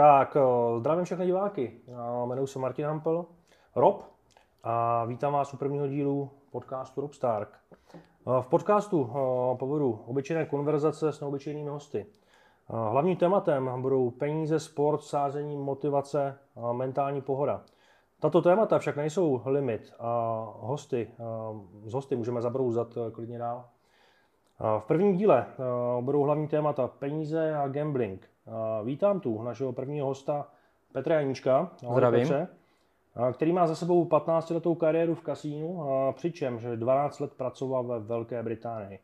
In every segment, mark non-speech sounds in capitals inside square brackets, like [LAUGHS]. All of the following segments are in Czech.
Tak, zdravím všechny diváky. Jmenuji se Martin Hampel, Rob, a vítám vás u prvního dílu podcastu Rob Stark. V podcastu povedu obyčejné konverzace s neobyčejnými hosty. Hlavním tématem budou peníze, sport, sázení, motivace mentální pohoda. Tato témata však nejsou limit a hosty, z hosty můžeme zabrouzat klidně dál. V prvním díle budou hlavní témata peníze a gambling. Vítám tu našeho prvního hosta Petra Janíčka. Zdravím. Petře, který má za sebou 15-letou kariéru v kasínu, přičemž 12 let pracoval ve Velké Británii.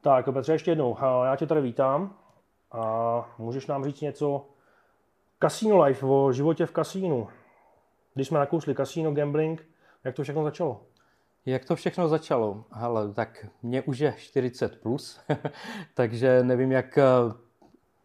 Tak Petře, ještě jednou, já tě tady vítám a můžeš nám říct něco Casino Life, o životě v kasínu. Když jsme nakousli kasíno, gambling, jak to všechno začalo? Jak to všechno začalo? Hele, tak mě už je 40 plus, [LAUGHS] takže nevím, jak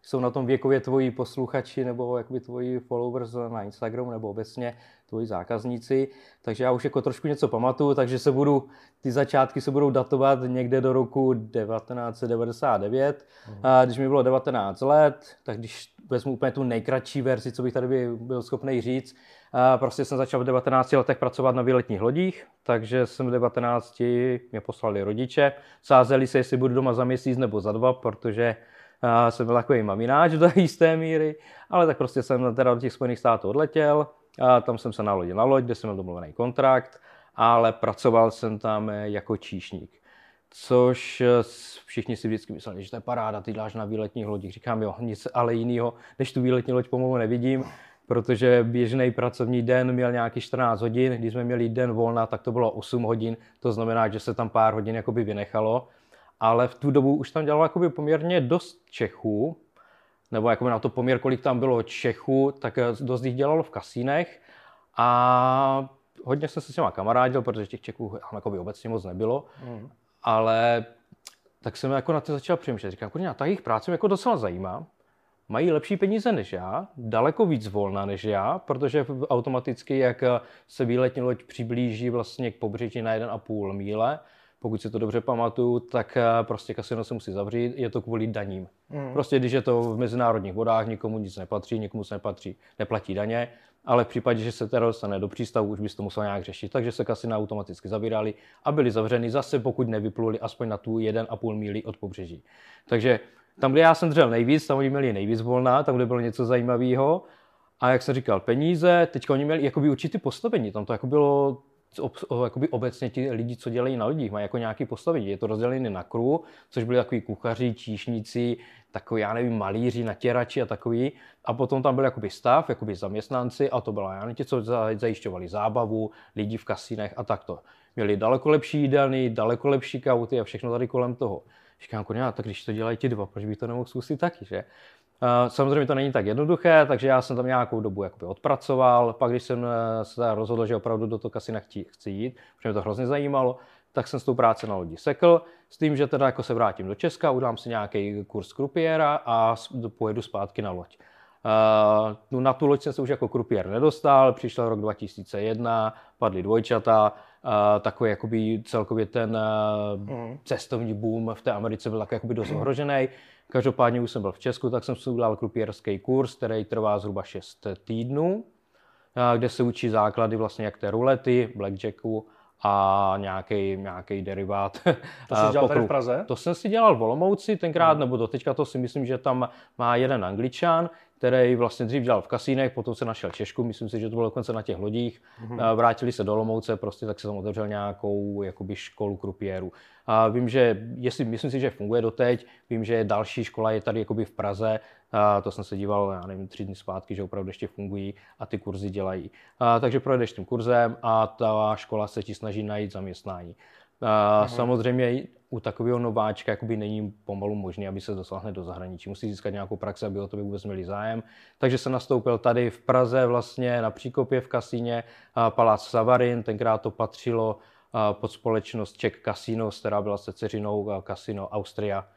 jsou na tom věkově tvoji posluchači nebo jakoby tvoji followers na Instagramu nebo obecně tvoji zákazníci, takže já už jako trošku něco pamatuju, takže se budu, ty začátky se budou datovat někde do roku 1999. Mhm. A když mi bylo 19 let, tak když vezmu úplně tu nejkratší verzi, co bych tady by byl schopný říct, a prostě jsem začal v 19 letech pracovat na výletních lodích, takže jsem v 19 mě poslali rodiče, sázeli se, jestli budu doma za měsíc nebo za dva, protože a jsem byl takový mamináč do [LAUGHS] jisté míry, ale tak prostě jsem teda do těch Spojených států odletěl, a tam jsem se nalodil na loď, kde jsem měl domluvený kontrakt, ale pracoval jsem tam jako číšník. Což všichni si vždycky mysleli, že to je paráda, ty děláš na výletních lodích. Říkám, jo, nic ale jiného, než tu výletní loď pomalu nevidím, protože běžný pracovní den měl nějaký 14 hodin, když jsme měli den volna, tak to bylo 8 hodin, to znamená, že se tam pár hodin jakoby vynechalo ale v tu dobu už tam dělalo jakoby poměrně dost Čechů, nebo jako na to poměr, kolik tam bylo Čechů, tak eh, dost jich dělalo v kasínech a hodně jsem se s těma kamarádil, protože těch Čechů tam jakoby obecně moc nebylo, mm. ale tak jsem jako na to začal přemýšlet. Říkám, kurňa, ta jejich práce mě jako docela zajímá. Mají lepší peníze než já, daleko víc volna než já, protože automaticky, jak se výletní loď přiblíží vlastně k pobřeží na 1,5 míle, pokud si to dobře pamatuju, tak eh, prostě kasino se musí zavřít, je to kvůli daním. Mm. Prostě když je to v mezinárodních vodách, nikomu nic nepatří, nikomu se nepatří, neplatí daně, ale v případě, že se teda dostane do přístavu, už bys to musel nějak řešit. Takže se kasina automaticky zavírali a byly zavřeny zase, pokud nevypluli aspoň na tu 1,5 míli od pobřeží. Takže tam, kde já jsem dřel nejvíc, tam oni měli nejvíc volná, tam, kde bylo něco zajímavého. A jak jsem říkal, peníze, teď oni měli jakoby určitý postavení, tam to jako bylo jakoby obecně ti lidi, co dělají na lidích, mají jako nějaký postavení. Je to rozdělené na kruh, což byli takový kuchaři, číšníci, takový, já nevím, malíři, natěrači a takový. A potom tam byl jakoby stav, jakoby zaměstnanci a to byla já ti, co zajišťovali zábavu, lidi v kasínech a takto. Měli daleko lepší jídelny, daleko lepší kauty a všechno tady kolem toho. Říkám, tak když to dělají ti dva, proč bych to nemohl zkusit taky, že? Samozřejmě to není tak jednoduché, takže já jsem tam nějakou dobu jakoby odpracoval. Pak, když jsem eh, se rozhodl, že opravdu do toho kasina chci, chci jít, protože mě to hrozně zajímalo, tak jsem s tou práci na lodi sekl, s tím, že teda jako se vrátím do Česka, udám si nějaký kurz krupiéra a pojedu zpátky na loď. Uh, na tu loď jsem se už jako krupiér nedostal, přišel rok 2001, padly dvojčata, uh, takový jakoby celkově ten uh, mm. cestovní boom v té Americe byl tak jakoby dost ohrožený. Každopádně už jsem byl v Česku, tak jsem si udělal krupierský kurz, který trvá zhruba 6 týdnů, kde se učí základy vlastně jak té rulety, blackjacku a nějaký, nějaký derivát. [LAUGHS] To jsi dělal tady v Praze? To jsem si dělal v Olomouci tenkrát, hmm. nebo do teďka to si myslím, že tam má jeden angličan, který vlastně dřív dělal v kasínech, potom se našel Češku, myslím si, že to bylo dokonce na těch lodích, mm-hmm. vrátili se do Lomouce, prostě tak se tam otevřel nějakou jakoby školu krupiérů. A vím, že, jestli, myslím si, že funguje doteď, vím, že další škola je tady jakoby v Praze, a to jsem se díval, já nevím, tři dny zpátky, že opravdu ještě fungují a ty kurzy dělají. A, takže projedeš tím kurzem a ta škola se ti snaží najít zaměstnání. A, mhm. Samozřejmě u takového nováčka jakoby není pomalu možné, aby se dostal hned do zahraničí. Musí získat nějakou praxi, aby o to by vůbec měli zájem. Takže se nastoupil tady v Praze vlastně na Příkopě v kasíně Palác Savarin, tenkrát to patřilo pod společnost Czech Casinos, která byla se dceřinou Casino Austria.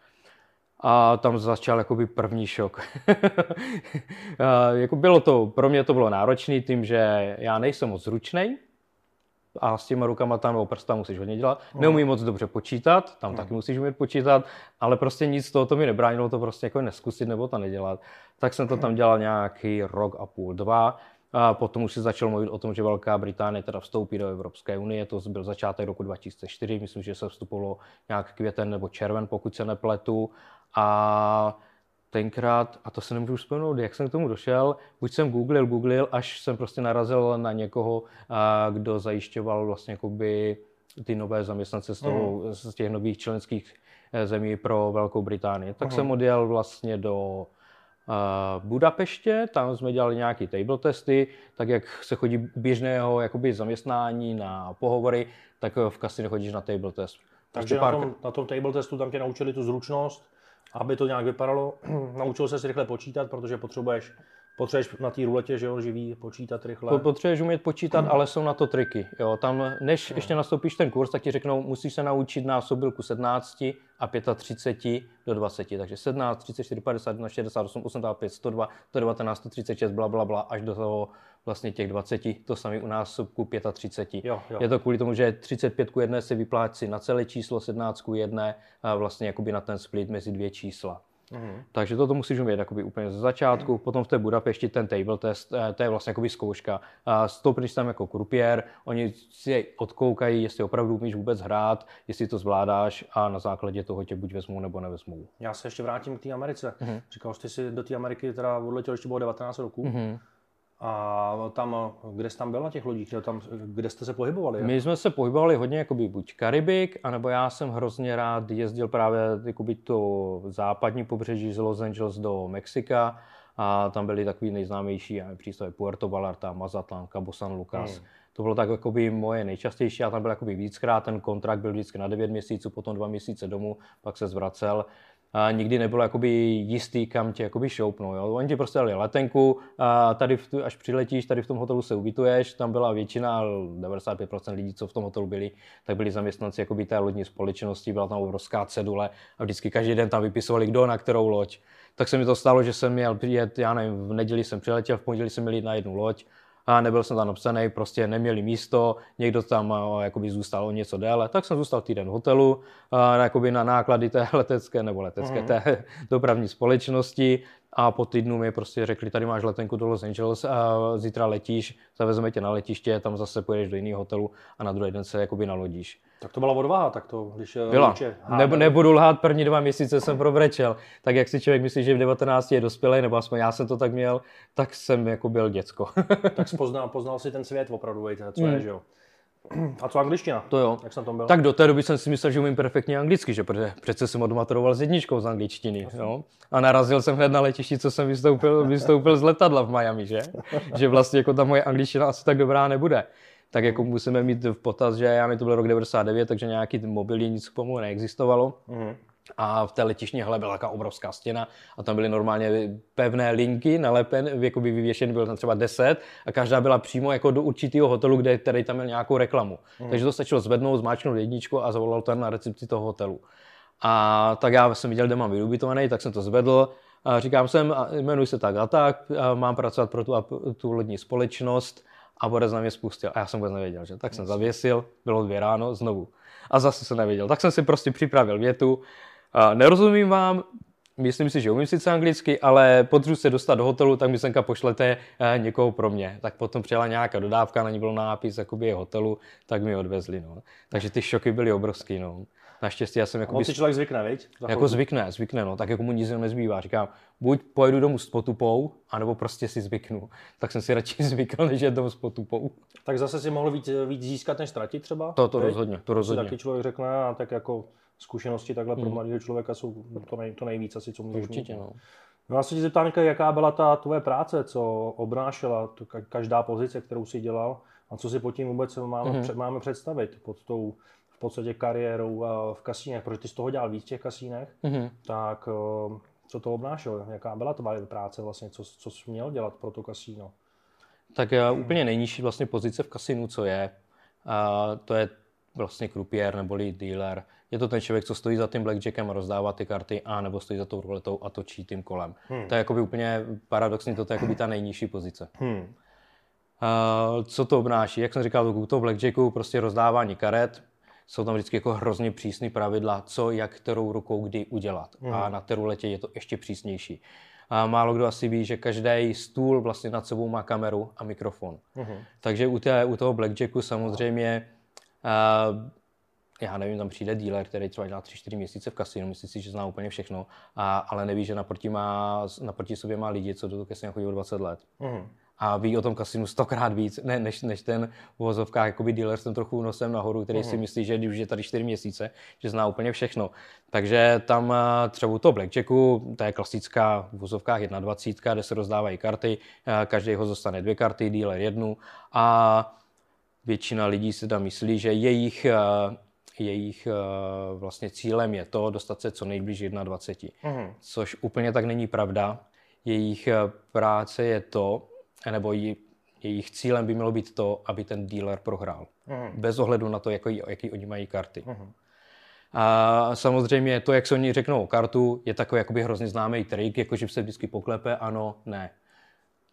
A tam začal jakoby první šok. [LAUGHS] jako bylo to, pro mě to bylo náročné tím, že já nejsem moc zručný, a s těma rukama tam o prsta musíš hodně dělat. Neumí moc dobře počítat, tam taky musíš umět počítat, ale prostě nic z toho to mi nebránilo to prostě jako neskusit nebo to nedělat. Tak jsem to tam dělal nějaký rok a půl, dva. A potom už se začal mluvit o tom, že Velká Británie teda vstoupí do Evropské unie, to byl začátek roku 2004, myslím, že se vstupovalo nějak květen nebo červen, pokud se nepletu. A tenkrát, a to se nemůžu vzpomenout, jak jsem k tomu došel, buď jsem googlil, googlil, až jsem prostě narazil na někoho, kdo zajišťoval vlastně jakoby ty nové zaměstnance z, toho, mm. z těch nových členských eh, zemí pro Velkou Británii. Tak mm. jsem odjel vlastně do Budapeště, tam jsme dělali nějaké table testy, tak jak se chodí běžného jakoby zaměstnání na pohovory, tak v kasi nechodíš na table test. Takže pár... na, tom, na tom table testu tam tě naučili tu zručnost, aby to nějak vypadalo. [CLEARS THROAT] Naučil se si rychle počítat, protože potřebuješ Potřebuješ na té ruletě, že jo, živý, počítat rychle. Potřebuješ umět počítat, ale jsou na to triky. Jo. Tam, než no. ještě nastoupíš ten kurz, tak ti řeknou, musíš se naučit násobilku 17 a 35 do 20. Takže 17, 34, 51, 68, 85, 102, 119, 136, bla, bla, bla, až do toho vlastně těch 20, to samý u násobku 35. Jo, jo. Je to kvůli tomu, že 35 ku 1 se vyplácí na celé číslo, 17 ku 1 vlastně jakoby na ten split mezi dvě čísla. Mm. Takže toto musíš umět jakoby úplně ze začátku, mm. potom v té Budapešti ten table test, eh, to je vlastně jakoby zkouška. A stoupneš tam jako krupier, oni si odkoukají, jestli opravdu umíš vůbec hrát, jestli to zvládáš a na základě toho tě buď vezmou nebo nevezmou. Já se ještě vrátím k té Americe. Mm. Říkal jsi si do té Ameriky teda odletěl ještě bylo 19 roků. Mm. A tam, kde jsi tam byl na těch lodích, tam, kde jste se pohybovali? My jsme se pohybovali hodně jakoby buď Karibik, anebo já jsem hrozně rád jezdil právě jakoby to západní pobřeží z Los Angeles do Mexika a tam byly takový nejznámější přístavy Puerto Vallarta, Mazatlan, Cabo San Lucas. Hmm. To bylo tak jakoby moje nejčastější, já tam byl jakoby víckrát, ten kontrakt byl vždycky na 9 měsíců, potom 2 měsíce domů, pak se zvracel a nikdy nebylo jakoby jistý, kam tě jakoby šoupnou. Jo. Oni ti prostě dali letenku, a tady v, až přiletíš, tady v tom hotelu se ubytuješ, tam byla většina, 95% lidí, co v tom hotelu byli, tak byli zaměstnanci jakoby té lodní společnosti, byla tam obrovská cedule a vždycky každý den tam vypisovali, kdo na kterou loď. Tak se mi to stalo, že jsem měl přijet, já nevím, v neděli jsem přiletěl, v pondělí jsem měl jít na jednu loď, a nebyl jsem tam obsaný, prostě neměli místo, někdo tam jakoby zůstal o něco déle, tak jsem zůstal týden v hotelu, a, jakoby na náklady té [LAUGHS] letecké nebo letecké mm. té [LAUGHS] dopravní společnosti a po týdnu mi prostě řekli, tady máš letenku do Los Angeles, a zítra letíš, zavezeme tě na letiště, tam zase pojedeš do jiného hotelu a na druhý den se jakoby nalodíš. Tak to byla odvaha, tak to, když eh, Byla. Neb, nebudu lhát, první dva měsíce jsem probrečel. Tak jak si člověk myslí, že v 19 je dospělý, nebo aspoň já jsem to tak měl, tak jsem jako byl děcko. [LAUGHS] tak poznal, [LAUGHS] poznal si ten svět opravdu, co hmm. je, že jo? A co angličtina? To jo. Jak jsem tam byl? Tak do té doby jsem si myslel, že umím perfektně anglicky, že protože přece jsem odmaturoval s jedničkou z angličtiny. Jo? A narazil jsem hned na letišti, co jsem vystoupil, vystoupil z letadla v Miami, že? [LAUGHS] že vlastně jako ta moje angličtina asi tak dobrá nebude. Tak jako musíme mít v potaz, že já mi to byl rok 99, takže nějaký mobilní nic k tomu neexistovalo. Mm. A v té letišní hale byla taková obrovská stěna a tam byly normálně pevné linky nalepen, jako by vyvěšen byl tam třeba 10 a každá byla přímo jako do určitého hotelu, kde tady tam měl nějakou reklamu. Mm. Takže to stačilo zvednout, zmáčknout jedničku a zavolal tam na recepci toho hotelu. A tak já jsem viděl, kde mám vyubitovaný, tak jsem to zvedl. A říkám jsem, jmenuji se tak a tak, a mám pracovat pro tu, tu lodní společnost a Borec na mě spustil. A já jsem vůbec nevěděl, že? Tak jsem zavěsil, bylo dvě ráno, znovu. A zase jsem nevěděl. Tak jsem si prostě připravil větu. A nerozumím vám, myslím si, že umím sice anglicky, ale potřebuji se dostat do hotelu, tak mi senka pošlete eh, někoho pro mě. Tak potom přijela nějaká dodávka, na ní byl nápis jakoby je hotelu, tak mi odvezli. No. Takže ty šoky byly obrovský. No. Naštěstí já jsem jako... On si člověk zvykne, viď? Jako zvykne, zvykne, no. Tak jako mu nic nezbývá. Říkám, buď pojedu domů s potupou, anebo prostě si zvyknu. [LAUGHS] Tak jsem si radši [LAUGHS] zvykl, než je domů s potupou. Tak zase si mohl víc, víc získat, než ztratit třeba? To, to rozhodně, to rozhodně. Taky člověk řekne, a tak jako zkušenosti takhle pro hmm. mladého člověka jsou to, nej, to nejvíc asi, co můžeš Určitě, mít. No. No já se ti zeptám, jaká byla ta tvoje práce, co obnášela každá pozice, kterou si dělal a co si pod tím vůbec máme, mm-hmm. před, máme představit pod tou podstatě kariérou v kasínech, protože ty z toho dělal víc v těch kasínech, mm-hmm. tak eh, co to obnášelo, jaká byla tvoje práce vlastně, co, co jsi měl dělat pro to kasíno? Tak já, úplně nejnižší vlastně pozice v kasinu, co je, a to je vlastně krupiér neboli dealer. Je to ten člověk, co stojí za tím blackjackem a rozdává ty karty, a nebo stojí za tou ruletou a točí tím kolem. Hmm. To je jakoby úplně paradoxní, to je jakoby ta nejnižší pozice. Hmm. Uh, co to obnáší? Jak jsem říkal, u toho blackjacku prostě rozdávání karet, jsou tam vždycky jako hrozně přísný pravidla, co, jak, kterou rukou, kdy udělat. Mm. A na té ruletě je to ještě přísnější. A málo kdo asi ví, že každý stůl vlastně nad sebou má kameru a mikrofon. Mm. Takže u, té, u toho blackjacku samozřejmě uh, já nevím, tam přijde dealer, který třeba dělá 3-4 měsíce v kasinu, myslí si, že zná úplně všechno, a, ale neví, že naproti, má, naproti sobě má lidi, co do toho kasina chodí o 20 let. Mm. A ví o tom kasinu stokrát víc, ne, než, než ten v uvozovkách jakoby dealer s tím trochu nosem nahoru, který mm. si myslí, že když je tady 4 měsíce, že zná úplně všechno. Takže tam eh, třeba u toho blackjacku, to je klasická v uvozovkách 21, kde se rozdávají karty, eh, každý ho dostane dvě karty, dealer jednu a většina lidí si tam myslí, že jejich eh, jejich vlastně cílem je to dostat se co nejblíž 21. Mm. Což úplně tak není pravda. Jejich práce je to, nebo jí, jejich cílem by mělo být to, aby ten dealer prohrál. Mm. Bez ohledu na to, jaký, jaký oni mají karty. Mm. A samozřejmě to, jak se oni řeknou kartu, je takový jakoby hrozně známý trik, jako že se vždycky poklepe, ano, ne.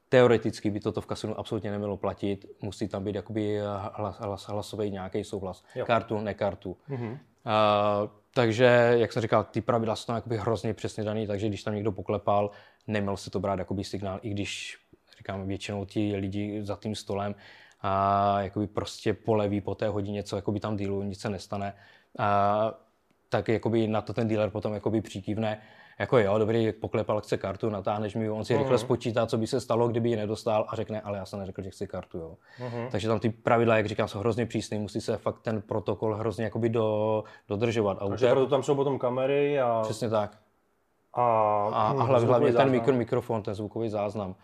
Teoreticky by toto v kasinu absolutně nemělo platit, musí tam být jakoby hlas, hlas, hlasový nějaký souhlas. Jo. Kartu, ne kartu. Mm-hmm. Uh, takže, jak jsem říkal, ty pravidla jsou tam jakoby hrozně přesně daný, takže když tam někdo poklepal, neměl se to brát jakoby signál, i když, říkám, většinou ti lidi za tím stolem a jakoby prostě poleví po té hodině, co jakoby tam dílu, nic se nestane, a, tak jakoby na to ten dealer potom jakoby přikývne jako jo, dobrý, poklepal, chce kartu, natáhneš mi on si uh-huh. rychle mhm. spočítá, co by se stalo, kdyby ji nedostal a řekne, ale já jsem neřekl, že chci kartu, jo. Uh-huh. Takže tam ty pravidla, jak říkám, jsou hrozně přísné, musí se fakt ten protokol hrozně jakoby do, dodržovat. A Takže proto tam jsou potom kamery a... Přesně tak. A, a, a hlavně, hlavně ten mikro, mikrofon, ten zvukový záznam.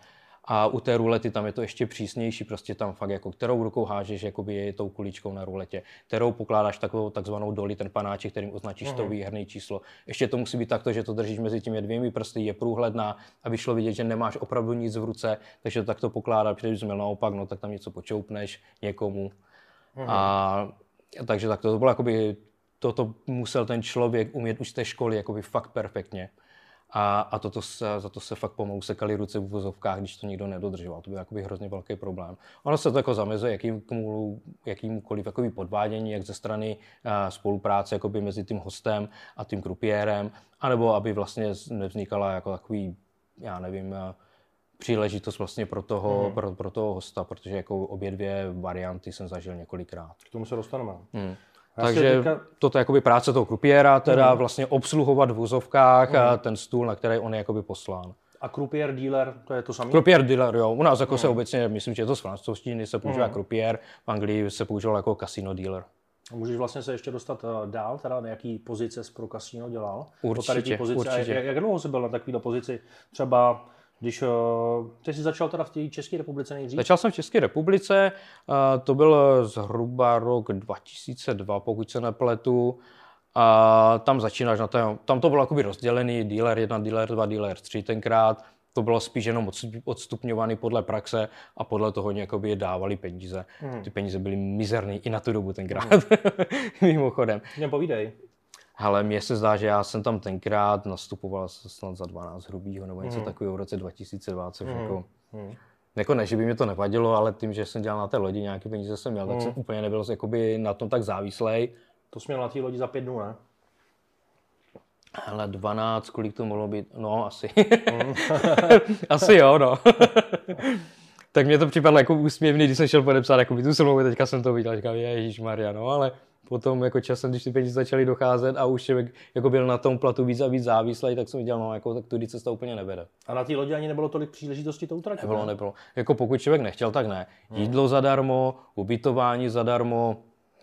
A u té rulety tam je to ještě přísnější, prostě tam fakt jako kterou rukou hážeš jakoby je tou kuličkou na ruletě, kterou pokládáš takovou takzvanou doli, ten panáček, kterým označíš mm-hmm. to mhm. výherné číslo. Ještě to musí být takto, že to držíš mezi těmi dvěmi prsty, je průhledná, aby šlo vidět, že nemáš opravdu nic v ruce, takže to takto pokládáš, protože když měl naopak, no tak tam něco počoupneš někomu. Mm-hmm. A takže tak to bylo jakoby, toto musel ten člověk umět už z té školy jakoby fakt perfektně. A, a toto se, za to se fakt pomalu sekali ruce v vozovkách, když to nikdo nedodržoval. To byl jakoby hrozně velký problém. Ono se to jako zamezuje jakýmkoliv, jakýmkoliv jakoby podvádění, jak ze strany a, spolupráce jakoby mezi tím hostem a tím krupiérem, anebo aby vlastně nevznikala jako takový, já nevím, příležitost vlastně pro toho, mm. pro, pro toho hosta, protože jako obě dvě varianty jsem zažil několikrát. K tomu se dostaneme. Mm. Takže teďka... toto je jakoby práce toho krupiéra, teda mm. vlastně obsluhovat v vozovkách mm. ten stůl, na který on je jakoby poslán. A krupier dealer, to je to samé? Krupier dealer, jo. U nás jako mm. se obecně, myslím, že je to z francouzštiny, se používá mm. krupier, v Anglii se používal jako casino dealer. A můžeš vlastně se ještě dostat eh, dál, teda na jaký pozice pro kasino dělal? Určitě, tady pozice. určitě. Jak, jak dlouho jsi byl na takovéto pozici? Třeba když uh, ty jsi začal teda v té České republice nejdřív? Začal jsem v České republice, uh, to byl zhruba rok 2002, pokud se nepletu. A tam začínáš na tom, tam to bylo jakoby rozdělený, dealer 1, dealer 2, dealer 3 tenkrát. To bylo spíš jenom odstupňovaný podle praxe a podle toho jakoby dávali peníze. Hmm. Ty peníze byly mizerný i na tu dobu tenkrát, hmm. [LAUGHS] mimochodem. Mě povídej. Ale mně se zdá, že já jsem tam tenkrát nastupoval snad za 12 hrubýho nebo něco mm. takového v roce 2020. Mm. Jako, mm. jako ne, že by mi to nevadilo, ale tím, že jsem dělal na té lodi nějaké peníze jsem měl, mm. tak jsem úplně nebyl jakoby na tom tak závislej. To jsi měl na té lodi za pět dnů, ne? Ale 12, kolik to mohlo být? No, asi. Mm. [LAUGHS] asi jo, no. [LAUGHS] tak mě to připadlo jako úsměvný, když jsem šel podepsat jako tu smlouvu, teďka jsem to viděl, říkal, Ježíš Maria, no, ale potom jako časem, když ty peníze začaly docházet a už člověk jako byl na tom platu víc a víc závislý, tak jsem viděl, no jako tak tudy cesta úplně nevede. A na té lodi ani nebylo tolik příležitostí to utratit? Nebylo, ne? nebylo. Jako pokud člověk nechtěl, tak ne. Hmm. Jídlo zadarmo, ubytování zadarmo,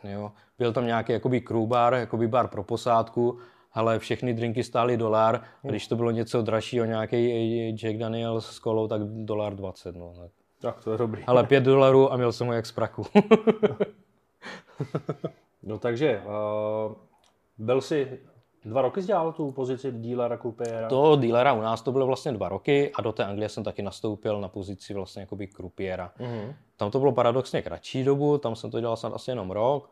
jo. Byl tam nějaký jakoby crew bar, jakoby bar pro posádku, ale všechny drinky stály dolar, a když to bylo něco dražšího, nějaký Jack Daniels s kolou, tak dolar 20. No. Tak to je dobrý. Ale 5 dolarů a měl jsem ho jak z praku. [LAUGHS] No takže, uh, byl si dva roky dělal tu pozici dílera krupiéra? To dílera u nás to bylo vlastně dva roky a do té Anglie jsem taky nastoupil na pozici vlastně jakoby krupiéra. Mm-hmm. Tam to bylo paradoxně kratší dobu, tam jsem to dělal snad asi jenom rok.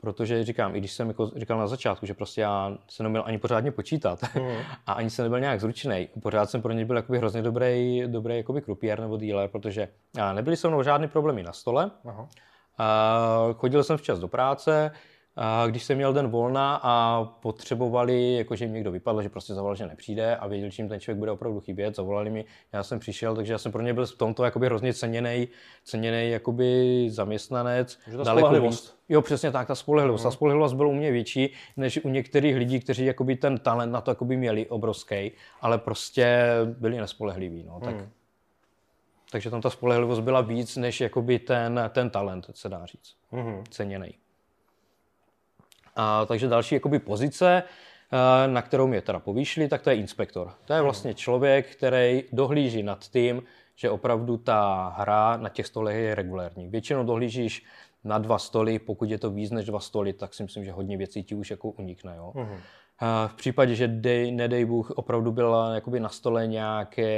Protože říkám, i když jsem jako říkal na začátku, že prostě já se neměl ani pořádně počítat [LAUGHS] mm. a ani jsem nebyl nějak zručný, pořád jsem pro ně byl jakoby hrozně dobrý, dobrý jakoby krupier nebo dealer, protože nebyly se mnou žádné problémy na stole. Aha. Chodil jsem včas do práce, a když jsem měl den volna a potřebovali, jakože jim někdo vypadl, že prostě zavolal, že nepřijde a věděl, že jim ten člověk bude opravdu chybět, zavolali mi, já jsem přišel, takže já jsem pro ně byl v tomto jakoby hrozně ceněný, ceněný jakoby zaměstnanec. Že ta spolehlivost. Jo, přesně tak, ta spolehlivost. Uh-huh. Ta spolehlivost byla u mě větší než u některých lidí, kteří jakoby ten talent na to jakoby měli obrovský, ale prostě byli nespolehliví. No, tak, uh-huh. Takže tam ta spolehlivost byla víc než jakoby ten, ten talent, se dá říct. Uh-huh. Ceněný. A, takže další jakoby pozice, eh, na kterou mě teda povýšili, tak to je inspektor. To je vlastně člověk, který dohlíží nad tím, že opravdu ta hra na těch stolech je regulérní. Většinou dohlížíš na dva stoly, pokud je to víc než dva stoly, tak si myslím, že hodně věcí ti už jako unikne. Jo? Uh-huh. V případě, že dej, nedej Bůh opravdu byla jakoby na stole nějaké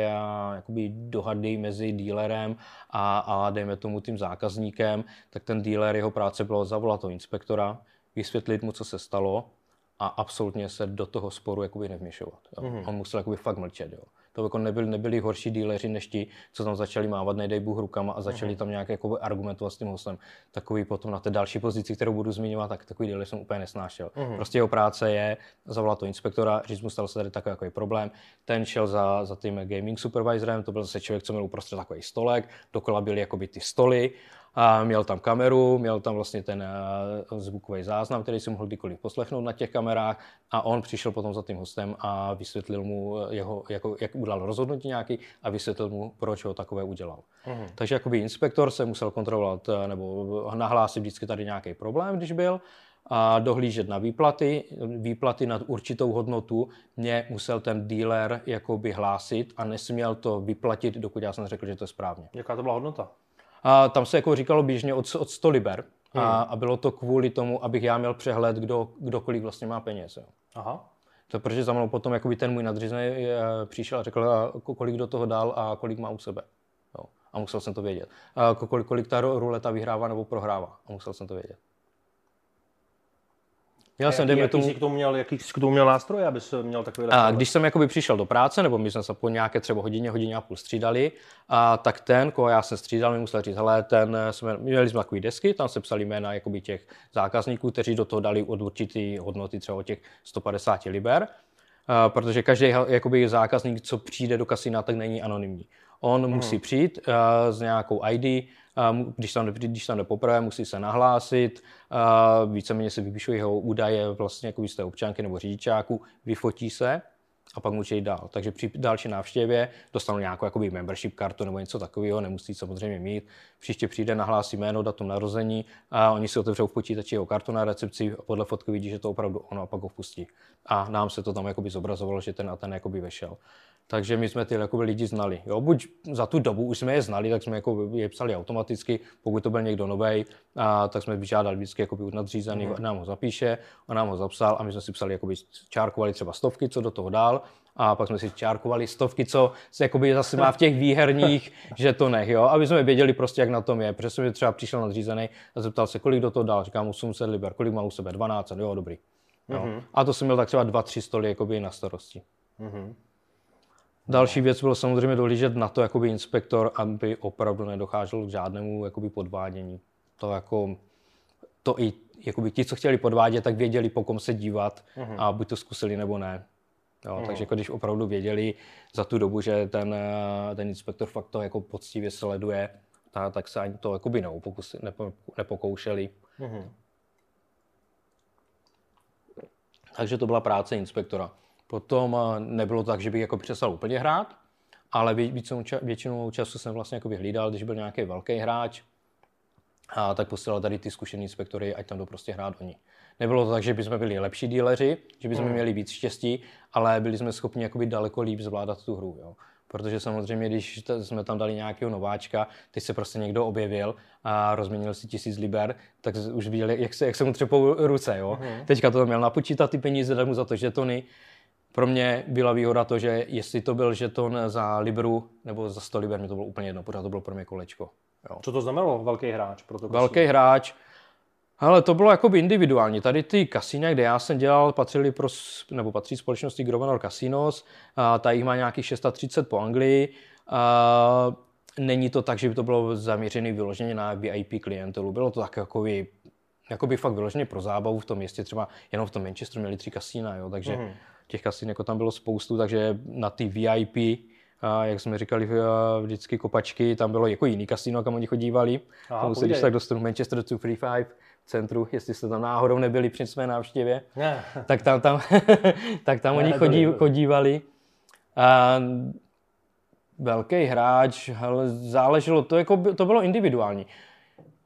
jakoby dohady mezi dílerem a, a dejme tomu tím zákazníkem, tak ten díler, jeho práce bylo zavolat toho inspektora, vysvětlit mu, co se stalo a absolutně se do toho sporu jakoby nevměšovat. Jo. Mm-hmm. On musel jakoby fakt mlčet. Jo. To jako nebyli, nebyli horší díleři než ti, co tam začali mávat, nejdej Bůh rukama a začali mm-hmm. tam nějak jako argumentovat s tím hostem. Takový potom na té další pozici, kterou budu zmiňovat, tak takový díler jsem úplně nesnášel. Mm-hmm. Prostě jeho práce je zavolat to inspektora, říct mu, stal se tady takový, takový problém. Ten šel za, za tím gaming supervisorem, to byl zase člověk, co měl uprostřed takový stolek, dokola byly jakoby ty stoly a měl tam kameru, měl tam vlastně ten uh, zvukový záznam, který si mohl kdykoliv poslechnout na těch kamerách a on přišel potom za tím hostem a vysvětlil mu jeho, jako, jak udělal rozhodnutí nějaký a vysvětlil mu, proč ho takové udělal. Uh-huh. Takže jakoby inspektor se musel kontrolovat eh, nebo nahlásit vždycky tady nějaký problém, když byl a dohlížet na výplaty. Výplaty nad určitou hodnotu mě musel ten dealer jakoby hlásit a nesměl to vyplatit, dokud já jsem řekl, že to je správně. Jaká to byla hodnota? A tam se jako říkalo běžně od, od 100 liber. Hmm. A, a bylo to kvůli tomu, abych já měl přehled, kdo, kdo kolik vlastně má peněz. Jo. Aha. To protože za mnou potom jakoby ten můj nadřízený eh, přišel a řekl, kolik do toho dal a kolik má u sebe. Jo. A musel jsem to vědět. A kolik, kolik ta ruleta vyhrává nebo prohrává. A musel jsem to vědět. Měl jsem, jaký, tomu... Jsi k tomu měl, jaký jsi k tomu měl nástroje, abys měl takový A když jsem jakoby přišel do práce, nebo my jsme se po nějaké třeba hodině, hodině a půl střídali, a tak ten, koho já jsem střídal, mi musel říct, hele, ten, jsme, měli jsme takové desky, tam se psali jména jakoby těch zákazníků, kteří do toho dali od určitý hodnoty třeba od těch 150 liber, a, protože každý jakoby zákazník, co přijde do kasina, tak není anonymní. On hmm. musí přijít uh, s nějakou ID, když tam, když tam jde poprvé, musí se nahlásit, víceméně se vypíšou jeho údaje vlastně jako z té občanky nebo řidičáku, vyfotí se a pak může jít dál. Takže při další návštěvě dostanou nějakou jakoby membership kartu nebo něco takového, nemusí samozřejmě mít. Příště přijde, nahlásí jméno, datum narození a oni si otevřou v počítači jeho kartu na recepci a podle fotky vidí, že to opravdu ono a pak ho vpustí. A nám se to tam jakoby zobrazovalo, že ten a ten jakoby vešel. Takže my jsme ty jakoby, lidi znali. Jo, buď za tu dobu už jsme je znali, tak jsme jako je psali automaticky, pokud to byl někdo nový, tak jsme vyžádali vždycky jakoby, nadřízený, mm. nám ho zapíše, on nám ho zapsal a my jsme si psali, jakoby, čárkovali třeba stovky, co do toho dál, a pak jsme si čárkovali stovky, co se jakoby zase má v těch výherních [LAUGHS] žetonech, jo, aby jsme věděli prostě, jak na tom je, protože jsem třeba přišel nadřízený a zeptal se, kolik do toho dál, říkám 800 liber, kolik má u sebe, 12, jo, dobrý. Jo. Mm-hmm. A to jsem měl tak třeba dva, tři stoly jakoby na starosti. Mm-hmm. Další věc bylo samozřejmě dohlížet na to, jakoby inspektor, aby opravdu nedocházelo k žádnému jakoby podvádění. To jako, to i jakoby ti, co chtěli podvádět, tak věděli, po kom se dívat uh-huh. a buď to zkusili nebo ne. Jo, uh-huh. Takže jako když opravdu věděli za tu dobu, že ten, ten inspektor fakt to jako poctivě sleduje, tak, tak se ani to jakoby neupokusili, nepo, nepokoušeli. Uh-huh. Takže to byla práce inspektora. Potom eh, nebylo tak, že bych jako přestal úplně hrát, ale většinou, většinou času jsem vlastně jako hlídal, když byl nějaký velký hráč, a tak posílal tady ty zkušený inspektory, ať tam jdou prostě hrát oni. Nebylo to tak, že bychom byli lepší díleři, že bychom mm. měli víc štěstí, ale byli jsme schopni jakoby daleko líp zvládat tu hru. Jo. Protože samozřejmě, když jsme tam dali nějakého nováčka, teď se prostě někdo objevil a rozměnil si tisíc liber, tak už viděl, jak se, jak se mu třepou ruce. Jo. Mm. Teďka to měl napočítat ty peníze, dát mu za to žetony, pro mě byla výhoda to, že jestli to byl žeton za Libru nebo za 100 liber, mi to bylo úplně jedno, pořád to bylo pro mě kolečko. Jo. Co to znamenalo velký hráč? Pro to velký hráč, Ale to bylo jakoby individuální. Tady ty kasína, kde já jsem dělal, patřili pro, nebo patří společnosti Grosvenor Casinos, a ta jich má nějakých 630 po Anglii. A není to tak, že by to bylo zaměřené vyloženě na VIP klientelu. Bylo to tak jakoby, jakoby fakt vyloženě pro zábavu v tom městě. Třeba jenom v tom Manchesteru měli tři kasína, jo, takže mm. těch kasín jako tam bylo spoustu, takže na ty VIP a jak jsme říkali vždycky kopačky, tam bylo jako jiný kasino, kam oni chodívali. Tam se když tak dostanu Manchester 235 v centru, jestli jste tam náhodou nebyli při své návštěvě, ne. tak tam, tam, [LAUGHS] tak tam ne, oni chodí, chodívali. A velký hráč, ale záleželo, to, jako, to bylo individuální.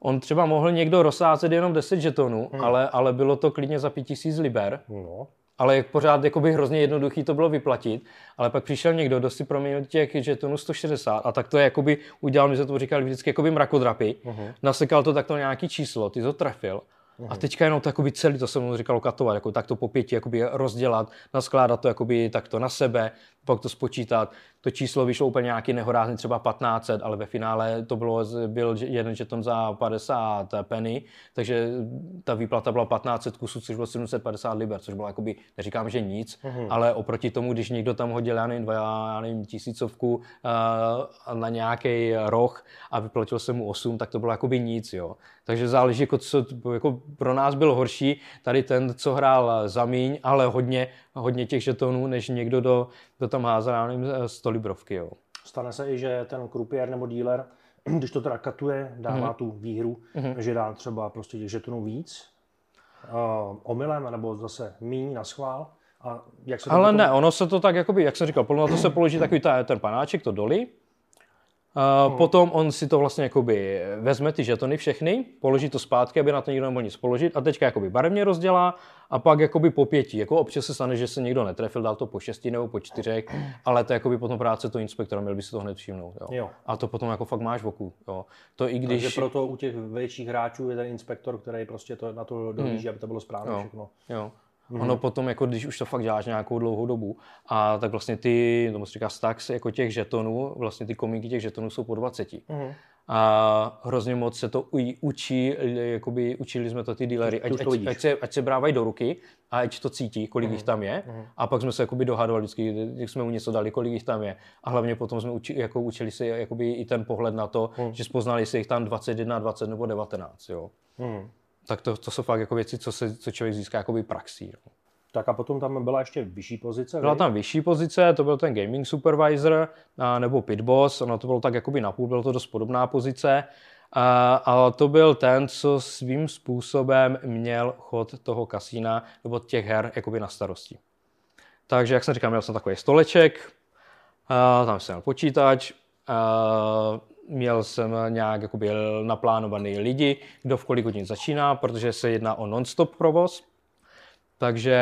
On třeba mohl někdo rozsázet jenom 10 žetonů, hmm. ale, ale bylo to klidně za 5000 liber. No ale jak pořád jakoby hrozně jednoduchý to bylo vyplatit, ale pak přišel někdo, kdo si proměnil těch žetonů 160 a tak to jakoby udělal, my se to říkali vždycky jakoby mrakodrapy, uh-huh. nasekal to takto nějaký číslo, ty to trefil Uh-huh. A teďka jenom to jakoby celý, to jsem mu říkal katovat, jako tak to po pěti jakoby rozdělat, naskládat to jakoby takto na sebe, pak to spočítat. To číslo vyšlo úplně nějaký nehorázný, třeba 1500, ale ve finále to bylo, byl jeden žeton za 50 penny, takže ta výplata byla 1500 kusů, což bylo 750 liber, což bylo jakoby, neříkám, že nic, uh-huh. ale oproti tomu, když někdo tam hodil, já nevím, dva, já nevím, tisícovku uh, na nějaký roh a vyplatil se mu 8, tak to bylo jakoby nic, jo. Takže záleží, jako, co jako pro nás byl horší, tady ten, co hrál za míň, ale hodně, hodně těch žetonů, než někdo, do, do tam házel, já nevím, 100 librovky. Jo. Stane se i, že ten krupier nebo dealer, [CLEARS THROAT] když to teda katuje, dává mm-hmm. tu výhru, mm-hmm. že dá třeba prostě těch žetonů víc, uh, omylem, nebo zase míň na schvál. A jak se to Ale potom... ne, ono se to tak, jakoby, jak jsem říkal, na to se položí takový ta, ten panáček, to doli, Uh, hmm. Potom on si to vlastně jakoby vezme ty žetony všechny, položí to zpátky, aby na to nikdo nemohl nic položit a teďka jakoby barevně rozdělá a pak jakoby po pěti. Jako občas se stane, že se někdo netrefil, dal to po šesti nebo po čtyřech, ale to jakoby potom práce toho inspektora, měl by si to hned všimnout. Jo. Jo. A to potom jako fakt máš v oku. Jo. To i když... Takže proto u těch větších hráčů je ten inspektor, který prostě to, na to dohlíží, hmm. aby to bylo správně jo. všechno. Jo. Mm. Ono potom, jako když už to fakt děláš nějakou dlouhou dobu, a tak vlastně ty, tomu se říká stacks, jako těch žetonů, vlastně ty komínky těch žetonů jsou po 20. Mm. A hrozně moc se to učí, jakoby učili jsme to ty dealery, ať, ať, ať, se, ať se brávají do ruky a ať to cítí, kolik mm. jich tam je. Mm. A pak jsme se jakoby dohadovali vždycky, jak jsme mu něco dali, kolik jich tam je. A hlavně potom jsme uči, jako učili se jakoby i ten pohled na to, mm. že spoznali, jestli jich tam 21, 20 nebo 19. Jo. Mm tak to, to jsou fakt jako věci, co, se, co člověk získá jakoby praxí. No. Tak a potom tam byla ještě vyšší pozice? Byla tam vyšší pozice, to byl ten gaming supervisor a, nebo pitboss, ono to bylo tak jakoby napůl, bylo to dost podobná pozice. A, a to byl ten, co svým způsobem měl chod toho kasína nebo těch her jakoby na starosti. Takže, jak jsem říkal, měl jsem takový stoleček, a tam jsem měl počítač, a měl jsem nějak jakoby naplánovaný lidi, kdo v kolik hodin začíná, protože se jedná o non-stop provoz. Takže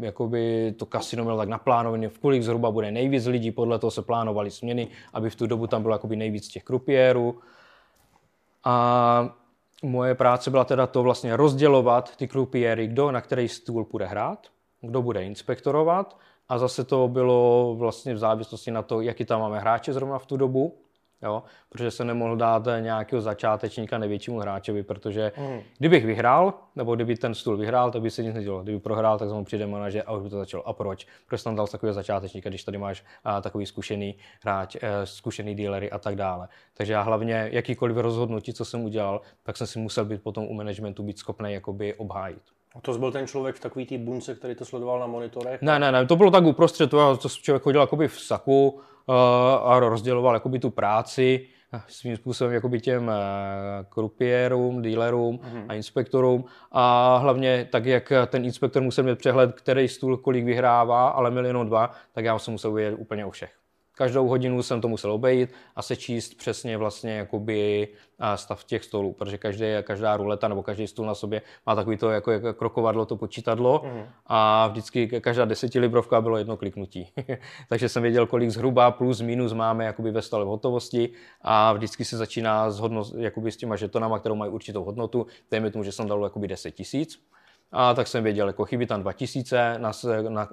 jakoby to kasino mělo tak naplánované, v kolik zhruba bude nejvíc lidí, podle toho se plánovaly směny, aby v tu dobu tam bylo jakoby nejvíc těch krupiérů. A moje práce byla teda to vlastně rozdělovat ty krupiéry, kdo na který stůl bude hrát, kdo bude inspektorovat a zase to bylo vlastně v závislosti na to, jaký tam máme hráče zrovna v tu dobu, jo? protože se nemohl dát nějakého začátečníka největšímu hráčovi, protože mm. kdybych vyhrál, nebo kdyby ten stůl vyhrál, tak by se nic nedělo. Kdyby prohrál, tak mu přijde manažer a už by to začalo. A proč? Proč tam dal takového začátečníka, když tady máš a, takový zkušený hráč, e, zkušený dealery a tak dále. Takže já hlavně jakýkoliv rozhodnutí, co jsem udělal, tak jsem si musel být potom u managementu být schopný jakoby obhájit. A to byl ten člověk v takový té bunce, který to sledoval na monitorech? Ne, ne, ne, to bylo tak uprostřed, to, to člověk chodil jakoby v saku, a rozděloval jakoby tu práci svým způsobem jakoby těm krupiérům, dealerům mm-hmm. a inspektorům a hlavně tak, jak ten inspektor musel mít přehled, který stůl kolik vyhrává, ale jenom dva, tak já jsem musel vědět úplně o všech. Každou hodinu jsem to musel obejít a sečíst přesně vlastně jakoby stav těch stolů, protože každé, každá ruleta nebo každý stůl na sobě má takový to jako, jako krokovadlo, to počítadlo mm. a vždycky každá desetilibrovka bylo jedno kliknutí. [LAUGHS] Takže jsem věděl, kolik zhruba plus minus máme jakoby ve stole v hotovosti a vždycky se začíná s, hodnost, jakoby s těma žetonama, kterou mají určitou hodnotu. Dejme tomu, že jsem dal jakoby 10 tisíc. A tak jsem věděl, jako chybí tam 2000,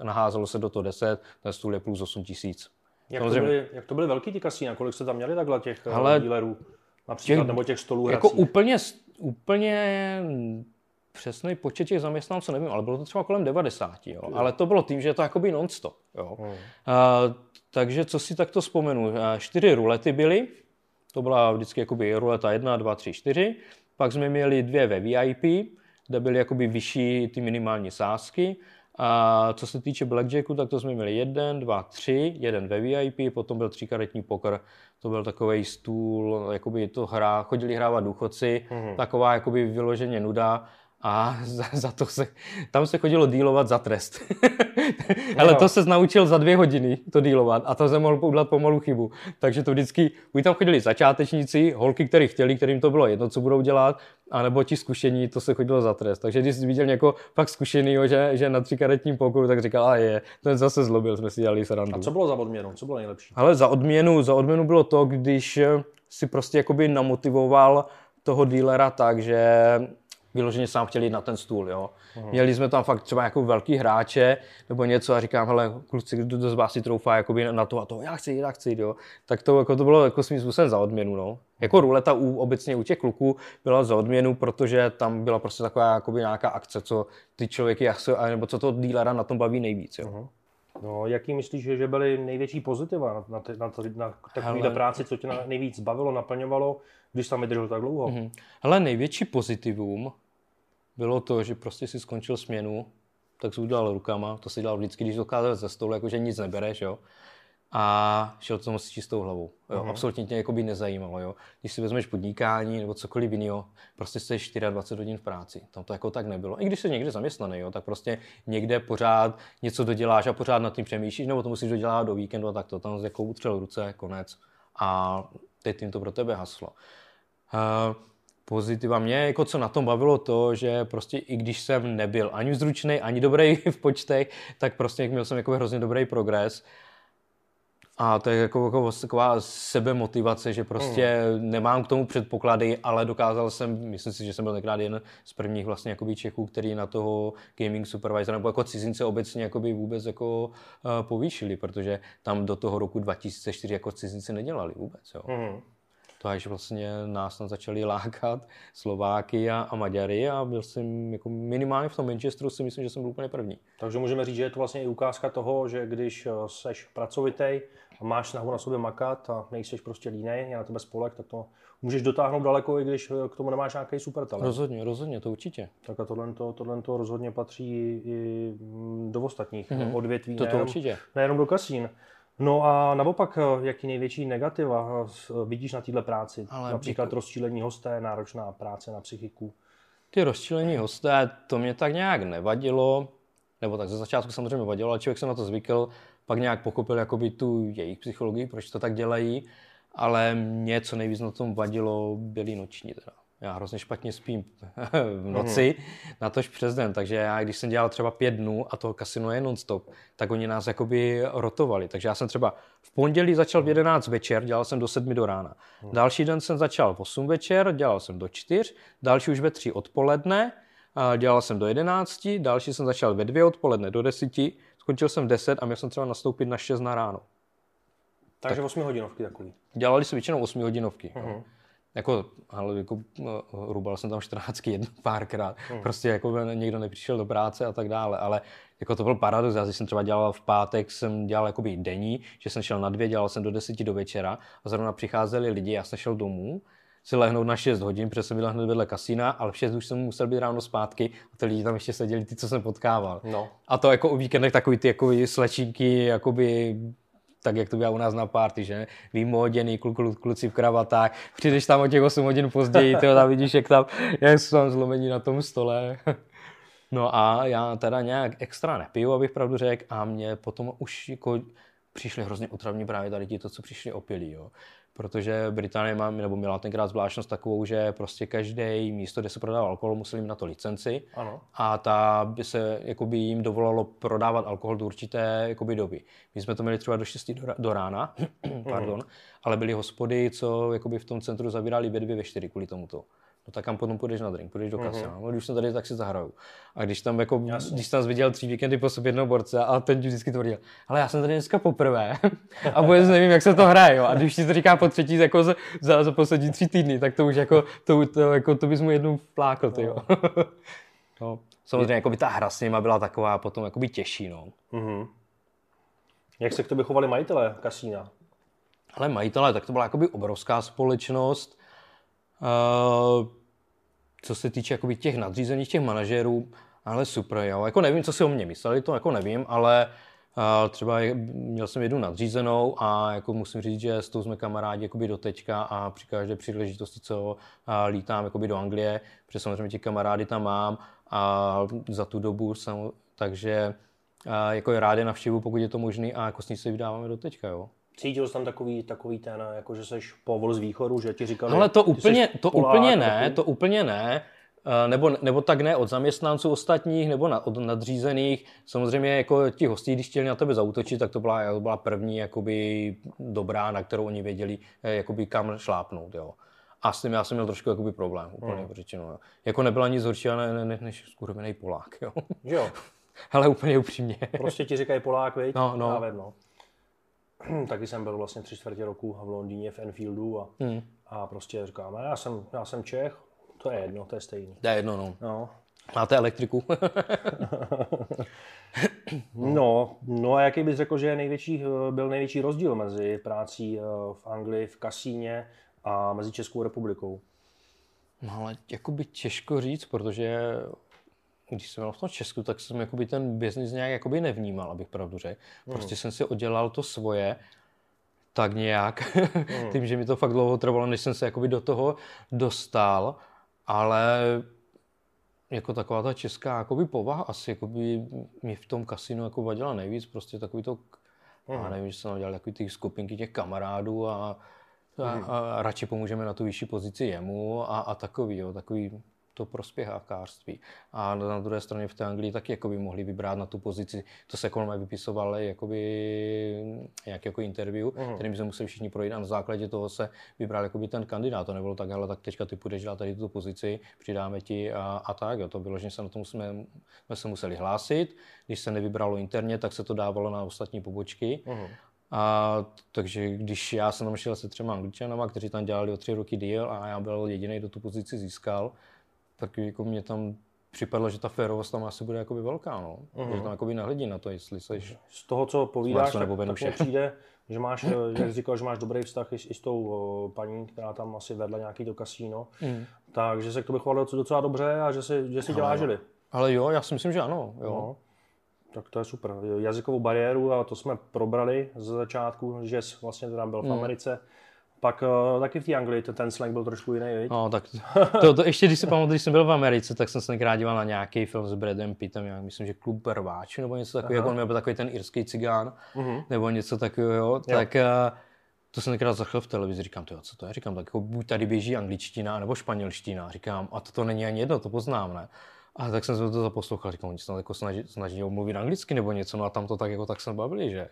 naházelo se do toho 10, ten stůl je plus 8 Jak to, byly, jak to byly velký ty kasína? Kolik jste tam měli takhle těch Ale dílerů? Například, těch, nebo těch stolů Jako úplně, úplně přesný počet těch zaměstnanců nevím, ale bylo to třeba kolem 90, jo. Ale to bylo tím, že je to jakoby non-stop, jo. Hmm. A, takže co si takto vzpomenu, čtyři rulety byly, to byla vždycky jakoby ruleta 1, 2, 3, 4, pak jsme měli dvě ve VIP, kde byly jakoby vyšší ty minimální sázky. A co se týče blackjacku, tak to jsme měli jeden, dva, tři, jeden ve VIP, potom byl tříkaretní poker, to byl takový stůl, jakoby to hra, chodili hrávat důchodci, mm-hmm. taková jakoby vyloženě nuda a za, za to se, tam se chodilo dílovat za trest. [LAUGHS] Ale to se naučil za dvě hodiny to dílovat a to jsem mohl udělat pomalu chybu. Takže to vždycky, buď tam chodili začátečníci, holky, kteří chtěli, kterým to bylo jedno, co budou dělat, anebo ti zkušení, to se chodilo za trest. Takže když jsi viděl někoho fakt zkušenýho, že, že na tříkaretním pokoru, tak říkal, a je, ten zase zlobil, jsme si dělali srandu. A co bylo za odměnu? Co bylo nejlepší? Ale za odměnu, za odměnu bylo to, když si prostě jakoby namotivoval toho dílera tak, že vyloženě sám chtěl jít na ten stůl, jo. Uhum. Měli jsme tam fakt třeba jako velký hráče nebo něco a říkám, hele, kluci, kdo z vás si troufá jakoby na to a to, já chci jít, já chci jít, jo. Tak to, jako to bylo jako svým způsobem za odměnu, no. Jako ruleta u, obecně u těch kluků byla za odměnu, protože tam byla prostě taková jakoby nějaká akce, co ty člověky, nebo co to dílera na tom baví nejvíc, jo. Uhum. No, jaký myslíš, že byly největší pozitiva na, na, na, na takovýhle práci, co tě nejvíc bavilo, naplňovalo, když tam vydržel tak dlouho? Mm-hmm. Hele, největší pozitivum bylo to, že prostě si skončil směnu, tak jsi udělal rukama, to si dělal vždycky, když dokázal ze stolu, jakože nic nebereš, jo. A šel tomu s čistou hlavou. Jo. Uh-huh. Absolutně tě jako by nezajímalo. Jo. Když si vezmeš podnikání nebo cokoliv jiného, prostě jsi 24 hodin v práci. Tam to jako tak nebylo. I když jsi někde zaměstnaný, jo, tak prostě někde pořád něco doděláš a pořád nad tím přemýšlíš, nebo to musíš dodělat do víkendu a tak to. Tam jako utřel ruce, konec. A teď tím to pro tebe haslo. Uh, pozitiva. Mě jako co na tom bavilo to, že prostě i když jsem nebyl ani zručný, ani dobrý [LAUGHS] v počtech, tak prostě měl jsem jako hrozně dobrý progres. A to je jako, jako taková sebemotivace, že prostě hmm. nemám k tomu předpoklady, ale dokázal jsem, myslím si, že jsem byl tenkrát jeden z prvních vlastně jakoby Čechů, který na toho gaming supervisor nebo jako cizince obecně jakoby vůbec jako uh, povýšili, protože tam do toho roku 2004 jako cizinci nedělali vůbec. Jo. Hmm to až vlastně nás začali lákat Slováky a, a Maďary a byl jsem jako minimálně v tom Manchesteru si myslím, že jsem byl úplně první. Takže můžeme říct, že je to vlastně i ukázka toho, že když eh, seš pracovitý a máš snahu na sobě makat a nejseš prostě línej, je na tebe spolek, tak to můžeš dotáhnout daleko, i když eh, k tomu nemáš nějaký super talent. Rozhodně, rozhodně, to určitě. Tak a tohle, to, tohle to rozhodně patří i mm, do ostatních mm-hmm. odvětví, to, to nejenom, určitě. nejenom do kasín. No a naopak, eh, jaký největší negativa eh, vidíš na této práci? Ale Například jako... rozčílení hosté, náročná práce na psychiku. Ty rozčílení hosté, to mě tak nějak nevadilo, nebo tak ze začátku samozřejmě vadilo, ale člověk se na to zvykl, pak nějak pochopil jakoby tu jejich psychologii, proč to tak dělají, ale mě co nejvíc na tom vadilo, byly noční teda já hrozně špatně spím [LAUGHS] v noci, mm. na tož přes den, takže já, když jsem dělal třeba pět dnů a to kasino je non-stop, tak oni nás jakoby rotovali. Takže já jsem třeba v pondělí začal v 11 večer, dělal jsem do 7 do rána. Mm. Další den jsem začal v 8 večer, dělal jsem do 4, další už ve 3 odpoledne, dělal jsem do 11, další jsem začal ve 2 odpoledne do 10, skončil jsem v 10 a měl jsem třeba nastoupit na 6 na ráno. Takže tak. 8 hodinovky takový. Dělali jsme většinou 8 hodinovky. Mm-hmm. Jako, ale jako no, rubal jsem tam 14 jedno [LAUGHS] párkrát. Hmm. Prostě jako někdo nepřišel do práce a tak dále. Ale jako to byl paradox. Já jsem třeba dělal v pátek, jsem dělal jakoby denní, že jsem šel na dvě, dělal jsem do deseti do večera a zrovna přicházeli lidi, já jsem šel domů, si lehnout na 6 hodin, protože jsem byl hned vedle kasína, ale v 6 už jsem musel být ráno zpátky a ty lidi tam ještě seděli, ty, co jsem potkával. No. A to jako o víkendech takový ty jako slečinky, jakoby tak jak to byla u nás na party, že? Vymoděný klu, klu, kluci v kravatách, přijdeš tam o těch 8 hodin později, ty tam vidíš, jak tam, jak jsou tam zlomení na tom stole. [LAUGHS] No a já teda nějak extra nepiju, abych pravdu řekl, a mě potom už jako přišli hrozně otravní právě tady ti to, co přišli opilí, jo protože Británie má, nebo měla tenkrát zvláštnost takovou, že prostě každé místo, kde se prodával alkohol, museli mít na to licenci ano. a ta by se jakoby jim dovolalo prodávat alkohol do určité jakoby doby. My jsme to měli třeba do 6 do, rána, [CLEARS THROAT] pardon, ale byly hospody, co jakoby v tom centru zavírali ve dvě, ve čtyři kvůli tomuto. No tak kam potom půjdeš na drink, půjdeš do kasy. Mhm. No, když jsem tady, tak si zahraju. A když tam jako, Jasně. když tam viděl tři víkendy po sobě jednoho borce a ten ti vždycky tvrdil, ale já jsem tady dneska poprvé [LAUGHS] a vůbec nevím, jak se to hraje. Jo. A když ti to říká po třetí jako za, za, za poslední tři týdny, tak to už jako, to, to, jako, to bys mu jednou plákl, ty jo. [LAUGHS] no. Samozřejmě, jako by ta hra s nima byla taková potom jako by těžší, no. Mhm. Jak se k tobě chovali majitelé kasína? Ale majitelé, tak to byla jakoby obrovská společnost. Uh, co se týče jakoby těch nadřízených, těch manažerů, ale super, jo. Jako nevím, co si o mě mysleli, to jako nevím, ale uh, třeba je- měl jsem jednu nadřízenou a jako musím říct, že s tou jsme kamarádi jakoby do teďka a při každé příležitosti, co uh, lítám jakoby do Anglie, protože samozřejmě ti kamarády tam mám a za tu dobu jsem, takže uh, jako je rádi navštěvu, pokud je to možný a jako s ní se vydáváme do teďka, jo. Cítil jsi tam takový, takový ten, jako že seš povol z východu, že ti říkali... Ale to úplně, to Polák, úplně ne, jako- to úplně ne. Eh, Nebo, nebo tak ne od zaměstnanců ostatních, nebo na, od nadřízených. Samozřejmě jako ti hostí, když chtěli na tebe zautočit, tak to byla, to byla první jakoby, dobrá, na kterou oni věděli, eh, jakoby, kam šlápnout. Jo. A s tím já jsem měl trošku jakoby, problém, úplně Hmm. řečeno. Jo. Jako nebyla nic horšího ne, ne, ne, než skurvený Polák. Jo. Jo, [LAUGHS] Ale úplně upřímně. prostě ti říkají Polák, viď? No, no. Já vím, no. [CLEARS THROAT] Taky jsem byl vlastně tři čtvrtě roku v Londýně v Enfieldu a, Hmm. a prostě říkám, já jsem, já jsem Čech, to je jedno, to je stejný. To je jedno, no. No, Máte elektriku? [LAUGHS] no, no a jaký bys řekl, že největší, eh, byl největší rozdíl mezi prací eh, v Anglii, v kasíně a mezi Českou republikou? No ale jakoby těžko říct, protože když jsem byl v tom Česku, tak jsem jakoby ten biznis nějak jakoby nevnímal, abych pravdu řekl. Prostě jsem si oddělal to svoje, tak nějak, [LAUGHS] tím, že mi to fakt dlouho trvalo, než jsem se jakoby do toho dostal, ale jako taková ta česká jakoby povaha asi jakoby mi v tom kasinu jako vadila nejvíc, prostě takový to, já nevím, že jsem tam dělal takový ty skupinky těch kamarádů a, a, a radši pomůžeme na tu vyšší pozici jemu a, a takový, jo, takový to prospěchákářství. A na druhé straně v té Anglii taky jakoby mohli vybrat na tu pozici, to se kolem vypisovali jakoby nějak jako interview, mm. kterým jsme museli všichni projít a na základě toho se vybral jakoby ten kandidát. To nebylo tak, ale tak teďka ty půjdeš dělat tady tuto pozici, přidáme ti a, a tak. Jo. To bylo, že se na tom jsme, jsme se museli hlásit. Když se nevybralo interně, tak se to dávalo na ostatní pobočky. Mm. A takže když já jsem tam šel se třema angličanama, kteří tam dělali o tři roky deal a já byl jediný, kdo tu pozici získal, tak jako mě tam připadlo, že ta férovost tam asi bude jakoby velká, no. Uh-huh. Že tam jakoby nehledí na to, jestli seš... Z toho, co povídáš, tak, nebo tak přijde, že máš, [CLEARS THROAT] eh, jak jsi říkal, že máš dobrý vztah i, s- i s tou o, paní, která tam asi vedla nějaký to kasíno, mm. takže se k tobě choval docela dobře a že si, že si dělá žili. Ale jo, já si myslím, že ano, jo. No. Tak to je super. Jazykovou bariéru, a to jsme probrali ze začátku, že jsi vlastně teda byl v Americe. Pak uh, taky v té Anglii ten, ten slang byl trošku jiný, viď? No, tak to, to, ještě když si pamatuju, když jsem byl v Americe, tak jsem se tenkrát díval na nějaký film s Bradem Pittem, já myslím, že Klub Rváč nebo něco takového, jak on měl takový ten irský cigán, uh-huh. nebo něco takového, jo. tak uh, to jsem tenkrát zachl v televizi, říkám, to co to je, říkám, tak jako buď tady běží angličtina nebo španělština, říkám, a to, to není ani jedno, to poznám, ne. A tak jsem se to zaposlouchal, říkám, oni se tam jako snaží, snaží mluvit anglicky nebo něco, no a tam to tak jako tak se bavili, že.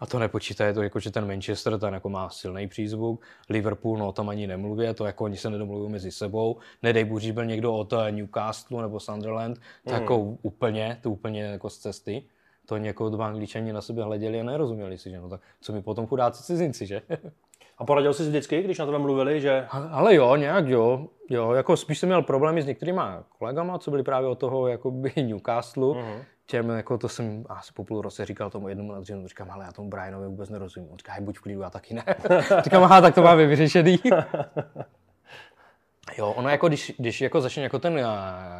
A to nepočítají to, jako, že ten Manchester ten jako má silný přízvuk, Liverpool, no tam ani nemluví, to jako oni se nedomluví mezi sebou. Nedej když byl někdo od eh, Newcastle nebo Sunderland, to jako úplně, to úplně jako z cesty. To jako dva angličani na sebe hleděli a nerozuměli si, že no tak co mi potom chudáci cizinci, že? [LAUGHS] A poradil jsi vždycky, když na tebe mluvili, že Ale jo, nějak jo, jo, jako spíš jsem měl problémy s některýma kolegama, co byli právě od toho jakoby [LAUGHS] Newcastle, uh-huh. těm, jako to jsem asi po půl roce říkal tomu jednomu nadřízenu, říkám, ale já tomu Brianovi vůbec nerozumím. On říká, hej, buď v klidu, já taky ne. [LAUGHS] říkám, aha, tak to máme vyřešený. [LAUGHS] Jo, ono jako když, když jako začne jako ten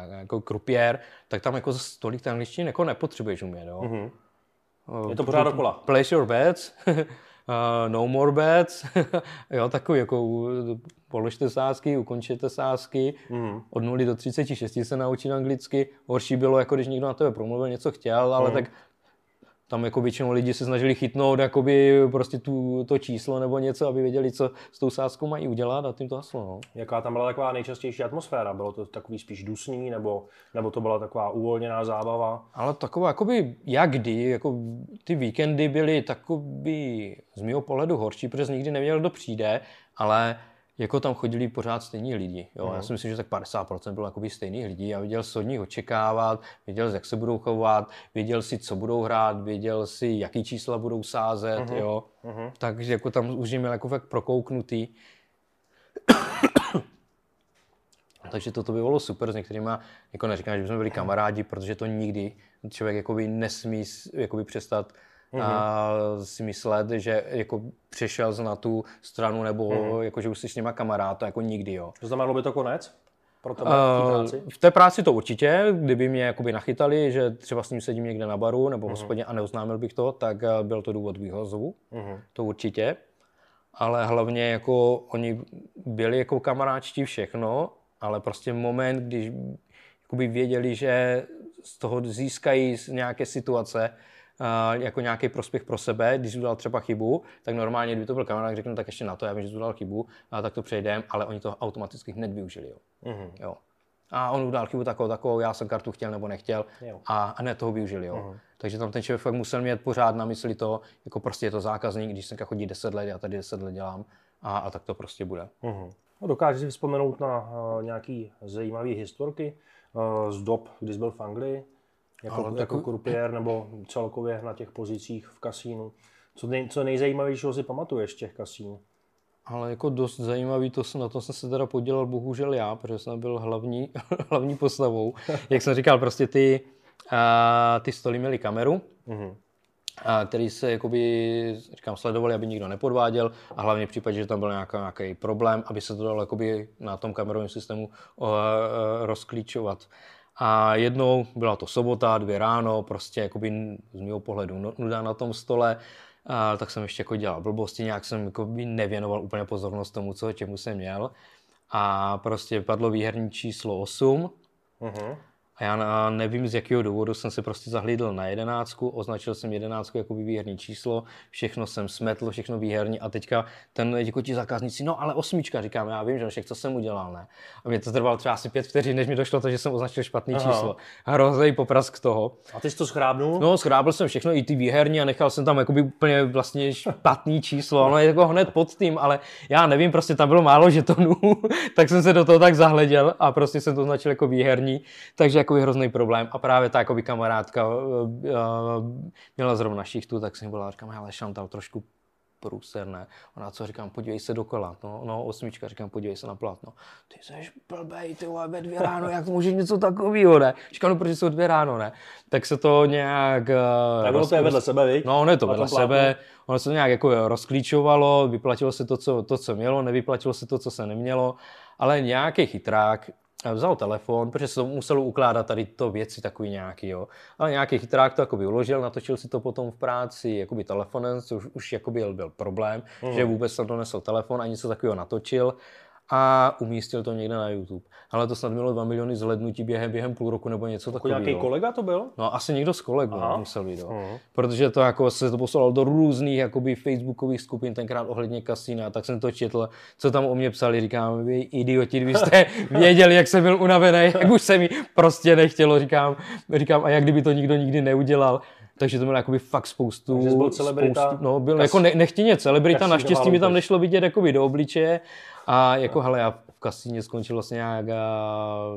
jako krupiér, tak tam jako zas tolik té angličtiny jako nepotřebuješ umět, jo. Mhm. Uh-huh. je to pořád dokola. Place your bets, uh, no more bets, [LAUGHS] jo, takový jako položte sázky, ukončete sázky, mm. od 0 do 36 se naučit anglicky. Horší bylo, jako když někdo na tebe promluvil, něco chtěl, ale mm. tak tam jako většinou lidi se snažili chytnout jakoby prostě tu, to číslo nebo něco, aby věděli, co s tou sázkou mají udělat a tím to haslo. No. Jaká tam byla taková nejčastější atmosféra? Bylo to takový spíš dusný, nebo, nebo to byla taková uvolněná zábava? Ale taková, jakoby, jak kdy, jako ty víkendy byly takový z mého pohledu horší, protože nikdy nevěděl, kdo přijde, ale jako tam chodili pořád stejní lidi. Jo. Mm. Já si myslím, že tak 50% bylo jakoby stejných lidí. Já viděl, co od nich očekávat, věděl, jak se budou chovat, věděl si, co budou hrát, věděl si, jaký čísla budou sázet. Mm. Jo. Mm. Takže jako tam už měl jako fakt prokouknutý. [COUGHS] Takže toto by bylo super, s některými, jako neříkám, že bychom byli kamarádi, protože to nikdy člověk jakoby nesmí jakoby přestat mm-hmm. a si myslet, že jako přešel na tu stranu nebo mm-hmm. jako, že už jsi s nima kamarád, to jako nikdy, jo. To znamenalo by to konec? Pro tebe uh, práci? V té práci to určitě, kdyby mě jakoby nachytali, že třeba s ním sedím někde na baru nebo v mm-hmm. hospodě a neoznámil bych to, tak byl to důvod výhozu, mm-hmm. to určitě. Ale hlavně jako oni byli jako kamaráčtí všechno, ale prostě moment, když jakoby věděli, že z toho získají nějaké situace, jako nějaký prospěch pro sebe, když udělal třeba chybu, tak normálně, kdyby to byl kamarád, řeknu, tak ještě na to, já vím, že udělal chybu, a tak to přejdeme, ale oni to automaticky hned využili. Jo. Mm-hmm. jo. A on udělal chybu takovou, takovou, já jsem kartu chtěl nebo nechtěl jo. a hned toho využili. Jo. Mm-hmm. Takže tam ten člověk fakt musel mít pořád na mysli to, jako prostě je to zákazník, když jsem chodí 10 let, já tady 10 let dělám a, a tak to prostě bude. Mm-hmm. No, dokážeš si vzpomenout na uh, nějaký zajímavé historky uh, z dob, kdy jsi byl v Anglii, jako, Ale jako krupiér nebo celkově na těch pozicích v kasínu. Co, nej, co nejzajímavějšího si pamatuješ z těch kasínů? Ale jako dost zajímavý, to jsem, na to jsem se teda podělal bohužel já, protože jsem byl hlavní, [LAUGHS] hlavní postavou. Jak jsem říkal, prostě ty, uh, ty stoly měly kameru, mm-hmm a který se jakoby, říkám, sledovali, aby nikdo nepodváděl a hlavně v případě, že tam byl nějaký, nějaký problém, aby se to dalo jakoby na tom kamerovém systému uh, rozklíčovat. A jednou byla to sobota, dvě ráno, prostě jakoby z mého pohledu nuda na tom stole, a tak jsem ještě jako dělal blbosti, nějak jsem jakoby nevěnoval úplně pozornost tomu, co čemu jsem měl. A prostě padlo výherní číslo 8. Uh-huh. A já nevím, z jakého důvodu jsem se prostě zahlídl na jedenáctku, označil jsem jedenáctku jako výherní číslo, všechno jsem smetl, všechno výherní a teďka ten jako ti zákazníci, no ale osmička, říkám, já vím, že však co jsem udělal, ne? A mě to trvalo třeba asi pět vteřin, než mi došlo to, že jsem označil špatný Aha. číslo. Hrozný poprask toho. A ty jsi to schrábnul? No, schrábl jsem všechno, i ty výherní a nechal jsem tam jakoby úplně vlastně špatný číslo, ono je jako hned pod tím, ale já nevím, prostě tam bylo málo žetonů, [LAUGHS] tak jsem se do toho tak zahleděl a prostě jsem to označil jako výherní, takže jako hrozný problém. A právě ta jakoby, kamarádka uh, měla zrovna šichtu, tak jsem byla, říkám, ale Šantal trošku průserné. Ona co říkám, podívej se dokola. No, no, osmička, říkám, podívej se na plátno. Ty jsi blbej, ty vole, ve dvě ráno, jak můžeš něco takového, ne? Říkám, no, protože jsou dvě ráno, ne? Tak se to nějak... Tak roz... to je vedle sebe, víš? No, ono je to vedle sebe. Ono se to nějak jako rozklíčovalo, vyplatilo se to co, to, co mělo, nevyplatilo se to, co se nemělo, ale nějaký chytrák vzal telefon, protože se to muselo ukládat tady to věci takový nějaký, jo. Ale nějaký chytrák to jakoby uložil, natočil si to potom v práci jakoby telefonem, což už jakoby byl problém, mm. že vůbec tam donesl telefon a něco takového natočil a umístil to někde na YouTube. Ale to snad mělo 2 miliony zhlednutí během, během půl roku nebo něco jako takového. Nějaký kolega to byl? No asi někdo z kolegů Aha. musel být, uh-huh. Protože to jako se to poslalo do různých jakoby facebookových skupin tenkrát ohledně kasína, tak jsem to četl, co tam o mě psali, říkám, vy idioti, kdybyste [LAUGHS] věděli, jak jsem byl unavený, jak už se mi prostě nechtělo, říkám, říkám, a jak kdyby to nikdo nikdy neudělal. Takže to bylo jakoby fakt spoustu... Takže byl celebrita? Spoustu, no, byl kas, jako ne, nechtěně celebrita, naštěstí mi tam nešlo vidět jakoby do obličeje a jako, hele, já v kasíně skončil vlastně nějak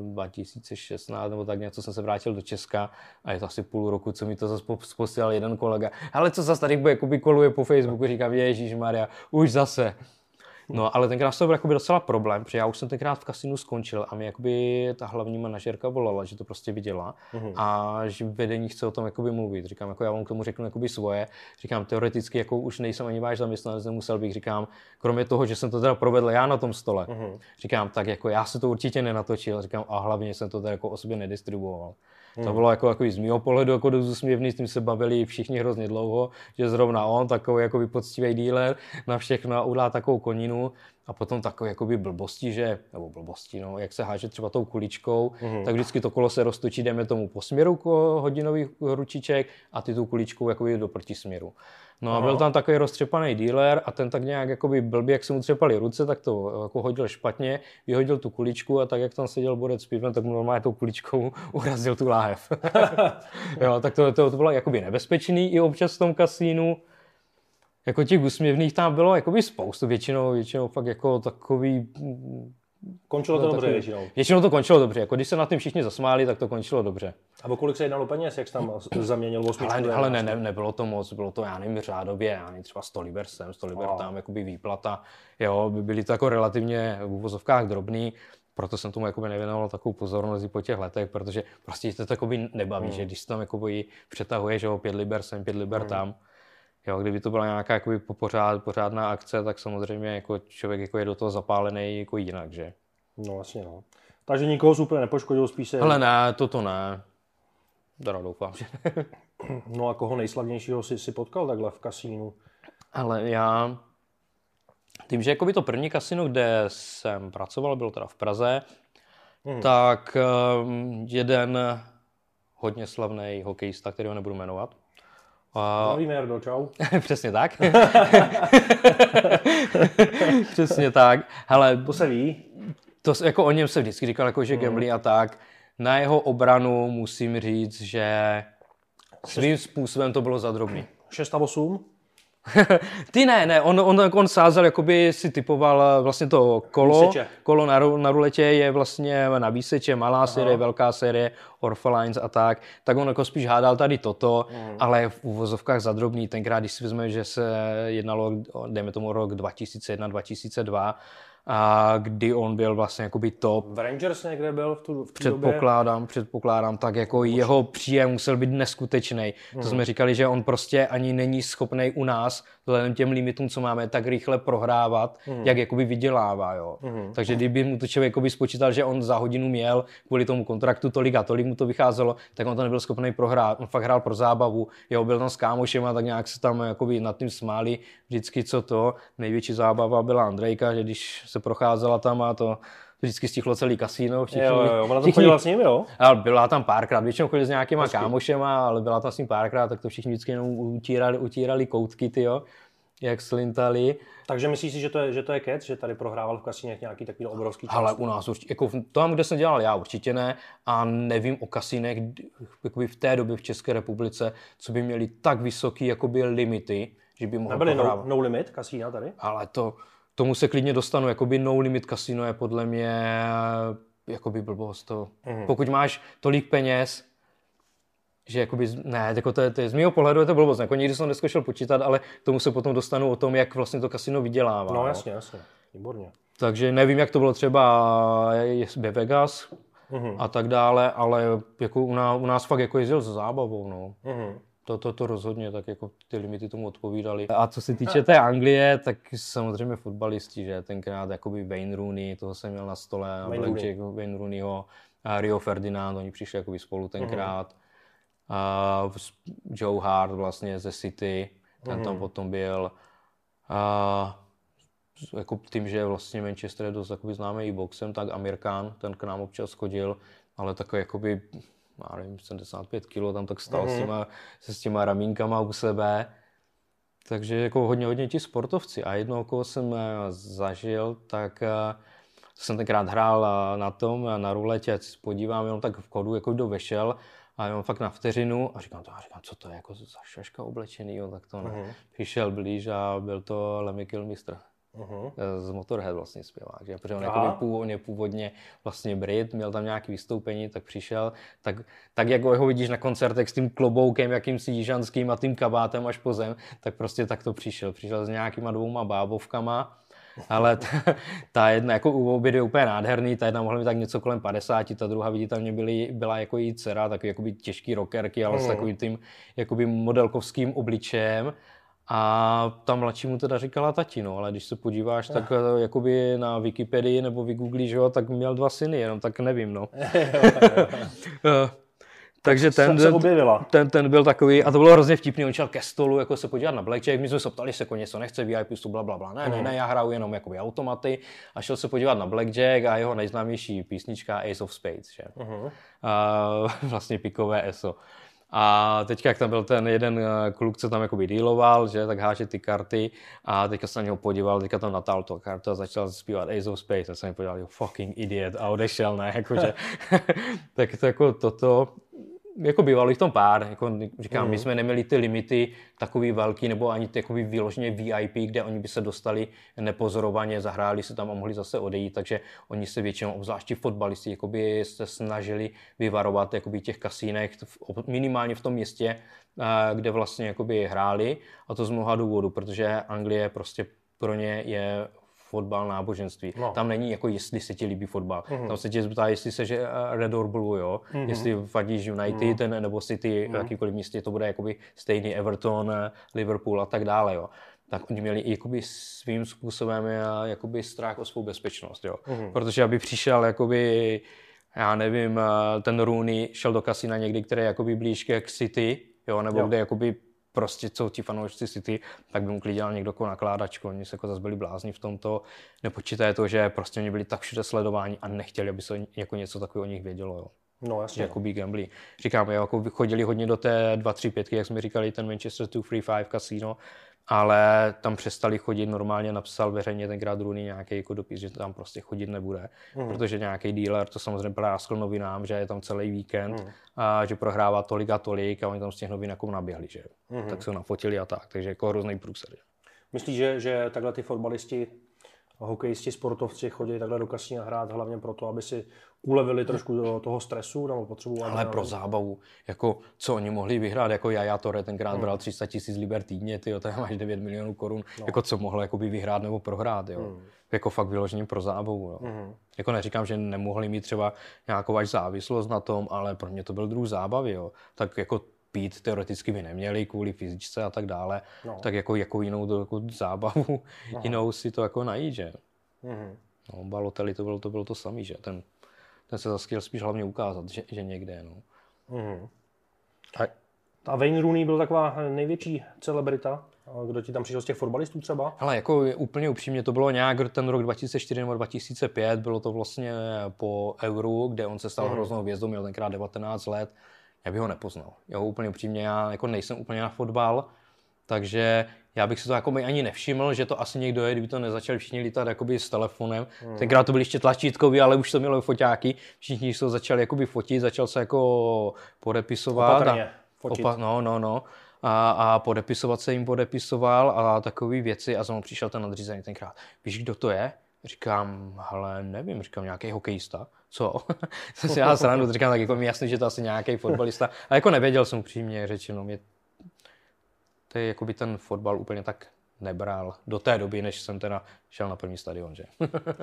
2016 nebo tak něco, jsem se vrátil do Česka a je to asi půl roku, co mi to zase posílal jeden kolega. Ale co zase tady jakoby koluje po Facebooku, říkám, Ježíš Maria, už zase. No, ale tenkrát to byl jakoby docela problém, protože já už jsem tenkrát v kasinu skončil a mi jakoby ta hlavní manažerka volala, že to prostě viděla mm-hmm. a že vedení chce o tom jakoby mluvit. Říkám, jako já vám k tomu řeknu jakoby svoje. Říkám, teoreticky jako už nejsem ani váš zaměstnanec, nemusel bych, říkám, kromě toho, že jsem to teda provedl já na tom stole. Mm-hmm. Říkám, tak jako já se to určitě nenatočil, říkám, a hlavně jsem to teda jako o sobě nedistribuoval. Hmm. To bylo jako, jako z mého pohledu jako dost úsměvný, s tím se bavili všichni hrozně dlouho, že zrovna on, takový jako poctivý díler, na všechno udá takovou koninu a potom takové jakoby blbosti, že, nebo blbosti, no, jak se háže třeba tou kuličkou, mm. tak vždycky to kolo se roztočí, jdeme tomu po směru hodinových ručiček a ty tu kuličkou jakoby do protisměru. No a byl tam takový roztřepaný dealer a ten tak nějak jakoby blbě, jak se mu třepali ruce, tak to jako hodil špatně, vyhodil tu kuličku a tak jak tam seděl borec s pivem, tak mu normálně tou kuličkou [LAUGHS] urazil tu láhev. [LAUGHS] jo, tak to, to, to bylo jakoby nebezpečný i občas v tom kasínu. jako těch úsměvných tam bylo jakoby spoustu, většinou, většinou fakt jako takový Končilo to No, dobře většinou. Většinou to končilo dobře. Jako když se nad tím všichni zasmáli, tak to končilo dobře. A o kolik se jednalo peněz, jak jsi tam zaměnil osmičku? Ale, ale ne, ne, nebylo to moc, bylo to, já nevím, řádově, já nevím, třeba 100 liber sem, 100 liber Wow. tam, jakoby výplata. Jo, by- byly to jako relativně v úvozovkách drobný, proto jsem tomu jakoby nevěnoval takovou pozornost i po těch letech, protože prostě to jakoby nebaví, Hmm. že když se tam jakoby přetahuje, že jo, pět liber sem, pět liber tam, Jo, kdyby to byla nějaká jakoby pořád, pořádná akce, tak samozřejmě jako člověk jako je do toho zapálený jako jinak, že? No vlastně no. Takže nikoho úplně nepoškodil, spíš se... Ale ne, toto ne. Teda doufám, že. [CLEARS THROAT] No a koho nejslavnějšího si, si potkal takhle v kasínu? Ale já, tím, že jakoby to první kasino, kde jsem pracoval, bylo teda v Praze, Hmm. tak um, jeden hodně slavný hokejista, kterého nebudu jmenovat. A, Zdravíme, Jardo, čau. [LAUGHS] přesně tak. [LAUGHS] přesně tak. Hele, To se ví. to, jako o něm se vždycky říkal, jako, že gamblí a tak. Na jeho obranu musím říct, že svým způsobem to bylo za drobný. 6 a 8? Ty ne, ne, on, on, on sázel, jakoby si typoval eh, vlastně to kolo, Výseče. kolo na, na ruletě je vlastně na výseče, malá série, velká série, Orphalines a tak, tak on jako spíš hádal tady toto, Mhm. ale v úvozovkách zadrobný, tenkrát, když si vezmeme, že se jednalo, dejme tomu rok 2001-2002, a kdy on byl vlastně jakoby top, V Rangers někde byl v tu v té době? Předpokládám, předpokládám, tak jako jeho příjem musel být neskutečný. To jsme říkali, že on prostě ani není schopný u nás, vzhledem těm limitům, co máme, tak rychle prohrávat, jak jakoby vydělává. Jo. Takže kdyby mu to člověk jakoby spočítal, že on za hodinu měl kvůli tomu kontraktu tolik a tolik mu to vycházelo, tak on to nebyl schopný prohrát. On fakt hrál pro zábavu, jo, byl tam s kámošem a tak nějak se tam jakoby nad tím smáli vždycky, co to. Největší zábava byla Andrejka, že když se procházela tam a to vždycky stichlo celý kasíno. Všichni, Jo, jo, jo, ona tam všichni- chodila s ním, jo? ale byla tam párkrát, většinou chodil s nějakýma Hezky. kámošema, ale byla tam s ním párkrát, tak to všichni vždycky jenom utírali, utírali koutky, tyjo, jak slintali. Takže myslíš si, že to je, že to je kec, že tady prohrával v kasínech nějaký takový obrovský čas? Ale u nás určitě, jako v- tam, kde jsem dělal já, určitě ne. A nevím o kasínech jakoby v té době v České republice, co by měli tak vysoký jakoby limity, že by mohli Nebyly no, prohrávat. no limit kasína tady? Ale to, tomu se klidně dostanu. Jakoby no limit kasino je podle mě jakoby blbost. To. Mhm. Pokud máš tolik peněz, že jakoby, ne, jako to, je, to je, z mého pohledu je to blbost. Jako nikdy jsem neskoušel počítat, ale k tomu se potom dostanu o tom, jak vlastně to kasino vydělává. No jasně, jasně. Výborně. Takže nevím, jak to bylo třeba ve Vegas Mhm. a tak dále, ale jako u, nás, u nás fakt jako jezdil s zábavou. No. Mhm. To, to, to rozhodně, tak jako ty limity tomu odpovídaly. A co se týče té Anglie, tak samozřejmě fotbalisti, že tenkrát jakoby Wayne Rooney, toho jsem měl na stole, a Wayne Blackjack, Wayne Rooneyho, a Rio Ferdinand, oni přišli jakoby spolu tenkrát. A s- Joe Hart vlastně ze City, ten tam potom byl. A jako tím, že vlastně Manchester je dost jakoby známý i boxem, tak Amir Khan, ten k nám občas chodil, ale takový jakoby, já nevím, 75 kg tam tak stál s, těma, se s těma ramínkama u sebe. Takže jako hodně, hodně ti sportovci. A jednoho, koho jsem eh, zažil, tak eh, jsem tenkrát hrál eh, na tom, na ruletě, ať se podívám jenom tak v kodu, jako kdo vešel, a jenom fakt na vteřinu a říkám to, a říkám, co to je jako za šaška oblečený, jo, tak to ne. Přišel blíž a byl to Lemmy Kilmister Mhm. z Motorhead vlastně zpěvák, že? protože on jakoby původně, původně vlastně Brit, měl tam nějaké vystoupení, tak přišel, tak, tak jak ho vidíš na koncertech s tím kloboukem, jakýmsi jižanským a tím kabátem až po zem, tak prostě tak to přišel. Přišel s nějakýma dvouma bábovkama, ale ta, [LAUGHS] ta jedna, jako u obě je úplně nádherný, ta jedna mohla mít tak něco kolem 50, ta druhá viditelně byly, byla jako její dcera, takový jakoby těžký rockerky, ale s takovým tím jakoby modelkovským obličejem. A ta mladší mu teda říkala tati, no, ale když se podíváš, tak eh, jakoby na Wikipedii nebo vygooglíš ho, tak měl dva syny, jenom tak nevím, no. [LAUGHS] Eh, Takže ten, se objevila. ten, ten byl takový, a to bylo hrozně vtipný, on šel ke stolu, jako se podívat na blackjack, my jsme se ptali, se jako něco nechce, VIP stu, bla, bla, bla. Ne, ne, ne, já hraju jenom jakoby automaty a šel se podívat na blackjack a jeho nejznámější písnička Ace of Spades, že? A, [LAUGHS] vlastně pikové ESO. A teďka, jak tam byl ten jeden eh, kluk, co tam jakoby dealoval, že, tak háže ty karty a teďka se na něho podíval, teďka tam natáhl tu kartu a začal zpívat Ace of Space a jsem mi podíval, you fucking idiot a odešel, ne, jakože, [LAUGHS] [LAUGHS] tak to jako toto, jako bývalo jich tam pár, jako říkám, mm. my Mhm. jsme neměli ty limity takový velký, nebo ani ty jakoby vyloženě VIP, kde oni by se dostali nepozorovaně, zahráli se tam a mohli zase odejít, takže oni se většinou, obzvlášť ti fotbalisti, jakoby se snažili vyvarovat jakoby těch kasínek minimálně v tom městě, eh, kde vlastně jakoby hráli a to z mnoha důvodů, protože Anglie prostě pro ně je fotbal náboženství. No. Tam není jako jestli se ti líbí fotbal. Mhm. Tam se tě zeptá, jestli se že eh, Red or Blue, jo. Mhm. Jestli fandíš United ten, nebo City, v jakýkoliv místě to bude jakoby stejný Everton, Liverpool a tak dále, jo. Tak oni měli jakoby svým způsobem eh, jakoby strach o svou bezpečnost, jo. Mhm. Protože aby přišel jakoby já nevím, eh, ten Rooney šel do kasina někdy, který je jakoby blíž k City, jo, nebo jo. kde jakoby prostě jsou ti fanoušci City, tak by mu klidně někdo jako nakládačku. Oni se jako zase byli blázni v tomto. Nepočítaje to, že prostě oni byli tak všude sledováni a nechtěli, aby se jako něco takového o nich vědělo. Jo. No jasně. jako by gambly. Říkám, jo, jako chodili hodně do té 2-3 pětky, jak jsme říkali, ten Manchester 2-3-5 kasino, ale tam přestali chodit, normálně napsal veřejně tenkrát Rooney nějaký jako dopis, že tam prostě chodit nebude, Mhm. protože nějaký dealer to samozřejmě práskl novinám, že je tam celý víkend Mhm. a že prohrává tolik a tolik a oni tam z těch novin jako naběhli, že. Mhm. Tak se ho nafotili a tak, takže jako hrozný průser. Že? Myslíš, že, že takhle ty fotbalisti, hokejisti, sportovci chodí takhle do kasína hrát hlavně proto, aby si ulevili trošku do toho stresu nebo potřebu? Ale pro zábavu, jako co oni mohli vyhrát, jako Jaja Tore tenkrát bral 300 tisíc liber týdně, ty to máš 9 milionů korun, no. jako co mohl jakoby vyhrát nebo prohrát, jo. Hmm. Jako fakt vyloženě pro zábavu, jo. Mhm. Jako neříkám, že nemohli mít třeba nějakou až závislost na tom, ale pro mě to byl druh zábavy, jo. Tak jako pít teoreticky by neměli kvůli fyzičce a tak dále, No. tak jako, jako jinou to, jako zábavu, jinou si to jako najít, že. Mhm. No, Balotelli to bylo to, bylo to samý, že ten, ten se zase chtěl spíš hlavně ukázat, že, že někde, no. Mhm. A A Wayne Rooney byl taková největší celebrita? Kdo ti tam přišel z těch fotbalistů třeba? Hele, jako je úplně upřímně, to bylo nějak ten rok 2004 nebo 2005, bylo to vlastně po Euru, kde on se stal Mhm. hroznou hvězdou, měl tenkrát 19 let, já bych ho nepoznal. Jo, úplně upřímně, já jako nejsem úplně na fotbal, takže já bych si to jako ani nevšiml, že to asi někdo je, kdyby to nezačali všichni lítat jakoby s telefonem. Mhm. Tenkrát to byly ještě tlačítkový, ale už to mělo foťáky. Všichni se to začali jakoby fotit, začal se jako podepisovat. Opatrně a, fotit. Opa, no, no, no. A, a podepisovat se jim podepisoval a takové věci a za mnou přišel ten nadřízený tenkrát. Víš, kdo to je? Říkám, ale nevím, říkám, nějaký hokejista. Co? Jsem [LAUGHS] si já srandu, říkám, tak jako mi jasný, že to asi nějaký fotbalista. A jako nevěděl jsem upřímně řečeno, mě to je jako by ten fotbal úplně tak nebral do té doby, než jsem teda šel na první stadion, že?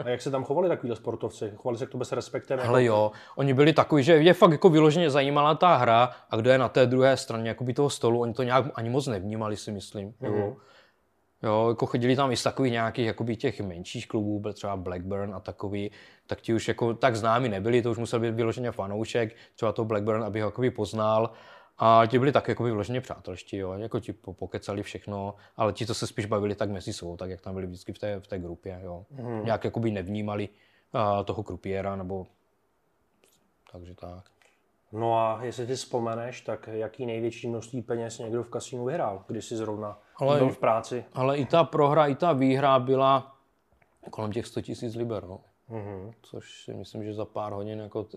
A jak se tam chovali takovýhle sportovci? Chovali se k tobě s respektem? Ale jo, oni byli takový, že je fakt jako vyloženě zajímala ta hra a kdo je na té druhé straně jakoby toho stolu, oni to nějak ani moc nevnímali, si myslím. Mhm. Jo. Jo, jako chodili tam i z takových nějakých jakoby těch menších klubů, byl třeba Blackburn a takový, tak ti už jako tak známi nebyli, to už musel být vyloženě fanoušek, třeba to Blackburn, aby ho jakoby poznal. A ti byli tak jako vyloženě přátelští, jo, jako ti po- pokecali všechno, ale ti, co se spíš bavili tak mezi sebou, tak jak tam byli vždycky v té, v té grupě, jo. Mhm. Nějak jakoby nevnímali a, toho krupiéra, nebo takže tak. No a jestli si vzpomeneš, tak jaký největší množství peněz někdo v kasínu vyhrál, když si zrovna Ale- byl v práci? Ale i ta prohra, i ta výhra byla kolem těch 100 tisíc liber, no. Mhm. Což si myslím, že za pár hodin jako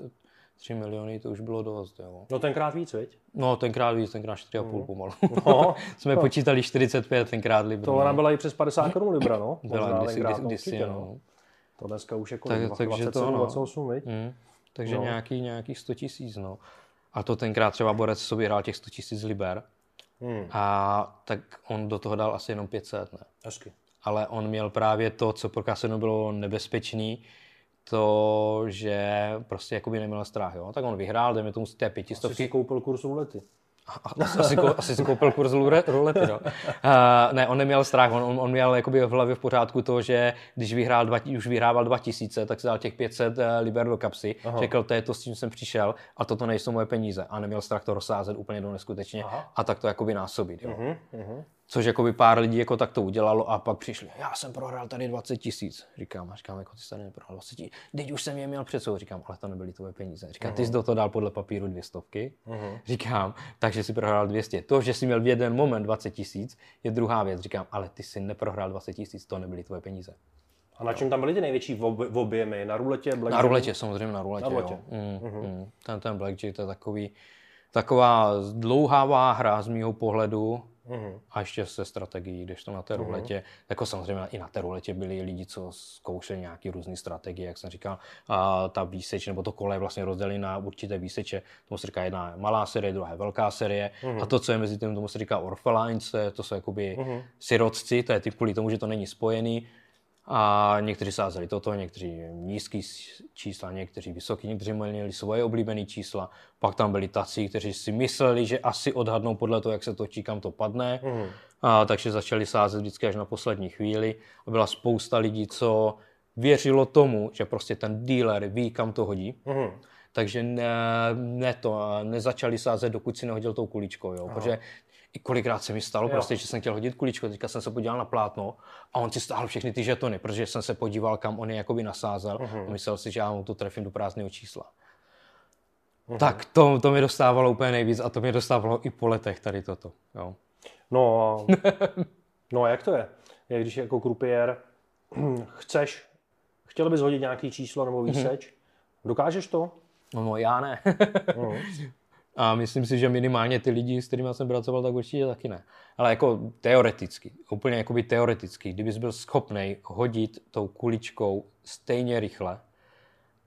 3 miliony to už bylo dost, jo. No tenkrát víc, viď? No, tenkrát víc, tenkrát 4,5 pomalu. No, [LAUGHS] Jsme počítali 45 tenkrát liber. to ona byla i přes 50 korun libra, no. byla Možná kdysi, tenkrát, kdysi, no, určitě, no. To dneska už jako Tak- tak, takže 27, to ano. 28, viď? Mm. Takže No. nějaký, nějakých 100 tisíc, no. A to tenkrát třeba Borec sobě hrál těch 100 tisíc liber. Hmm. A tak on do toho dal asi jenom 500, ne? Hezky. ale on měl právě to, co pro Kasenu bylo nebezpečný, to, že prostě jakoby neměl strach, jo. Tak on vyhrál, dejme tomu z té Asi si pětistovky, koupil kurz rulety. asi, asi, si koupil kurz rulety, no. Uh, ne, on neměl strach, on, on, měl jakoby v hlavě v pořádku to, že když vyhrál dva, už vyhrával 2000, tak si dal těch 500 uh, liber do kapsy, Aha. Řekl, to je to, s čím jsem přišel a toto nejsou moje peníze a neměl strach to rozsázet úplně do neskutečně Aha. a tak to jakoby násobit, jo. Mhm, mhm. Což jakoby pár lidí jako tak to udělalo a pak přišli, já jsem prohrál tady 20 tisíc. Říkám, a říkám, jako ty jsi tady neprohrál 20 tisíc. Teď už jsem je měl před sebou. Říkám, ale to nebyly tvoje peníze. Říkám, ty jsi do toho dal podle papíru dvě stovky. Mhm. Říkám, takže si prohrál 200. To, že jsi měl v jeden moment 20 tisíc, je druhá věc. Říkám, ale ty jsi neprohrál 20 tisíc, to nebyly tvoje peníze. A na čem tam byly ty největší v objemy? Na ruletě? Na blackjacku? ruletě, samozřejmě na ruletě. Na ruletě. Jo. Mm, mm. Ten, ten blackjack to je takový, taková dlouhává hra z mýho pohledu, Mhm. a ještě se strategií, když to na té ruletě, jako samozřejmě i na té ruletě byli lidi, co zkoušeli nějaké různé strategie, jak jsem říkal, a ta výseč nebo to kole je vlastně rozdělení na určité výseče, tomu se říká jedna je malá série, druhá je velká série. A to, co je mezi tím, tomu se říká Orphalines, to jsou jakoby sirotci, to je typ kvůli tomu, že to není spojený, a někteří sázeli toto, někteří nízký čísla, někteří vysoký, někteří měli svoje oblíbené čísla. Pak tam byli tací, kteří si mysleli, že asi odhadnou podle toho, jak se točí, kam to padne. Mhm. A, takže začali sázet vždycky až na poslední chvíli. A byla spousta lidí, co věřilo tomu, že prostě ten dealer ví, kam to hodí. Mhm. Takže ne, ne to, nezačali sázet, dokud si nehodil tou kuličkou, jo. Protože i kolikrát se mi stalo, Jo. prostě, že jsem chtěl hodit kuličku, teďka jsem se podíval na plátno a on si stáhl všechny ty žetony, protože jsem se podíval, kam on je jakoby nasázel a myslel si, že já mu to trefím do prázdného čísla. Tak to, to mi dostávalo úplně nejvíc a to mě dostávalo i po letech tady toto. Jo. No, a- [LAUGHS] no a jak to je? Jak když jako krupiér [CLEARS THROAT] chceš, chtěl bys hodit nějaký číslo nebo výseč, dokážeš to? No, no já ne. Mhm. [LAUGHS] A myslím si, že minimálně ty lidi, s kterými jsem pracoval, tak určitě taky ne. Ale jako teoreticky, úplně jakoby teoreticky, kdybys byl schopný hodit tou kuličkou stejně rychle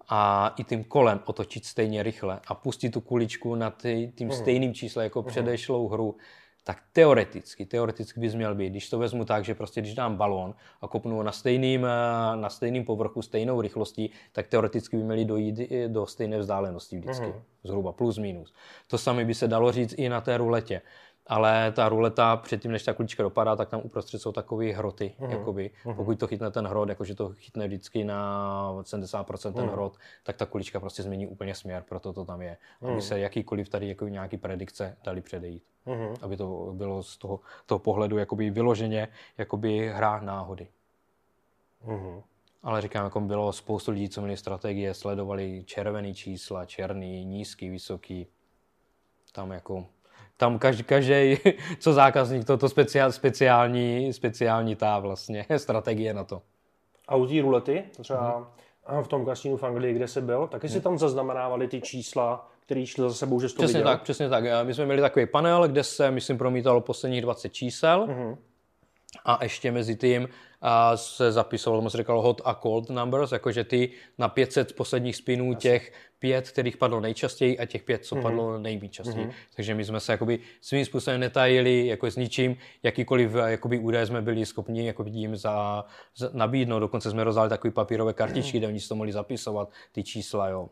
a i tím kolem otočit stejně rychle a pustit tu kuličku na ty, tím stejným čísle jako předešlou hru, tak teoreticky, teoreticky bys měl být. Když to vezmu tak, že prostě když dám balón a kopnu ho na stejným, eh, na stejným povrchu, stejnou rychlostí, tak teoreticky by měli dojít i do stejné vzdálenosti vždycky. Zhruba plus minus. To samé by se dalo říct i na té ruletě. Ale ta ruleta, předtím, než ta kulička dopadá, tak tam uprostřed jsou takové hroty. Jakoby. Pokud to chytne ten hrot, jakože to chytne vždycky na 70% ten hrot, tak ta kulička prostě změní úplně směr, proto to tam je. Aby se jakýkoliv tady jako nějaký predikce dali předejít. Mhm. Aby to bylo z toho, toho pohledu jakoby vyloženě jakoby hra náhody. Mhm. Ale říkám, jako bylo spoustu lidí, co měli strategie, sledovali červený čísla, černý, nízký, vysoký. Tam jako, tam každý, každý [LAUGHS] co zákazník, to, to speciál, speciální, speciální ta vlastně [LAUGHS] strategie na to. A u té rulety, třeba v tom kasínu v Anglii, kde jsi byl, taky si tam zaznamenávali ty čísla, které šly za sebou, že jsi to Přesně viděl? tak, přesně tak. My jsme měli takový panel, kde se, myslím, promítalo posledních 20 čísel. Mhm. A ještě mezi tím a se zapisovalo, mu se říkalo hot a cold numbers, jakože ty na 500 posledních spinů těch pět, kterých padlo nejčastěji a těch pět, co padlo nejméně častěji. Takže my jsme se jakoby svým způsobem netajili jako s ničím, jakýkoliv eh, jakoby údaje jsme byli schopni jako jim za, za, nabídnout. Dokonce jsme rozdali takové papírové kartičky, kde oni si to mohli zapisovat, ty čísla, jo.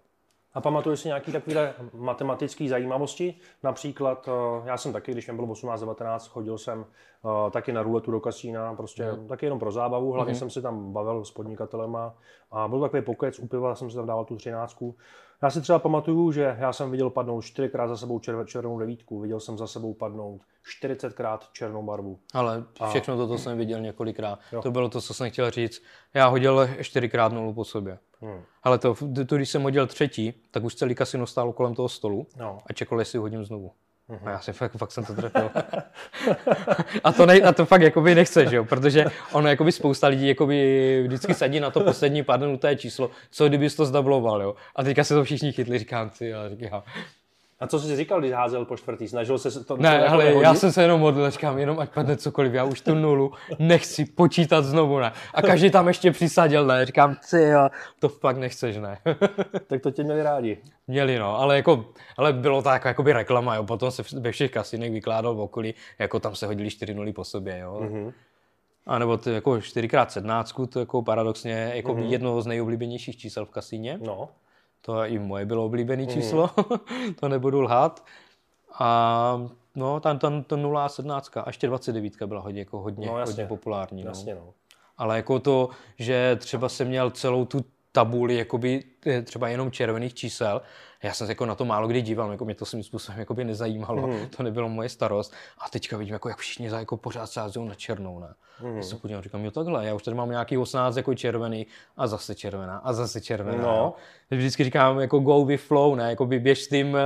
A pamatuješ si nějaké takové matematické zajímavosti? Například, eh, já jsem taky, když mě bylo 18-19, chodil jsem eh, taky na ruletu do kasína, prostě taky jenom pro zábavu, hlavně jsem si tam bavil s podnikatelema a byl takový pokec, u piva jsem si tam dával tu třináctku. Já si třeba pamatuju, že já jsem viděl padnout čtyřikrát za sebou červ- červenou devítku, viděl jsem za sebou padnout 40krát černou barvu. Ale všechno toto jsem viděl několikrát. To bylo to, co jsem chtěl říct. Já hodil čtyřikrát nulu po sobě. Hmm. Ale to, to, když jsem hodil třetí, tak už celý kasino stálo kolem toho stolu No. a čekal, jestli ho hodím znovu. A já jsem fakt, fakt jsem to trefil. a, to nej, a to fakt jakoby nechceš, jo? protože ono jakoby spousta lidí jakoby vždycky sadí na to poslední padnuté číslo, co kdybys to zdabloval, jo? A teďka se to všichni chytli, říkám si, a říkám, A co jsi si říkal, když házel po čtvrtý? Snažil se to Ne, to ale já jsem se jenom modlil, říkám, jenom ať padne cokoliv, já už tu nulu nechci počítat znovu, ne. A každý tam ještě přisadil, ne, říkám, ty jo, to fakt nechceš, ne. [LAUGHS] Tak to tě měli rádi. Měli, no, ale jako, ale bylo to jako jakoby reklama, jo, potom se ve všech kasinech vykládal v okolí, jako tam se hodili čtyři nuly po sobě, jo. Mm-hmm. A nebo to jako 4x17, to jako paradoxně jako mm-hmm. jedno z nejoblíbenějších čísel v kasíně. No. To i moje bylo oblíbené číslo, [LAUGHS] to nebudu lhát. A no, tam, to 0 a 17 a ještě 29 byla hodně, jako hodně, No, jasně. hodně populární. No. Jasně, no. Ale jako to, že třeba jsem měl celou tu tabuli jakoby eh, třeba jenom červených čísel, já jsem se jako na to málo kdy díval, jako mě to svým způsobem jakoby nezajímalo, mm. to nebylo moje starost. A teďka vidím, jako jak všichni za jako pořád sázejí na černou, ne. Mm. Já se podívám, říkám, jo takhle, já už tady mám nějaký 18 jako červený a zase červená a zase červená. No. jo. Vždycky říkám, jako go with flow, ne, jako běž s tím,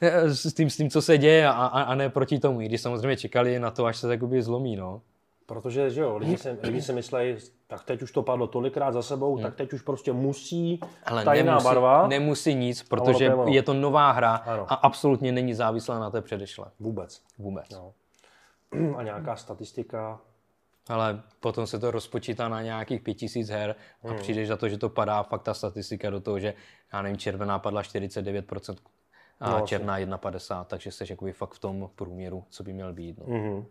eh, s tím, s tím, co se děje a, a, a ne proti tomu, i když samozřejmě čekali na to, až se jakoby zlomí, no. Protože, že jo, lidi si, lidi si myslí, tak teď už to padlo tolikrát za sebou, hmm. tak teď už prostě musí Ale tajná nemusí, barva. nemusí nic, protože to je to nová hra Ano. a absolutně není závislá na té předešlé. Vůbec. Vůbec. No. [CLEARS THROAT] A nějaká statistika. Ale potom se to rozpočítá na nějakých 5000 her a Hmm. přijdeš za to, že to padá fakt ta statistika do toho, že já nevím, červená padla 49% a No, no, černá 51%, takže jsi jakoby fakt v tom průměru, co by měl být. No. Mhm.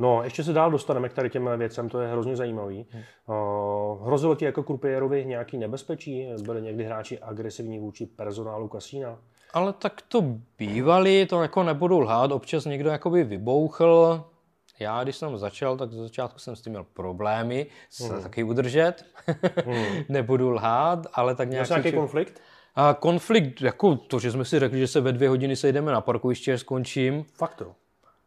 No, ještě se dál dostaneme k tady těm věcem, to je hrozně zajímavý. Hmm. Uh, hrozilo ti jako krupierovi nějaký nebezpečí? Byli někdy hráči agresivní vůči personálu kasína? Ale tak to bývali, to jako nebudu lhát, občas někdo jakoby vybouchl. Já, když jsem začal, tak ze začátku jsem s tím měl problémy se Mhm. taky udržet. [LAUGHS] nebudu lhát, ale tak nějak nějaký jsem- konflikt? A konflikt, jako to, že jsme si řekli, že se ve dvě hodiny sejdeme na parkovišti, až skončím. Fakt to.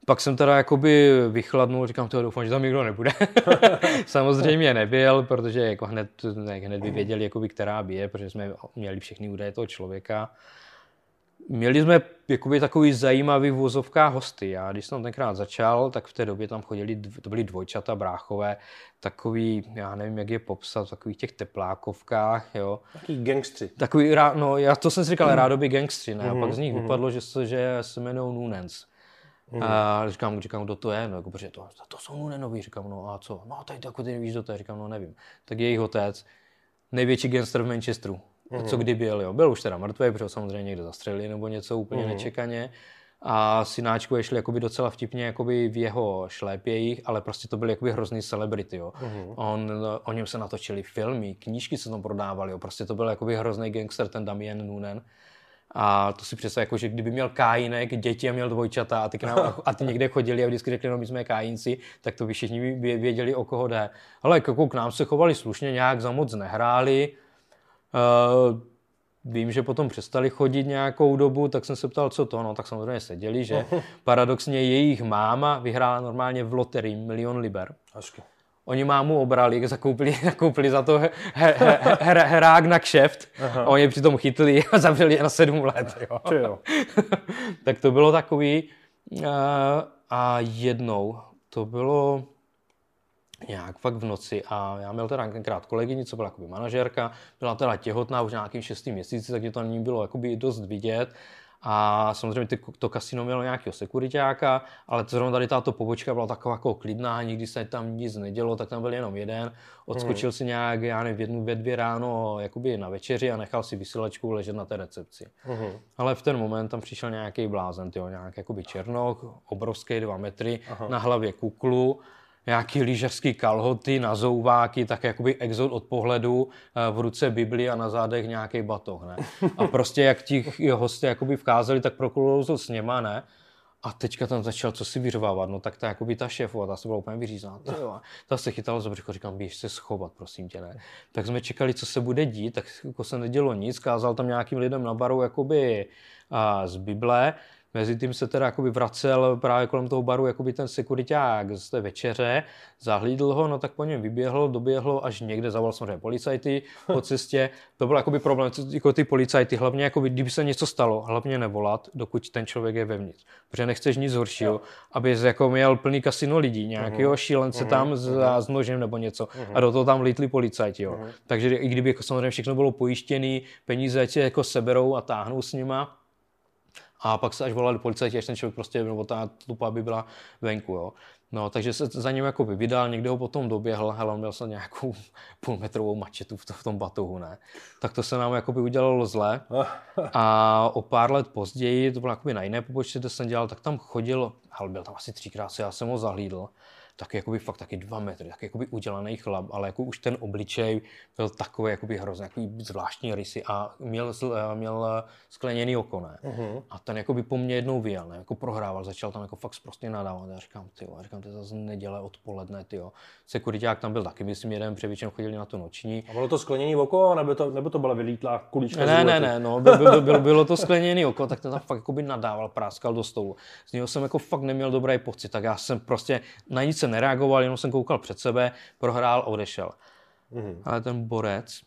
Pak jsem teda jakoby vychladnul, říkám, to doufám, že tam nikdo nebude. [LAUGHS] Samozřejmě nebyl, protože jako hned, ne, hned by věděli, jakoby, která bije, protože jsme měli všechny údaje toho člověka. Měli jsme jakoby takový zajímavý v vozovkách hosty. Já když jsem tenkrát začal, tak v té době tam chodili, to byly dvojčata bráchové, takový, já nevím, jak je popsat, v takových těch teplákovkách, jo. Taký gangstři. Takový, no, já to jsem si říkal, [CLEARS THROAT] rádoby gangstři, ne? A pak z nich mhm. vypadlo, že se, že se jmenují Nunens. A říkám, říkám, kdo to je, no, jako, protože to, to jsou Nunenoví, říkám, no a co? No, tady jako ty nevíš, kdo to je, říkám, no nevím. Tak jejich otec, největší gangster v Manchesteru. A co kdy byl, jo? Byl už teda mrtvý, protože ho samozřejmě někde zastřelili nebo něco úplně nečekaně. A synáčku je šli jakoby docela vtipně jakoby v jeho šlépějích, ale prostě to byly jakoby hrozný celebrity. Jo. On, o něm se natočili filmy, knížky se tam prodávaly, jo. prostě to byl jakoby hrozný gangster, ten Damien Noonan. A to si představ, jako, že kdyby měl kájinek, děti a měl dvojčata a ty, k nám, [LAUGHS] a ty někde chodili a vždycky řekli, no my jsme kájinci, tak to by všichni vě- věděli, o koho jde. Ale jako k nám se chovali slušně, nějak za moc nehráli. Uh, vím, že potom přestali chodit nějakou dobu, tak jsem se ptal, co to, no tak samozřejmě seděli, že [LAUGHS] paradoxně jejich máma vyhrála normálně v loterii milion liber. Hezky. Oni mámu obrali, [LAUGHS] zakoupili, zakoupili za to he, he, he, her, herák na kšeft. A oni je přitom chytli a zavřeli je na sedm let. Jo. Jo. [LAUGHS] tak to bylo takový. A, a jednou to bylo nějak fakt v noci a já měl teda tenkrát kolegyni, co byla jakoby manažerka, byla teda těhotná už nějakým šestým měsíci, takže to na ní bylo jakoby dost vidět. A samozřejmě ty, to kasino mělo nějakého sekuritáka, ale zrovna tady tato pobočka byla taková jako klidná, nikdy se tam nic nedělo, tak tam byl jenom jeden. Odskočil si nějak, já nevím, v jednu, ve dvě ráno jakoby na večeři a nechal si vysílačku ležet na té recepci. Mhm. Ale v ten moment tam přišel nějaký blázen, tyjo, nějak jakoby černok, obrovský dva metry, na hlavě kuklu, nějaký lyžařský kalhoty na zouváky, tak jakoby exot od pohledu, eh, v ruce Bibli a na zádech nějaký batoh, ne? [LAUGHS] A prostě jak ti hosté jakoby vkázeli, tak proklouzel s něma, ne? A teďka tam začal co si vyřvávat, no tak ta jakoby ta šéfova, ta se byla úplně vyřízená. tyjo. Ta se chytala za břicho, říkám, běž se schovat, prosím tě, ne. Tak jsme čekali, co se bude dít, tak jako se nedělo nic, kázal tam nějakým lidem na baru jakoby a, z Bible, Mezi tím se teda jakoby vracel právě kolem toho baru jakoby ten sekuriták z té večeře, zahlídl ho, no tak po něm vyběhl, doběhlo až někde, zavolal samozřejmě policajty po [LAUGHS] cestě. To byl jakoby problém, jako ty policajty, hlavně jakoby, kdyby se něco stalo, hlavně nevolat, dokud ten člověk je vevnitř. Protože nechceš nic horšího, aby jsi jako měl plný kasino lidí, nějakého šílence tam s, s nožem nebo něco a do toho tam vlítli policajti. Jo. Takže i kdyby jako samozřejmě všechno bylo pojištěné, peníze tě jako seberou a táhnou s nima, a pak se až volali policajti, až ten člověk prostě, nebo ta tupa by byla venku, jo. No, takže se za ním jako vydal, někde ho potom doběhl, hele, on měl snad nějakou [LAUGHS] půlmetrovou mačetu v, to, v tom batohu, ne. Tak to se nám jakoby udělalo zle. [LAUGHS] A o pár let později, to bylo jakoby na jiné pobočce, kde jsem dělal, tak tam chodil, ale byl tam asi třikrát, já jsem ho zahlídl, tak jakoby fakt taky dva metry, tak jakoby udělaný chlap, ale jako už ten obličej byl takový jakoby hrozný, takový zvláštní rysy a měl, zl- měl eh, skleněný oko, ne. A ten jakoby po mně jednou vyjel, ne, jako prohrával, začal tam jako fakt prostě nadávat. Já říkám, ty jo, říkám, to je zase neděle odpoledne, ty jo. Sekuriták tam byl taky, myslím, jeden, protože většinou chodili na tu noční. A bylo to sklenění oko, nebo to, nebo to byla vylítlá kulička Ne, ne, ne, no, byl, byl, byl, bylo to skleněný oko, tak ten tam fakt jakoby nadával, práskal do stolu. Z něho jsem jako fakt neměl dobrý pocit, tak já jsem prostě na nic se nereagoval, jenom jsem koukal před sebe, prohrál a odešel. Mhm. Ale ten borec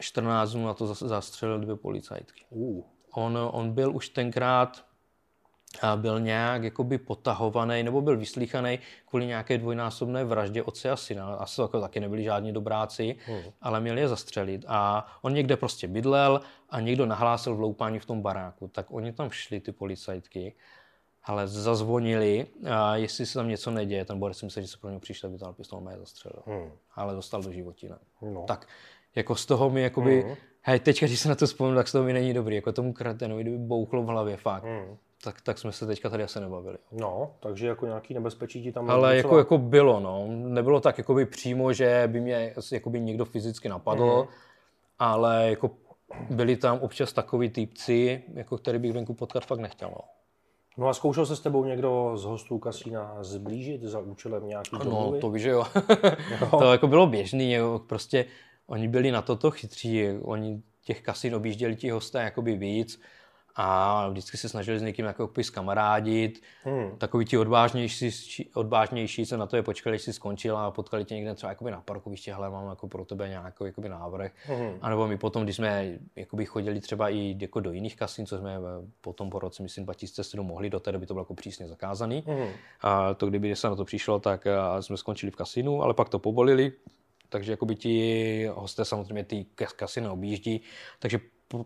14 dnů na to zas- zastřelil dvě policajtky. Uh. On, on byl už tenkrát a byl nějak jakoby potahovaný nebo byl vyslíchaný kvůli nějaké dvojnásobné vraždě otce a syna. Asi jako taky nebyli žádní dobráci, hmm. ale měli je zastřelit. A on někde prostě bydlel a někdo nahlásil vloupání v tom baráku. Tak oni tam šli, ty policajtky, ale zazvonili, a jestli se tam něco neděje, ten borec si myslel, že se pro něj přišel, vytáhl pistol je zastřelil. Hmm. Ale dostal do životina. No. Tak jako z toho mi jakoby, hmm. hej, teďka, když se na to vzpomínám, tak z toho mi není dobrý. Jako tomu kretenovi, kdyby bouchlo v hlavě, fakt. Hmm tak, tak jsme se teďka tady asi nebavili. No, takže jako nějaký nebezpečí ti tam... Ale jako, jako bylo, no. Nebylo tak jakoby přímo, že by mě jakoby někdo fyzicky napadl, mm. ale jako byli tam občas takový týpci, jako který bych venku potkat fakt nechtěl. No. No a zkoušel se s tebou někdo z hostů kasína zblížit za účelem nějaký No, to víš, že jo. jo. [LAUGHS] to jako bylo běžný, jo. prostě oni byli na toto chytří, oni těch kasín objížděli ti hosté jakoby víc, a vždycky se snažili s někým jako kamarádit. Hmm. Takový ti odvážnější, odvážnější se na to je počkali, když jsi skončil a potkali tě někde třeba jakoby na parkoviště, hele, mám jako pro tebe nějaký jakoby návrh. Hmm. A nebo my potom, když jsme jakoby chodili třeba i jako do jiných kasin, co jsme potom po roce, myslím, 2007 mohli, do té doby to bylo jako přísně zakázaný. Hmm. A to kdyby se na to přišlo, tak jsme skončili v kasinu, ale pak to pobolili, takže jakoby ti hosté samozřejmě ty kasiny objíždí, takže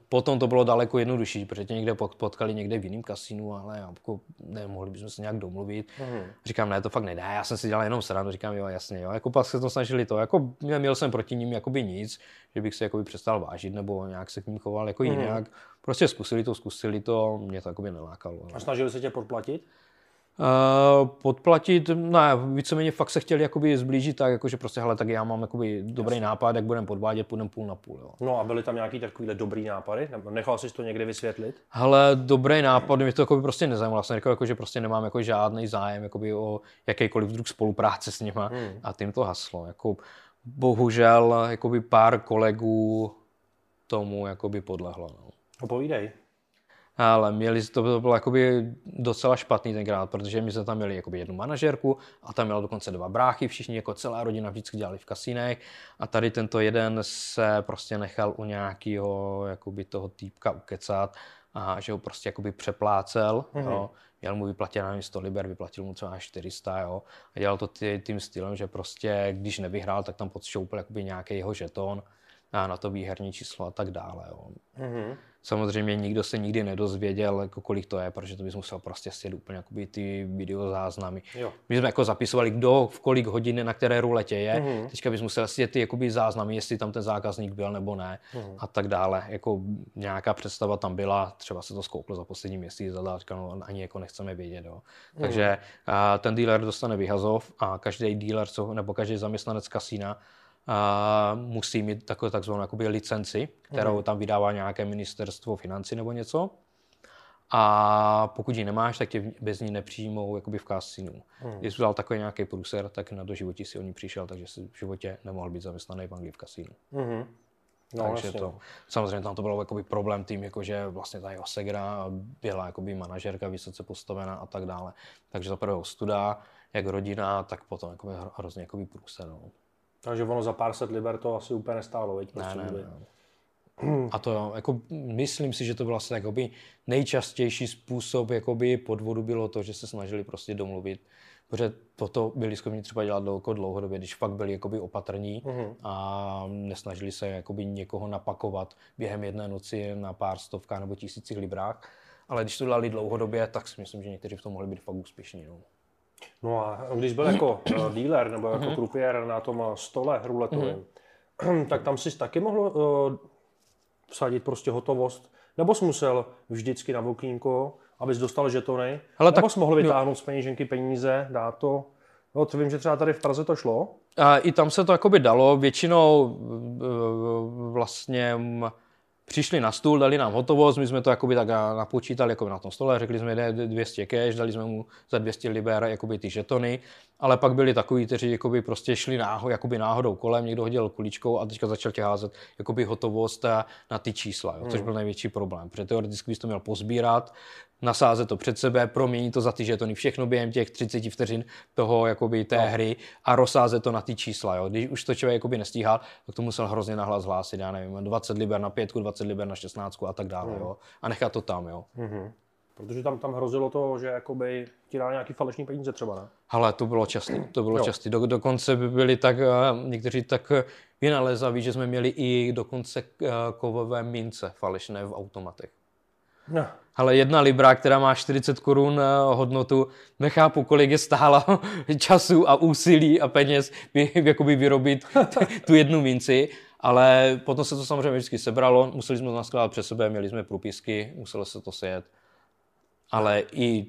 potom to bylo daleko jednodušší, protože tě někde potkali někde v jiném kasinu, ale jako, ne, mohli bychom se nějak domluvit. Mm. Říkám, ne, to fakt nedá, já jsem si dělal jenom srandu, říkám, jo, jasně, jo. Jako pak se to snažili to, jako měl jsem proti ním jakoby nic, že bych se jakoby přestal vážit nebo nějak se k ním choval jako mm. jinak. Prostě zkusili to, zkusili to, mě to jakoby nelákalo. A snažili se tě podplatit? Uh, podplatit, ne, víceméně fakt se chtěli jakoby zblížit tak, jakože prostě, hele, tak já mám jakoby dobrý Jasně. nápad, jak budeme podvádět, půjdeme půl na půl. Jo. No a byly tam nějaký takovýhle dobrý nápady? Nechal jsi to někde vysvětlit? Hele, dobrý nápad, mě to jakoby prostě nezajímalo. Jsem řekl, jako, že prostě nemám jako žádný zájem jakoby o jakýkoliv druh spolupráce s nima hmm. a tím to haslo. Jako, bohužel jakoby pár kolegů tomu jakoby podlehlo. No. Opovídej ale měli, to, bylo jakoby docela špatný tenkrát, protože my jsme tam měli jakoby jednu manažerku a tam měla dokonce dva bráchy, všichni jako celá rodina vždycky dělali v kasínech a tady tento jeden se prostě nechal u nějakého jakoby toho týpka ukecat a že ho prostě jakoby přeplácel, mm-hmm. jo. Měl mu vyplatit na 100 liber, vyplatil mu třeba 400, jo. A dělal to tím stylem, že prostě, když nevyhrál, tak tam podšoupil jakoby nějaký jeho žeton na to výherní číslo a tak dále, jo. Mm-hmm. Samozřejmě nikdo se nikdy nedozvěděl, jako kolik to je, protože to bys musel prostě sjet úplně jakoby ty videozáznamy. Jo. My jsme jako zapisovali, kdo v kolik hodin na které ruletě je. Mm-hmm. Teďka bys musel sjet ty jakoby záznamy, jestli tam ten zákazník byl nebo ne mm-hmm. a tak dále. Jako nějaká představa tam byla, třeba se to zkouklo za poslední měsíc, ale no, ani jako nechceme vědět. Jo. Mm-hmm. Takže a, ten dealer dostane vyhazov a každý dealer, co, nebo každý zaměstnanec kasína a musí mít takovou takzvanou jakoby licenci, kterou mm. tam vydává nějaké ministerstvo financí nebo něco. A pokud ji nemáš, tak tě bez ní nepřijmou jakoby v kasinu. Mm. Když jsi dal takový nějaký průser, tak na doživotí si o ní přišel, takže si v životě nemohl být zaměstnaný v Anglii v kasínu. Mm. No, takže to, samozřejmě tam to bylo jakoby problém tím, jakože vlastně ta jeho segra byla jakoby manažerka vysoce postavená a tak dále. Takže za prvého studa, jak rodina, tak potom jakoby hrozně jakoby průser. No. Takže ono za pár set liber to asi úplně nestálo, veď? Ne, ne, ne. A to jako, myslím si, že to byl asi jakoby nejčastější způsob jakoby podvodu bylo to, že se snažili prostě domluvit, protože toto byli schopni třeba dělat dlouho, dlouhodobě, když fakt byli jakoby opatrní uh-huh. a nesnažili se jakoby někoho napakovat během jedné noci na pár stovkách nebo tisících librách. Ale když to dělali dlouhodobě, tak si myslím, že někteří v tom mohli být fakt úspěšní. No. No a když byl jako uh, dealer nebo jako uh-huh. krupiér na tom eh, stole ruletovém, uh-huh. [CLEARS THROAT] tak tam si taky mohl uh, vsadit prostě hotovost, nebo jsi musel vždycky na vokínko, abys dostal žetony, Ale nebo tak, jsi mohl vytáhnout z peníženky peníze, dát to. No, to vím, že třeba tady v Praze to šlo. A I tam se to jakoby dalo, většinou vlastně přišli na stůl, dali nám hotovost, my jsme to jakoby tak napočítali jako na tom stole, řekli jsme, jde 200 cash, dali jsme mu za 200 liber jakoby ty žetony, ale pak byli takový, kteří jakoby prostě šli náho, jakoby náhodou kolem, někdo hodil kuličkou a teďka začal tě házet jakoby hotovost na ty čísla, jo, což hmm. byl největší problém, protože teoreticky bys to měl pozbírat, nasázet to před sebe, proměnit to za ty žetony, všechno během těch 30 vteřin toho jakoby té no. hry a rozsázet to na ty čísla. Jo. Když už to člověk jakoby nestíhal, tak to musel hrozně nahlas hlásit, já nevím, 20 liber na pětku, 20 liber na 16 a tak dále. Mm. Jo. A nechat to tam. Jo. Mm-hmm. Protože tam, tam hrozilo to, že jakoby ti dá nějaký falešný peníze třeba, ne? Ale to bylo častý, to bylo Jo. častý. Do, dokonce by byli tak, eh, někteří tak eh, vynalezaví, že jsme měli i dokonce eh, kovové mince falešné v automatech. No. Ale jedna libra, která má 40 korun hodnotu, nechápu, kolik je stála [LAUGHS] času a úsilí a peněz [LAUGHS] jakoby vyrobit tu jednu minci, ale potom se to samozřejmě vždycky sebralo, museli jsme to naskládat přes sebe, měli jsme průpisky, muselo se to sejet. Ale i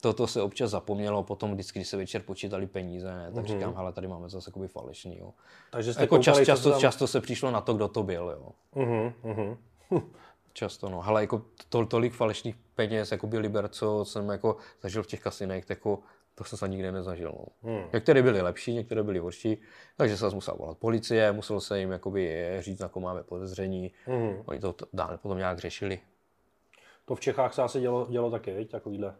toto se občas zapomnělo, potom vždycky, když se večer počítali peníze, ne, tak říkám, hele, tady máme zase jakoby falešný, jo. Takže jste Jako čas, koukali, co často, tam- často se přišlo na to, kdo to byl, jo. Mhm, mhm. [LAUGHS] Často, no. Ale jako to, tolik falešných peněz, jako by liber, co jsem jako zažil v těch kasinech, tak jako to jsem se nikdy nezažil. No. Hmm. Některé byly lepší, některé byly horší, takže se musel volat policie, muselo se jim jakoby říct, na koho máme podezření. Mhm. Oni to dále potom nějak řešili. To v Čechách se asi dělo, dělo taky, viď? Takovýhle.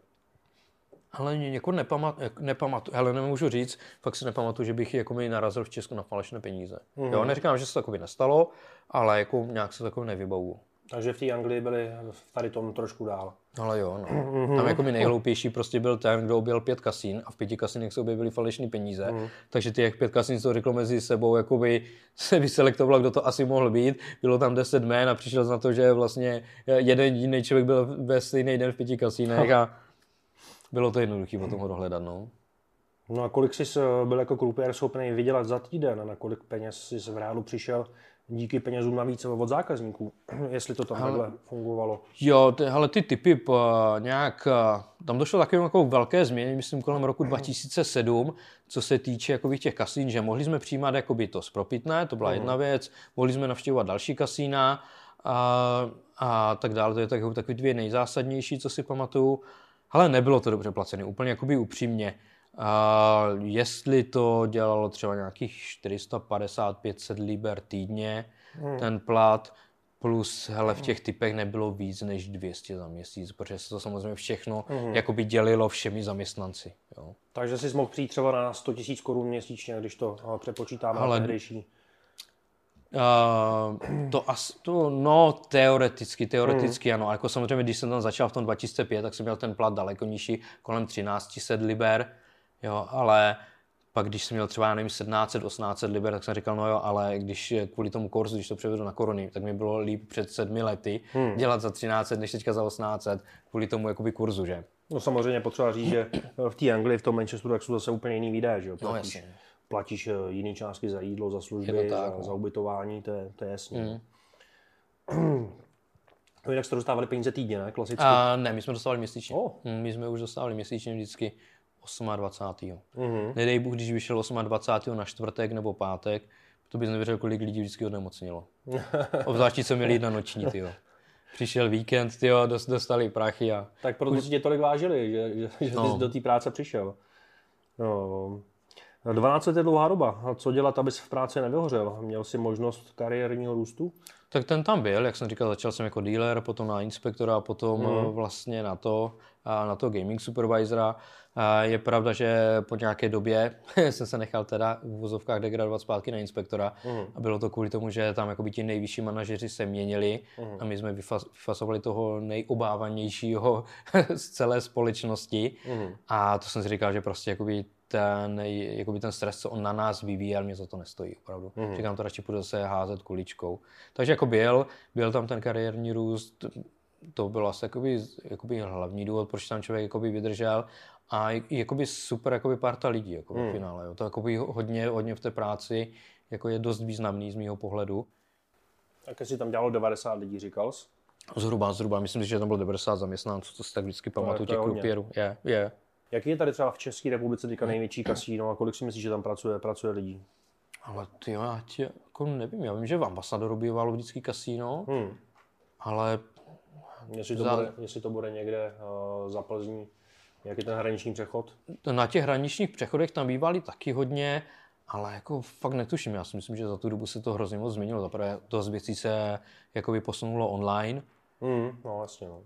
Ale jako nepamat, nepamatuju, ale nemůžu říct, fakt si nepamatuju, že bych jako mi narazil v Česku na falešné peníze. Mhm. Jo, neříkám, že se to takový nestalo, ale jako nějak se takový nevybavu. Takže v té Anglii byli v tady tom trošku dál. Ale jo, no. Tam jako by nejhloupější prostě byl ten, kdo objel pět kasín a v pěti kasinech se objevily falešné peníze. Mhm. Takže těch pět kasín to řeklo mezi sebou, jakoby [LAUGHS] se vyselektovalo, kdo to asi mohl být. Bylo tam deset jmén a přišel na to, že vlastně jeden jiný člověk byl ve stejný den v pěti kasínech a [LAUGHS] bylo to jednoduché potom ho dohledat, no. No a kolik jsi eh, byl jako krupiér schopný vydělat za týden a na kolik peněz jsi v reálu přišel díky penězům navíc od zákazníků, [CLEARS THROAT] jestli to tam Ale- takhle fungovalo. Jo, ty, hele, ty typy p, nějak, a, tam došlo takovým jako velké změně, myslím kolem roku 2007, co se týče jakoby těch kasín, že mohli jsme přijímat jakoby to spropitné, to byla jedna věc, mohli jsme navštěvovat další kasína a, a tak dále, to je tak, takový dvě nejzásadnější, co si pamatuju, ale nebylo to dobře placené, úplně jakoby upřímně. A jestli to dělalo třeba nějakých 450-500 liber týdně, ten plat, plus hele, v těch typech nebylo víc než 200 za měsíc, protože se to samozřejmě všechno jakoby dělilo všemi zaměstnanci. Jo. Takže jsi mohl přijít třeba na 100 000 korun měsíčně, když to eh, přepočítáme Ale- na tehdejší. Uh, to, as, to, no, teoreticky, teoreticky ano. A jako samozřejmě, když jsem tam začal v tom 2005, tak jsem měl ten plat daleko nižší, kolem 1300 liber, jo, ale pak když jsem měl třeba, já nevím, 1700, 1800 liber, tak jsem říkal, no jo, ale když kvůli tomu kurzu, když to převedu na koruny, tak mi bylo líp před sedmi lety Hmm. dělat za 1300, než teďka za 1800, kvůli tomu jakoby kurzu, že? No samozřejmě potřeba říct, že v té Anglii, v tom Manchesteru, tak jsou zase úplně jiný výdaje, že jo? No Platíš, jasně. platíš eh, jiný částky za jídlo, za služby, to tak, za, no. za ubytování, to je, to je jasný. Mm. [CLEARS THROAT] No jinak jste dostávali peníze týdně, ne? Klasicky. A ne, my jsme dostávali měsíčně. Oh. My jsme už dostávali měsíčně vždycky 28. Mhm. Nedej Bůh, když vyšel 28. na čtvrtek nebo pátek, to bys nevěřil, kolik lidí vždycky onemocnilo. [LAUGHS] Obzvláště, co měli jít na noční, tyjo. Přišel víkend, tyjo, dost, dostali prachy a... Tak proto si tě tolik vážili, že, že, že No. jsi do té práce přišel. No. 12 let je dlouhá doba. A co dělat, abys v práci nevyhořel? Měl jsi možnost kariérního růstu? Tak ten tam byl, jak jsem říkal, začal jsem jako dealer, potom na inspektora, a potom mm. vlastně na to, na to gaming supervisora. Je pravda, že po nějaké době [LAUGHS] jsem se nechal teda v vozovkách degradovat zpátky na inspektora Mm. a bylo to kvůli tomu, že tam jakoby ti nejvyšší manažeři se měnili Mhm. a my jsme vyfas- vyfasovali toho nejobávanějšího [LAUGHS] z celé společnosti Mhm. a to jsem si říkal, že prostě jakoby ten, jakoby ten stres, co on na nás vyvíjel, mě za to nestojí opravdu. Říkám to radši půjdu zase házet kuličkou. Takže jako byl, byl tam ten kariérní růst, to byl asi jakoby, jakoby hlavní důvod, proč tam člověk jakoby vydržel a jakoby super jakoby parta lidí jako Mhm. v finále. Jo. To jakoby hodně, hodně v té práci jako je dost významný z mého pohledu. Tak si tam dělalo 90 lidí, říkal jsi? Zhruba, zhruba, myslím si, že tam bylo 90 zaměstnanců, co si tak vždycky pamatuju, to těch krupěrů. Je, je. Jaký je tady třeba v České republice teďka největší kasíno a kolik si myslíš, že tam pracuje, pracuje lidí? Ale ty já tě, jako nevím, já vím, že v ambasadoru bývalo vždycky kasíno, Hmm. ale Jestli, to Za- bude, jestli to bude někde uh, za Plzní, jak je ten hraniční přechod? na těch hraničních přechodech tam bývali taky hodně, ale jako fakt netuším. Já si myslím, že za tu dobu se to hrozně moc změnilo. Zaprvé dost věcí se jakoby posunulo online. Hmm. No jasně, no.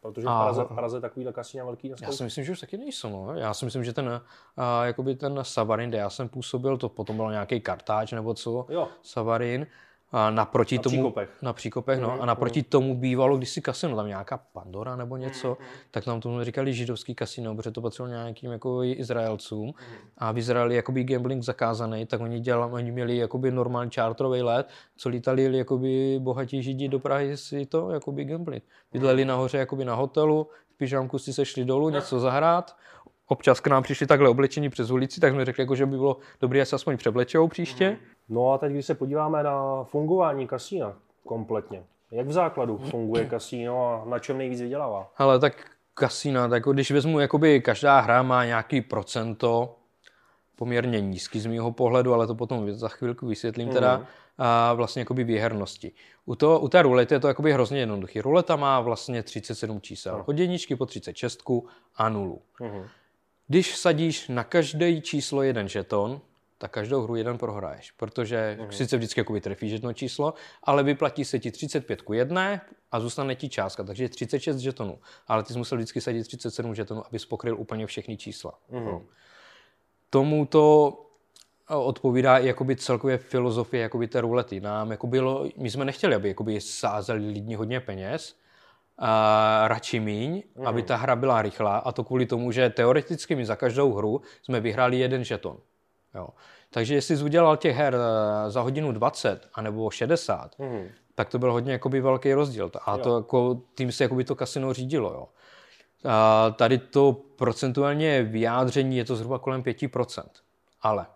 Protože v A- Praze, v Praze takovýhle kasína velký dneska Já si myslím, že už taky nejsou. No. Já si myslím, že ten, a, jakoby ten Savarin, kde já jsem působil, to potom byl nějaký kartáč nebo co, Jo, Savarin. A naproti Na tomu, příkopech. Na příkopech, no. Mhm, A naproti tomu bývalo kdysi kasino, tam nějaká Pandora nebo něco, Mhm. tak tam tomu říkali židovský kasino, protože to patřilo nějakým jako Izraelcům. Mhm. A v Izraeli jakoby gambling zakázaný, tak oni, dělali, oni měli jakoby normální čártrový let, co lítali jakoby bohatí židi do Prahy si to jakoby gambling. Bydleli nahoře jakoby na hotelu, v pyžamku si se šli dolů, něco zahrát, občas k nám přišli takhle oblečení přes ulici, tak jsme řekli, jako, že by bylo dobré, až se aspoň převlečou příště. No a teď, když se podíváme na fungování kasína kompletně, jak v základu funguje kasíno a na čem nejvíc vydělává? Ale tak kasína, tak když vezmu, jakoby každá hra má nějaký procento, poměrně nízký z mého pohledu, ale to potom za chvilku vysvětlím teda, a vlastně jakoby výhernosti. U, to, u té rulety je to jakoby hrozně jednoduchý. Ruleta má vlastně 37 čísel. Od jedničky po 36 a nulu. Mhm. Když sadíš na každé číslo jeden žeton, tak každou hru jeden prohraješ, protože Mhm. sice vždycky jakoby trefíš jedno číslo, ale vyplatí se ti 35 ku jedné a zůstane ti částka, takže je 36 žetonů. Ale ty jsi musel vždycky sadit 37 žetonů, abys pokryl úplně všechny čísla. Mhm. Tomu to odpovídá i jakoby celkově filozofie jakoby té rulety. Nám jako bylo, my jsme nechtěli, aby jakoby sázeli lidi hodně peněz, a radši míň, Mhm. aby ta hra byla rychlá a to kvůli tomu, že teoreticky my za každou hru jsme vyhráli jeden žeton. Jo. Takže jestli jsi udělal těch her eh, za hodinu 20 anebo 60, Mhm. tak to byl hodně jakoby velký rozdíl. A to jako, tím se jakoby to kasino řídilo. Jo. A tady to procentuálně vyjádření je to zhruba kolem 5%. Ale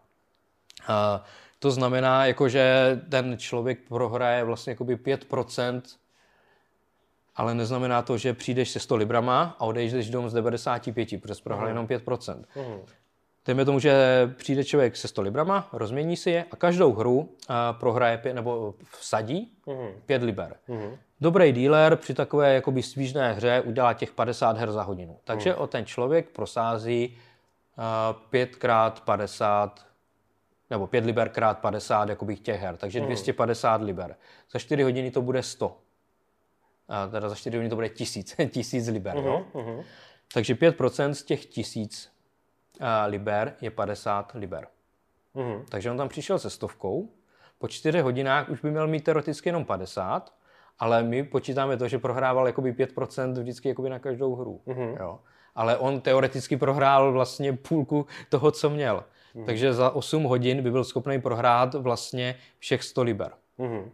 a to znamená, jako, že ten člověk prohraje vlastně jakoby 5%, ale neznamená to, že přijdeš se 100 librama a odejdeš dom z 95, protože prohrál jenom 5%. Mhm. Dejme tomu, že přijde člověk se 100 librama, rozmění si je a každou hru a prohraje pět, nebo vsadí Mhm. 5 liber. Mhm. Dobrý dealer při takové jakoby svížné hře udělá těch 50 her za hodinu. Takže o ten člověk prosází uh, 5 krát 50 nebo 5 liber krát 50 jakoby těch her, takže 250 liber. Za 4 hodiny to bude 100. A teda za 4 hodiny to bude 1000, 1000 [LAUGHS] liber. Jo? Mhm. Takže 5% z těch 1000 uh, liber je 50 liber. Mhm. Takže on tam přišel se stovkou, po čtyřech hodinách už by měl mít teoreticky jenom 50, ale my počítáme to, že prohrával jakoby 5% vždycky jakoby na každou hru. Mhm. Jo. Ale on teoreticky prohrál vlastně půlku toho, co měl. Mhm. Takže za 8 hodin by byl schopný prohrát vlastně všech 100 liber. Mhm.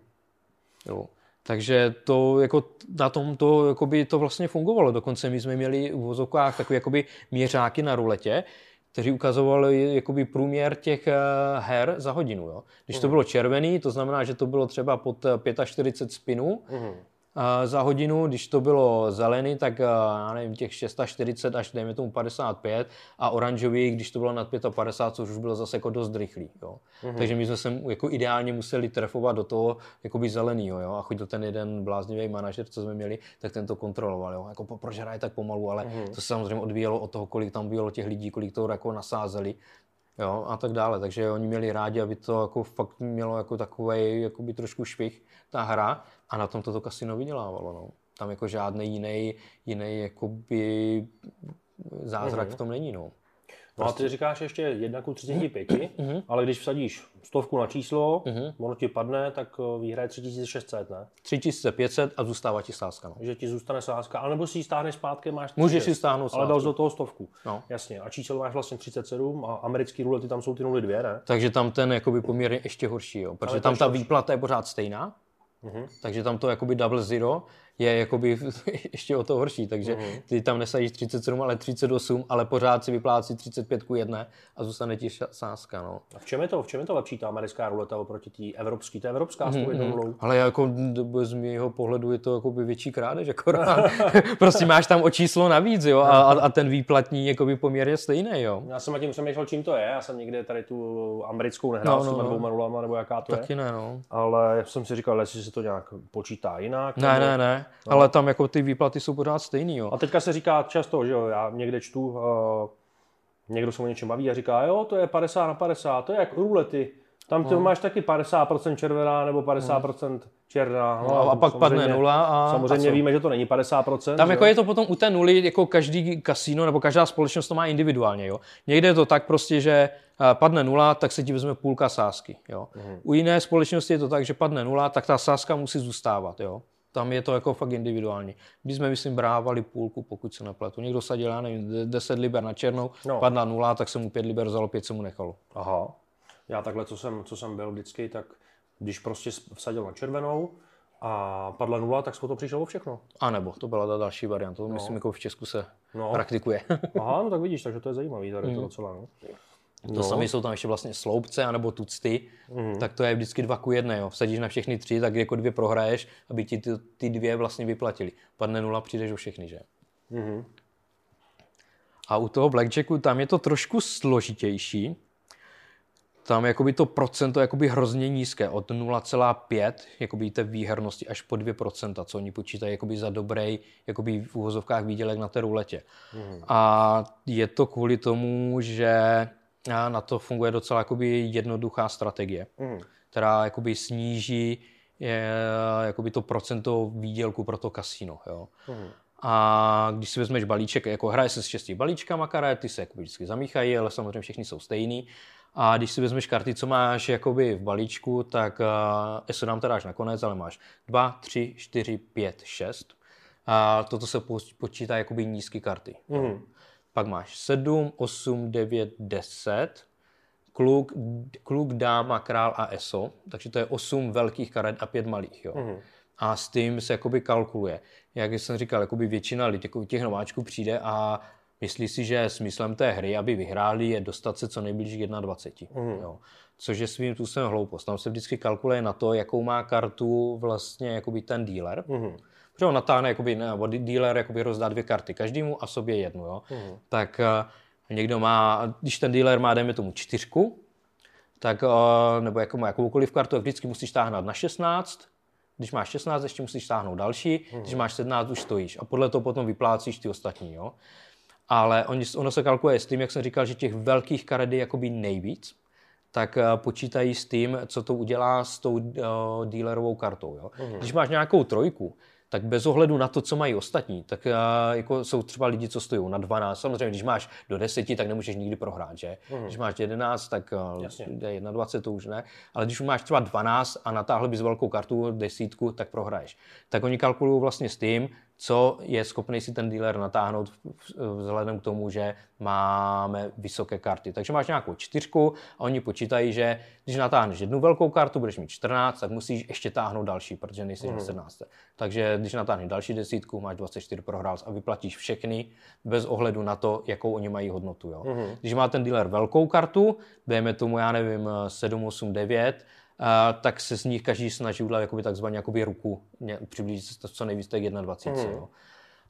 Jo. Takže to, jako, na tom to, jakoby, to vlastně fungovalo. Dokonce my jsme měli v vozovkách takové jakoby, měřáky na ruletě, kteří ukazovali jakoby, průměr těch eh, her za hodinu. Jo. Když to bylo červený, to znamená, že to bylo třeba pod eh, 45 spinů Mhm. Za hodinu, když to bylo zelený, tak eh, já nevím, těch 640 až dejme tomu 55 a oranžový, když to bylo nad 55, což už bylo zase jako dost rychlý. Jo. Takže my jsme se jako ideálně museli trefovat do toho jakoby zelenýho, jo. A chodil ten jeden bláznivý manažer, co jsme měli, tak ten to kontroloval, jo. Jako hraje tak pomalu, ale to se samozřejmě odvíjelo od toho, kolik tam bylo těch lidí, kolik to jako nasázeli. Jo, a tak dále. Takže oni měli rádi, aby to jako fakt mělo jako takový jakoby trošku švih, ta hra, a na tom toto kasino vydělávalo. No. Tam jako žádný jiný, jiný jakoby zázrak v tom není. No. No a ty říkáš ještě 1 ku 35, ale když vsadíš stovku na číslo, ono ti padne, tak eh, výhraje 3600, ne? 3500 a zůstává ti sázka. No. Že ti zůstane sázka, anebo si ji stáhneš zpátky, máš Můžeš 30, si stáhnout Ale dal sázku. do toho stovku. No. Jasně. A čísel máš vlastně 37 a americký rulety tam jsou ty nuly dvě, ne? Takže tam ten jakoby poměr je ještě horší, jo. protože je to tam ta výplata je pořád stejná, takže tam to jakoby double zero je jakoby [LAUGHS] ještě o to horší, takže ty tam nesadíš 37, ale 38, ale pořád si vyplácí 35 ku 1 a zůstane ti sázka, no. A v čem je to, v čem je to lepší ta americká ruleta oproti té evropské? To je evropská s jednou nulou. Ale jako z mého pohledu je to jakoby větší krádež akorát. [LAUGHS] [LAUGHS] prostě máš tam o číslo navíc, jo, a, a ten výplatní jakoby poměr je stejný, jo. Já jsem nad tím přemýšlel, čím to je. Já jsem někde tady tu americkou nehrál No, s no, těma no. dvouma nulama, nebo jaká to je. Taky ne, no. Ale já jsem si říkal, jestli se to nějak počítá jinak. Ne, nebo- ne, ne, ale tam jako ty výplaty jsou pořád stejný, jo. A teďka se říká často, že jo, já někde čtu, uh, někdo se o něčem baví a říká, jo, to je 50 na 50, to je jak rulety, Tam ty máš taky 50% červená nebo 50% černá. No, a pak padne nula a- Samozřejmě a co? víme, že to není 50%. Tam že jako je to potom u té nuly, jako každý kasino nebo každá společnost to má individuálně. Jo. Někde je to tak prostě, že eh, padne nula, tak se ti vezme půlka sázky. Jo. Mhm. U jiné společnosti je to tak, že padne nula, tak ta sázka musí zůstávat. Jo. Tam je to jako fakt individuální. My jsme, myslím, brávali půlku, pokud se nepletu. Někdo sadil, já nevím, 10 liber na černou, No. no. padla nula, tak se mu 5 liber vzalo, 5 se mu nechalo. Aha. Já takhle, co jsem, co jsem byl vždycky, tak když prostě vsadil na červenou a padla nula, tak jsme to přišlo o všechno. A nebo, to byla ta další varianta. To myslím, jako v Česku se No. praktikuje. Aha, no tak vidíš, takže to je zajímavý tady to docela. No. To no. samé jsou tam ještě vlastně sloupce anebo tucty, mm. tak to je vždycky dva ku jedné. Jo. Vsadíš na všechny tři, tak jako dvě prohraješ, aby ti ty, ty dvě vlastně vyplatili. Padne nula, přijdeš o všechny, že? Mhm. A u toho blackjacku tam je to trošku složitější. Tam jakoby to procento je jakoby hrozně nízké, od 0,5 jakoby té výhernosti až po 2%, co oni počítají jakoby za dobrý jakoby v úvozovkách výdělek na té ruletě. Mm. A je to kvůli tomu, že a na to funguje docela jakoby jednoduchá strategie, Mm. která jakoby sníží je, jakoby to procento výdělku pro to kasino. Jo. Mm. A když si vezmeš balíček, jako hraje se s šesti balíčkama karet, ty se jako vždycky zamíchají, ale samozřejmě všechny jsou stejný. A když si vezmeš karty, co máš jakoby v balíčku, tak uh, ESO dám teda až nakonec, ale máš 2, 3, 4, 5, 6. A toto se po- počítá jakoby nízké karty. Mm. Pak máš 7, 8, 9, 10, kluk, kluk, dáma, král a ESO, takže to je 8 velkých karet a 5 malých. Jo. Mhm. A s tím se jakoby kalkuluje. Jak jsem říkal, jakoby většina lidí, jako těch nováčků přijde a myslí si, že smyslem té hry, aby vyhráli, je dostat se co nejblíž k 21. Mhm. Jo. Což je svým způsobem hloupost. Tam se vždycky kalkuluje na to, jakou má kartu vlastně jakoby ten dealer. Mhm. Protože on natáhne, jakoby, ne, nebo dealer jakoby rozdá dvě karty každému a sobě jednu. Jo? Mhm. Tak eh, někdo má, když ten dealer má, dejme tomu čtyřku, tak, eh, nebo jako má jakoukoliv kartu, tak vždycky musíš táhnout na 16, když máš 16, ještě musíš táhnout další, když máš 17, už stojíš a podle toho potom vyplácíš ty ostatní. Jo? Ale oni, ono se kalkuluje s tím, jak jsem říkal, že těch velkých karet je jakoby nejvíc, tak eh, počítají s tím, co to udělá s tou uh, dealerovou kartou. Jo? Když máš nějakou trojku, tak bez ohledu na to, co mají ostatní, tak jako jsou třeba lidi, co stojí na 12. Samozřejmě, když máš do 10, tak nemůžeš nikdy prohrát, že? Když máš 11, tak uh, Jasně. 21 to už ne. Ale když máš třeba 12 a natáhl bys velkou kartu, desítku, tak prohraješ. Tak oni kalkulují vlastně s tím, co je schopný si ten dealer natáhnout vzhledem k tomu, že máme vysoké karty. Takže máš nějakou čtyřku a oni počítají, že když natáhneš jednu velkou kartu, budeš mít 14, tak musíš ještě táhnout další, protože nejsi na 17. Takže když natáhneš další desítku, máš 24 prohrál a vyplatíš všechny bez ohledu na to, jakou oni mají hodnotu. Jo. Když má ten dealer velkou kartu, dejme tomu, já nevím, 7, 8, 9, a tak se z nich každý snaží udělat jakoby takzvaně jakoby ruku, ně- přiblížit se to co nejvíc té 21. Jo.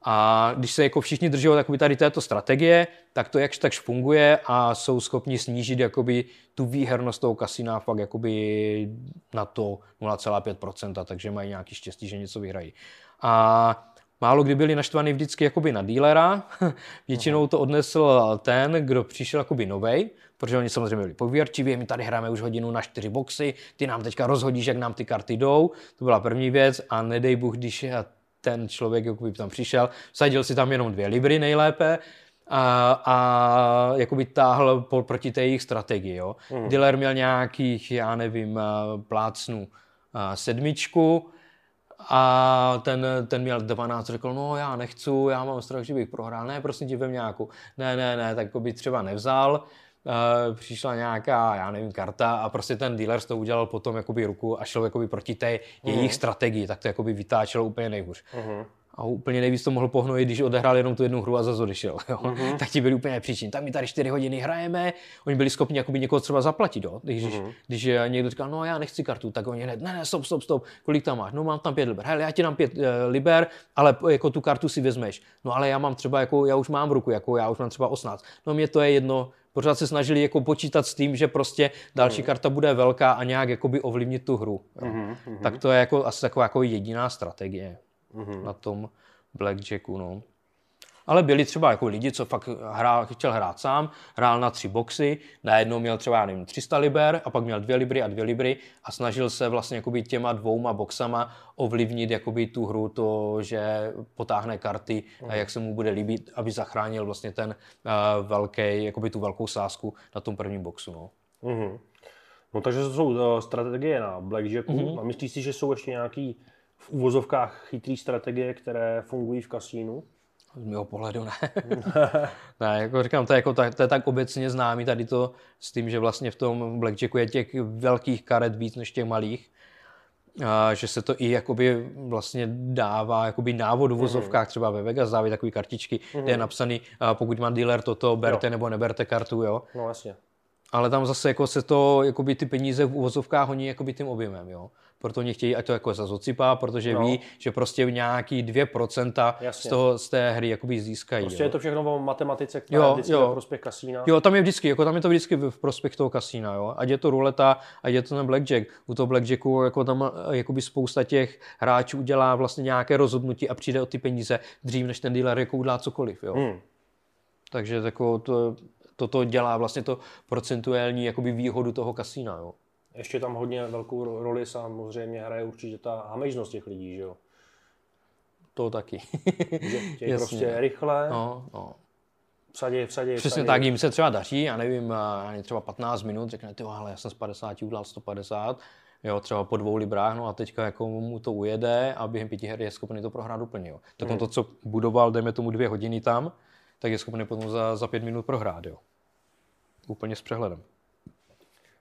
A když se jako všichni drží jakoby tady této strategie, tak to jakž takž funguje a jsou schopni snížit jakoby tu výhernost toho kasína fakt jakoby na to 0,5%, takže mají nějaký štěstí, že něco vyhrají. A málo kdy byli naštvaný vždycky jakoby na dílera, [LAUGHS] většinou to odnesl ten, kdo přišel jakoby novej, protože oni samozřejmě byli pověrčiví, my tady hrajeme už hodinu na čtyři boxy, ty nám teďka rozhodíš, jak nám ty karty jdou, to byla první věc a nedej Bůh, když ten člověk jakoby tam přišel, sadil si tam jenom dvě libry nejlépe, a, a jakoby táhl po, proti té jejich strategii. Jo. Mm. Dealer měl nějakých, já nevím, eh, plácnu eh, sedmičku a ten, ten měl 12, řekl, no já nechci, já mám strach, že bych prohrál, ne, prosím tě, vem nějakou, ne, ne, ne, tak by třeba nevzal, Uh, přišla nějaká, já nevím, karta a prostě ten dealer z toho udělal potom jakoby ruku a šel jakoby proti té jejich strategii, tak to jakoby vytáčelo úplně nejhůř. Mhm. A úplně nejvíc to mohl pohnojit, když odehrál jenom tu jednu hru a zase odešel. Jo? Mm-hmm. [LAUGHS] Tak ti byli úplně příčin. Tak my tady 4 hodiny hrajeme, oni byli schopni jakoby někoho třeba zaplatit. Jo? Když, mm-hmm. když eh, někdo říkal, no já nechci kartu, tak oni hned, ne, ne, stop, stop, stop, kolik tam máš? No mám tam 5 liber. Hele, já ti dám 5 uh, liber, ale jako tu kartu si vezmeš. No ale já mám třeba, jako, já už mám v ruku, jako já už mám třeba 18. No mě to je jedno, pořád se snažili jako počítat s tím, že prostě další mm. karta bude velká a nějak jakoby ovlivnit tu hru. Jo. Mm-hmm. Tak to je jako asi taková jako jediná strategie mm-hmm. na tom blackjacku. No. Ale byli třeba jako lidi, co fakt hrál, chtěl hrát sám, hrál na tři boxy, najednou měl třeba, já nevím, 300 liber a pak měl dvě libry a dvě libry a snažil se vlastně jakoby těma dvouma boxama ovlivnit jakoby tu hru, to, že potáhne karty a jak se mu bude líbit, aby zachránil vlastně ten uh, velký, jakoby tu velkou sázku na tom prvním boxu. No. Mm-hmm. No takže to jsou uh, strategie na blackjacku. Mm-hmm. A myslíš si, že jsou ještě nějaký v úvozovkách chytrý strategie, které fungují v kasínu? Z mého pohledu ne. [LAUGHS] ne, jako říkám, to je, jako, to je tak obecně známý tady to s tím, že vlastně v tom blackjacku je těch velkých karet víc než těch malých. A že se to i jakoby vlastně dává jakoby návod v vozovkách, mm. třeba ve Vegas dávají takové kartičky, mm. kde je napsaný, pokud má dealer toto, berte jo. nebo neberte kartu, jo. No jasně ale tam zase jako se to, jakoby ty peníze v uvozovkách honí jakoby tím objemem, jo. Proto oni chtějí, ať to jako zase ocipá, protože no. ví, že prostě nějaký 2% z, toho, z té hry jakoby získají. Prostě jo. je to všechno o matematice, která jo, je vždycky jo. ve prospěch kasína. Jo, tam je vždycky, jako tam je to vždycky v prospěch toho kasína, jo. Ať je to ruleta, ať je to ten blackjack. U toho blackjacku jako tam jakoby spousta těch hráčů udělá vlastně nějaké rozhodnutí a přijde o ty peníze dřív, než ten dealer jako udělá cokoliv, jo. Hmm. Takže jako to, toto dělá vlastně to procentuální jakoby výhodu toho kasína. Jo. Ještě tam hodně velkou roli samozřejmě hraje určitě ta hamižnost těch lidí, že jo? To taky. že [LAUGHS] chtějí prostě rychle, no, no. Vsadě, vsadě, Přesně vsadě. tak, jim se třeba daří, já nevím, třeba 15 minut, řekne, ty ale já jsem z 50 udělal 150, jo, třeba po dvou librách, no a teďka jako mu to ujede a během pěti her je schopný to prohrát úplně, jo. Tak hmm. on to, co budoval, dejme tomu dvě hodiny tam, tak je schopný potom za, za pět minut prohrát, jo. Úplně s přehledem.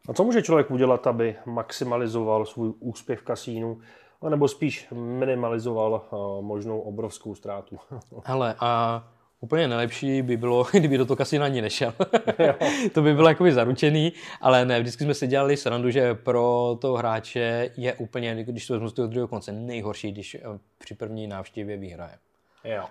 A co může člověk udělat, aby maximalizoval svůj úspěch v kasínu, nebo spíš minimalizoval uh, možnou obrovskou ztrátu? [LAUGHS] Ale a úplně nejlepší by bylo, [LAUGHS] kdyby do toho kasína ani nešel. [LAUGHS] to by bylo jakoby zaručený, ale ne, vždycky jsme si dělali srandu, že pro toho hráče je úplně, když to vezmu z toho druhého konce, nejhorší, když eh, při první návštěvě vyhraje. Jo.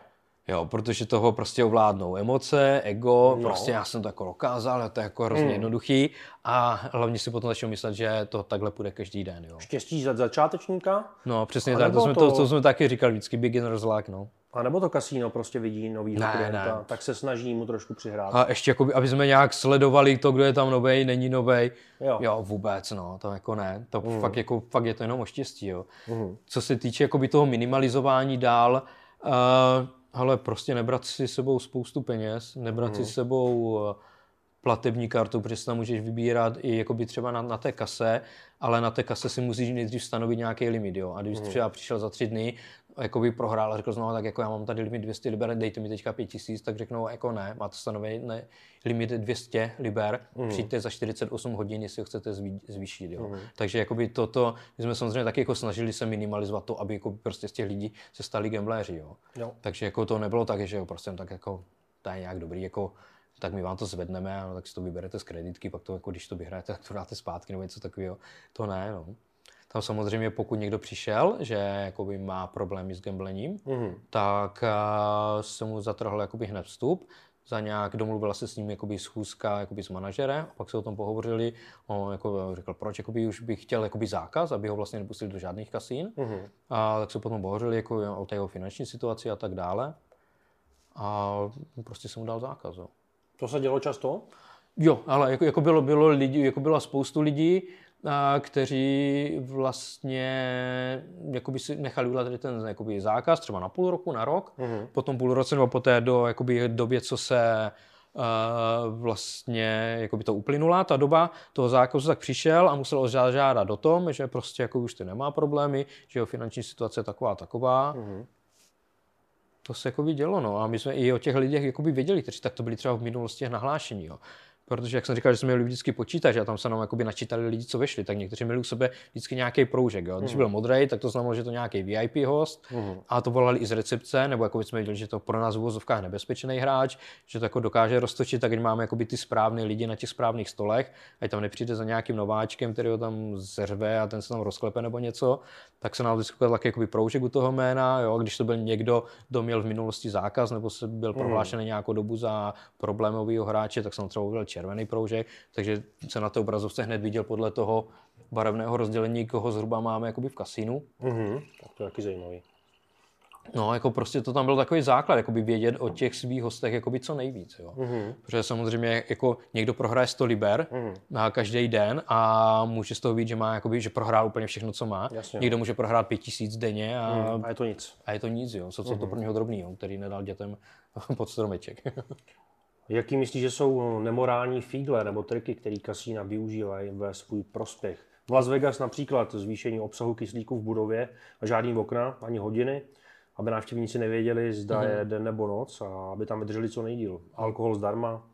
Jo, protože toho prostě ovládnou emoce, ego, no. prostě já jsem to jako dokázal, to je jako hrozně mm. jednoduchý a hlavně si potom začal myslet, že to takhle půjde každý den. Jo. Štěstí za začátečníka? No, přesně tak, to jsme, to... To, to jsme taky říkali vždycky, beginner's luck, no. A nebo to kasíno prostě vidí nový klienta, ne. tak se snaží mu trošku přihrát. A ještě, jako, aby jsme nějak sledovali to, kdo je tam novej, není novej. Jo. jo, vůbec, no, to jako ne. To mm. fakt, jako, fakt je to jenom o štěstí, jo. Mm. Co se týče jakoby toho minimalizování dál, uh, ale prostě nebrat si sebou spoustu peněz, nebrat mm. si mhm. sebou eh, platební kartu, protože tam můžeš vybírat i jakoby třeba na, na té kase, ale na té kase si musíš nejdřív stanovit nějaký limit, jo. A když mm. třeba přišel za tři dny, jakoby prohrál a řekl znovu, tak jako já mám tady limit 200 liber, dejte mi teďka 5000, tak řeknou, jako ne, máte stanovený limit 200 liber, mm. přijďte za 48 hodin, jestli ho chcete zvýšit. Jo. Mm. Takže jakoby toto, my jsme samozřejmě taky jako snažili se minimalizovat to, aby jako prostě z těch lidí se stali gambléři. Jo. Jo. Takže jako to nebylo tak, že jo, prostě tak jako to je nějak dobrý, jako tak my vám to zvedneme, no, tak si to vyberete z kreditky, pak to jako když to vyhrajete, tak to dáte zpátky nebo něco takového. To ne, no. Tam samozřejmě, pokud někdo přišel, že jakoby má problémy s gamblením, mm-hmm. tak uh, se mu zatrhl jakoby hned vstup. Za nějak domluvila se s ním jakoby schůzka jakoby s manažerem, a pak se o tom pohovořili. On jako řekl, proč jakoby už bych chtěl jakoby zákaz, aby ho vlastně nepustili do žádných kasín. Mm-hmm. A tak se potom pohovořili jako o té jeho finanční situaci a tak dále. A prostě se mu dal zákaz. Jo. To se dělo často? Jo, ale jako, jako, bylo, bylo lidi, jako byla spoustu lidí, kteří vlastně jakoby si nechali udělat tady ten jakoby zákaz třeba na půl roku, na rok, mm-hmm. potom půl roce nebo poté do jakoby době, co se uh, vlastně jakoby to uplynula, ta doba toho zákazu, tak přišel a musel žádat do tom, že prostě jako už ty nemá problémy, že jeho finanční situace je taková taková. Mm-hmm. To se jako dělo, no. A my jsme i o těch lidech jakoby věděli, kteří tak to byli třeba v minulosti nahlášení, jo. Protože, jak jsem říkal, že jsme měli vždycky počítač a tam se nám jakoby načítali lidi, co vešli, tak někteří měli u sebe vždycky nějaký proužek. Jo. Když mm. byl modrý, tak to znamenalo, že to nějaký VIP host mm. a to volali i z recepce, nebo jako jsme viděli, že to pro nás v uvozovkách nebezpečný hráč, že to jako dokáže roztočit, tak když máme jakoby ty správné lidi na těch správných stolech, ať tam nepřijde za nějakým nováčkem, který ho tam zřve a ten se tam rozklepe nebo něco, tak se nám vždycky taky jakoby proužek u toho jména. Jo. Když to byl někdo, kdo měl v minulosti zákaz nebo se byl mm. prohlášený nějakou dobu za problémového hráče, tak jsem třeba červený proužek, takže se na té obrazovce hned viděl podle toho barevného rozdělení, koho zhruba máme jakoby v kasínu. Mm-hmm. Tak to je taky zajímavý. No, jako prostě to tam byl takový základ, jakoby vědět o těch svých hostech jakoby co nejvíc, jo. Mm-hmm. Protože samozřejmě jako někdo prohraje 100 liber mm-hmm. na každý den a může z toho být, že má jakoby, že prohrál úplně všechno, co má. Jasně, někdo může prohrát 5000 denně a, mm, a je to nic. A je to nic, jo. Co, co mm-hmm. to pro něho drobný, jo, který nedal dětem [LAUGHS] pod stromeček. [LAUGHS] Jaký myslíš, že jsou nemorální fígle nebo triky, které kasína využívají ve svůj prospěch? V Las Vegas například zvýšení obsahu kyslíku v budově a žádný okna ani hodiny aby návštěvníci nevěděli, zda mm-hmm. je den nebo noc a aby tam vydrželi co nejdíl. Alkohol zdarma.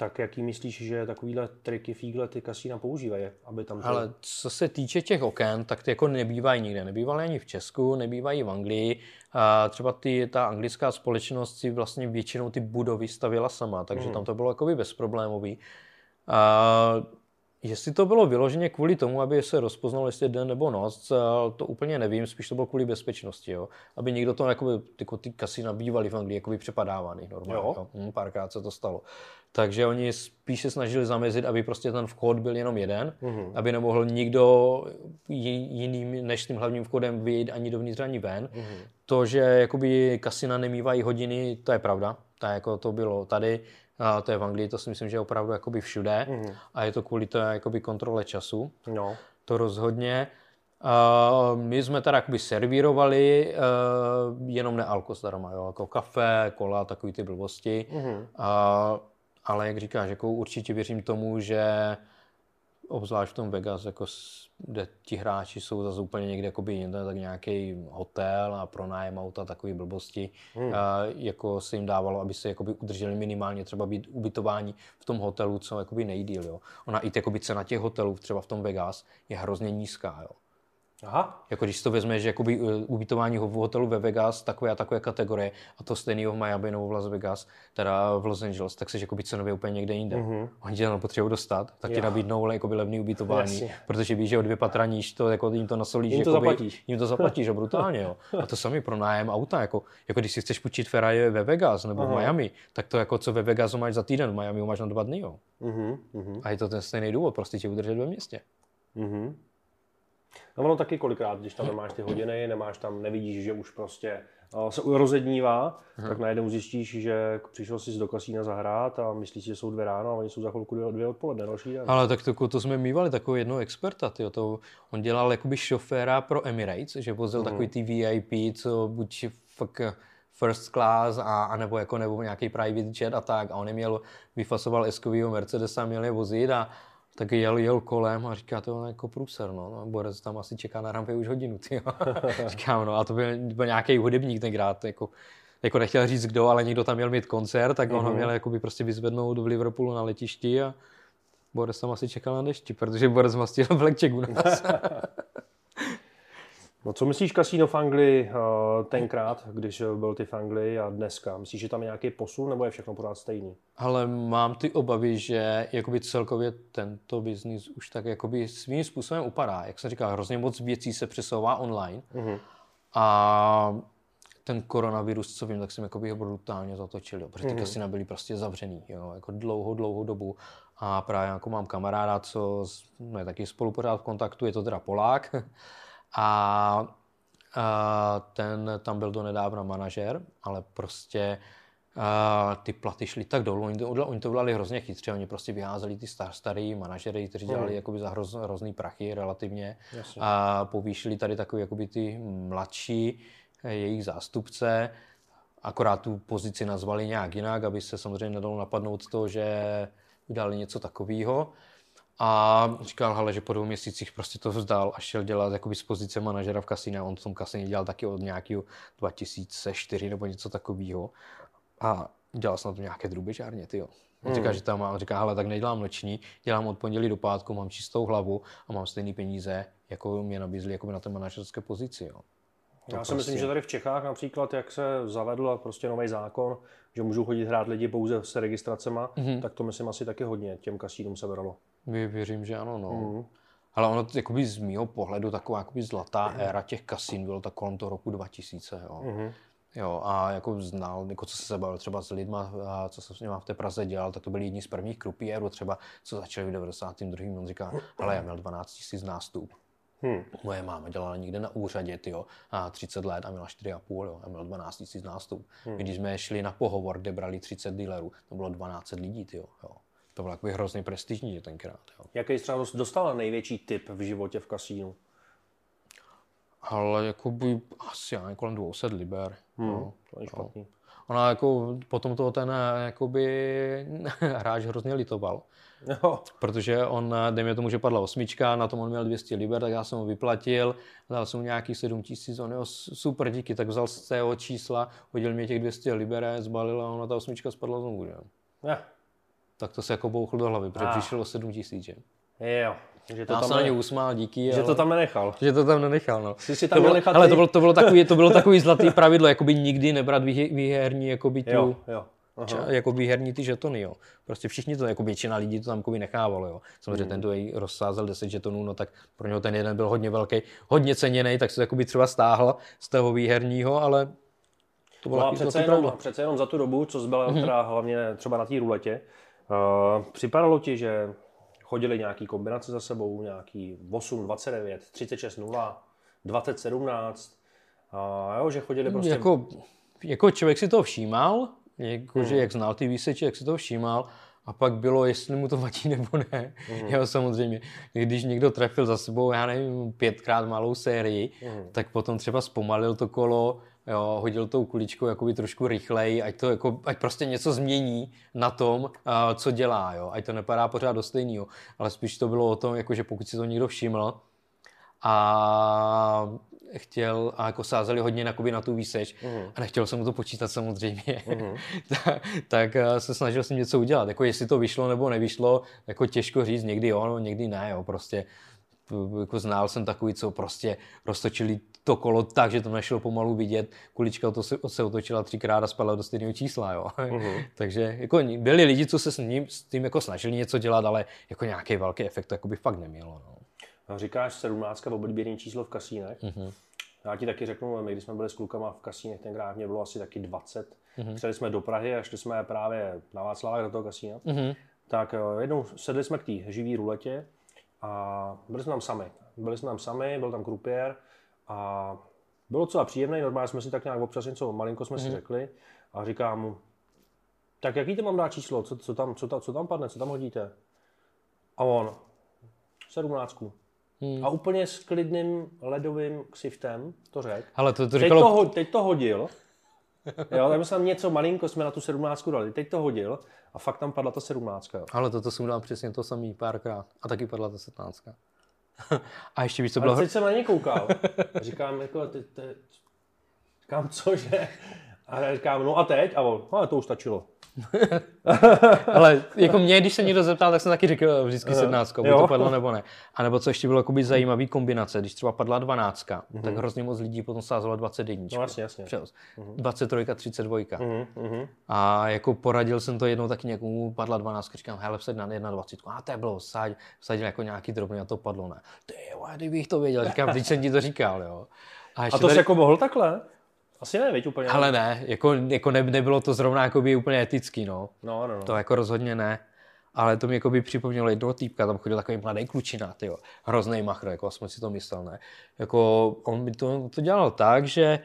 Tak jaký myslíš, že takovýhle triky, fígle ty kasína používají, aby tam... To... Ale co se týče těch oken, tak ty jako nebývají nikde. Nebývaly ani v Česku, nebývají v Anglii. A třeba ty, ta anglická společnost si vlastně většinou ty budovy stavila sama, takže mm. tam to bylo jako bezproblémový. A Jestli to bylo vyloženě kvůli tomu, aby se rozpoznal, jestli je den nebo noc, to úplně nevím, spíš to bylo kvůli bezpečnosti, jo. Aby někdo to, jakoby, jako ty kasína bývaly v Anglii, jakoby přepadávaný normálně, jo. Jo. Hm, párkrát se to stalo. Takže oni spíš se snažili zamezit, aby prostě ten vchod byl jenom jeden, mm-hmm. aby nemohl nikdo jiným než tím hlavním vchodem vyjít ani dovnitř, ani ven. Mm-hmm. To, že jakoby kasina nemývají hodiny, to je pravda. To, jako to bylo tady. A to je v Anglii, to si myslím, že je opravdu jakoby všude mm. a je to kvůli té jakoby kontrole času. No. To rozhodně. Uh, my jsme teda jakoby servírovali uh, jenom nealko zdarma, jo, jako kafe, kola, takový ty blbosti. Mm. Uh, ale jak říkáš, jako určitě věřím tomu, že obzvlášť v tom Vegas, jako kde ti hráči jsou zase úplně někde jakoby jinde, tak nějaký hotel a pronájem auta, takové blbosti, hmm. a, jako se jim dávalo, aby se jakoby udrželi minimálně třeba být ubytování v tom hotelu, co jakoby nejdíl. Jo. Ona i jakoby cena těch hotelů třeba v tom Vegas je hrozně nízká. Jo. Aha. Jako když to vezme, že jakoby uh, ubytování v hotelu ve Vegas, takové a takové kategorie, a to stejného v Miami nebo v Las Vegas, teda v Los Angeles, tak se jakoby cenově úplně někde jinde. Mm-hmm. Oni tě tam potřebují dostat, tak ti nabídnou jakoby levný ubytování, Jasně. protože víš, že o dvě patra níž to, jako jim to nasolíš. Jim to jakoby, zaplatíš. Jim to zaplatíš, a brutálně, jo. A to samý pro nájem auta, jako, jako když si chceš půjčit Ferrari ve Vegas nebo Aha. v Miami, tak to jako co ve Vegasu máš za týden, v Miami máš na dva dny, jo. Mm-hmm. A je to ten stejný důvod, prostě tě udržet ve městě. Mm-hmm. No ono taky kolikrát, když tam nemáš ty hodiny, nemáš tam, nevidíš, že už prostě eh, se rozednívá, hmm. tak najednou zjistíš, že přišel jsi do kasína zahrát a myslíš, že jsou dvě ráno a oni jsou za chvilku dvě, dvě odpoledne, další den. Ale tak to, to jsme mývali takového jednoho experta, tyjo, to, on dělal jakoby šoféra pro Emirates, že vozil hmm. takový ty VIP, co buď fakt first class a, a nebo jako nebo nějaký private jet a tak a on je měl, vyfasoval eskovýho Mercedesa, měl je vozit a tak jel, jel kolem a říká to jako průser, no. no Borec tam asi čeká na rampě už hodinu, ty. [LAUGHS] [LAUGHS] Říkám, no a to byl, byl nějaký hudebník tenkrát, jako, jako nechtěl říct kdo, ale někdo tam měl mít koncert, tak on mm-hmm. ho měl jakoby prostě vyzvednout v Liverpoolu na letišti a Borec tam asi čekal na dešti, protože Borec mastil [LAUGHS] blackjack u nás. No co myslíš kasíno v Anglii uh, tenkrát, když byl ty v Anglii a dneska? Myslíš, že tam je nějaký posun nebo je všechno pořád stejný? Ale mám ty obavy, že jakoby celkově tento biznis už tak jakoby svým způsobem upadá. Jak se říká, hrozně moc věcí se přesouvá online. Uh-huh. A ten koronavirus, co vím, tak jsem jakoby ho brutálně zatočil, jo, protože ty mm. kasina byly prostě zavřený, jo, jako dlouhou, dlouhou dobu. A právě jako mám kamaráda, co no, je taky spolu pořád v kontaktu, je to teda Polák, a, a ten tam byl do nedávna manažer, ale prostě a ty platy šly tak dolů, oni to, oni to udělali hrozně chytře, oni prostě vyházeli ty star, starý manažery, kteří dělali mm. jakoby za hroz, hrozný prachy relativně Jasně. a povýšili tady takový jakoby ty mladší eh, jejich zástupce, akorát tu pozici nazvali nějak jinak, aby se samozřejmě nedalo napadnout to, že udělali něco takového. A říkal, hele, že po dvou měsících prostě to vzdal a šel dělat jakoby z pozice manažera v kasině. On v tom kasině dělal taky od nějakého 2004 nebo něco takového. A dělal to nějaké drubežárně, ty On hmm. říká, že tam má, on říká, hele, tak nedělám noční, dělám od pondělí do pátku, mám čistou hlavu a mám stejné peníze, jako mě nabízli jako na té manažerské pozici. Jo. To Já si prostě... myslím, že tady v Čechách například, jak se zavedl prostě nový zákon, že můžou chodit hrát lidi pouze s registracema, mm-hmm. tak to myslím asi taky hodně těm kasínům se bralo. Věřím, že ano, no. Mm. Ale ono jakoby z mého pohledu taková jakoby zlatá mm. éra těch kasín bylo tak kolem toho roku 2000, jo. Mm. Jo, a jako znal, jako co se se bavil třeba s lidma, a co jsem s nimi v té Praze dělal, tak to byli jedni z prvních krupiérů třeba, co začali v 92. On říká, ale já měl 12 000 nástup. Hmm. Moje máma dělala někde na úřadě, tyjo, a 30 let a měla 4,5, jo, a měla 12 000 nástup. Hmm. Když jsme šli na pohovor, kde brali 30 dealerů, to bylo 12 lidí, tyjo, jo. To bylo takový hrozně prestižní tenkrát. Jo. Jaký jsi třeba dostala největší tip v životě v kasínu? Ale jakoby asi já kolem 200 liber. Hmm, no, to je špatný. Ona jako potom toho ten jakoby [LAUGHS] hráč hrozně litoval. Jo. Protože on, dejme tomu, že padla osmička, na tom on měl 200 liber, tak já jsem ho vyplatil, dal jsem mu nějaký 7 tisíc, on jo, super díky, tak vzal z toho čísla, hodil mě těch 200 liber, zbalil a ona ta osmička spadla znovu. Jo. Ja. Tak to se jako bouchl do hlavy, protože přišlo 7 tisíc. Jo. Že to Já tam se na ně usmál, díky. Že ale... to tam nenechal. Že to tam nenechal, no. Jsi si tam to bylo, nechat ale to bylo, to bylo takový, to bylo [LAUGHS] takový zlatý pravidlo, jakoby nikdy nebrat výherní, jakoby tu, jo, jo. Ča, jako výherní ty žetony, jo. Prostě všichni to, jako většina lidí to tam jako nechávalo, jo. Samozřejmě mm. ten to rozsázel 10 žetonů, no tak pro něho ten jeden byl hodně velký, hodně ceněný, tak se jakoby třeba stáhl z toho výherního, ale to bylo no a přece jenom, přece jenom za tu dobu, co zbyla mm-hmm. teda hlavně třeba na té ruletě, připadalo ti, že chodili nějaký kombinace za sebou, nějaký 8, 29, 36, 0, 20, 17, a jo, že chodili prostě... Jako, jako člověk si to všímal, jako, hmm. že jak znal ty výseče, jak si to všímal, a pak bylo, jestli mu to vadí [LAUGHS] nebo ne. Mm. Jo, samozřejmě. Když někdo trefil za sebou, já nevím, pětkrát malou sérii, mm. tak potom třeba zpomalil to kolo, jo, hodil tou kuličkou jakoby trošku rychleji, ať, to jako, ať prostě něco změní na tom, uh, co dělá, jo, ať to nepadá pořád do stejného, ale spíš to bylo o tom, jako, že pokud si to někdo všiml a chtěl, a jako sázeli hodně na, na tu výseč uh-huh. a nechtěl jsem mu to počítat samozřejmě, uh-huh. [LAUGHS] tak, tak se snažil jsem něco udělat. Jako jestli to vyšlo nebo nevyšlo, jako těžko říct, někdy jo, no, někdy ne, jo, prostě jako znal jsem takový, co prostě roztočili to kolo tak, že to nešlo pomalu vidět. Kulička to se, se otočila třikrát a spadla do stejného čísla. Jo. Uh-huh. [LAUGHS] Takže jako byli lidi, co se s, ním, s tím jako snažili něco dělat, ale jako nějaký velký efekt to jako by fakt nemělo. No. No, říkáš 17 v oblíbené číslo v kasínech. Uh-huh. Já ti taky řeknu, my když jsme byli s klukama v kasínech, tenkrát mě bylo asi taky 20. Uh-huh. Přijeli jsme do Prahy a šli jsme právě na Václavách do toho kasína. Uh-huh. Tak eh, jednou sedli jsme k té živý ruletě a byli jsme tam sami. Byli jsme tam sami, byl tam krupiér a bylo docela příjemné, normálně jsme si tak nějak občas něco malinko jsme mm. si řekli a říkám mu, tak jaký to mám dát číslo, co, co, tam, co, tam, co tam padne, co tam hodíte? A on, sedmnáctku. Hmm. A úplně s klidným ledovým ksiftem to řekl. Ale to, to říkalo... teď, to, teď to hodil. [LAUGHS] jo, tak jsem něco malinko jsme na tu sedmnáctku dali. Teď to hodil a fakt tam padla ta sedmnáctka. Ale toto jsem dal přesně to samý párkrát. A taky padla ta sedmnáctka. [LAUGHS] A ještě víš, co bylo... Ale teď jsem na ně koukal. [LAUGHS] Říkám, jako, ty, ty, říkám, cože? A říkám, no a teď? A on, no, to už stačilo. [LAUGHS] Ale jako mě, když se někdo zeptal, tak jsem taky říkal vždycky sednáctka, buď to padlo nebo ne. A nebo co ještě bylo jakoby zajímavý kombinace, když třeba padla dvanáctka, mm-hmm. tak hrozně moc lidí potom sázelo 21. No jasně, jasně. Přes. Mm-hmm. 23, 32. Mm-hmm. A jako poradil jsem to jednou taky někomu, padla 12, říkám, hele, vsaď na 21. A to bylo, vsaď, vsadil jako nějaký drobný a to padlo, ne. Ty jo, kdybych to věděl, říkám, když jsem ti to říkal, jo. A, a to tady... jsi jako mohl takhle? Asi ne, veď úplně. Ale ne, jako, jako ne, nebylo to zrovna jako by úplně etický, no. No, no, no. To jako rozhodně ne. Ale to mi jako by připomnělo jednoho týpka, tam chodil takový mladý klučina, tyjo, hrozný machr, jako jsme si to myslel, ne. Jako on by to, to dělal tak, že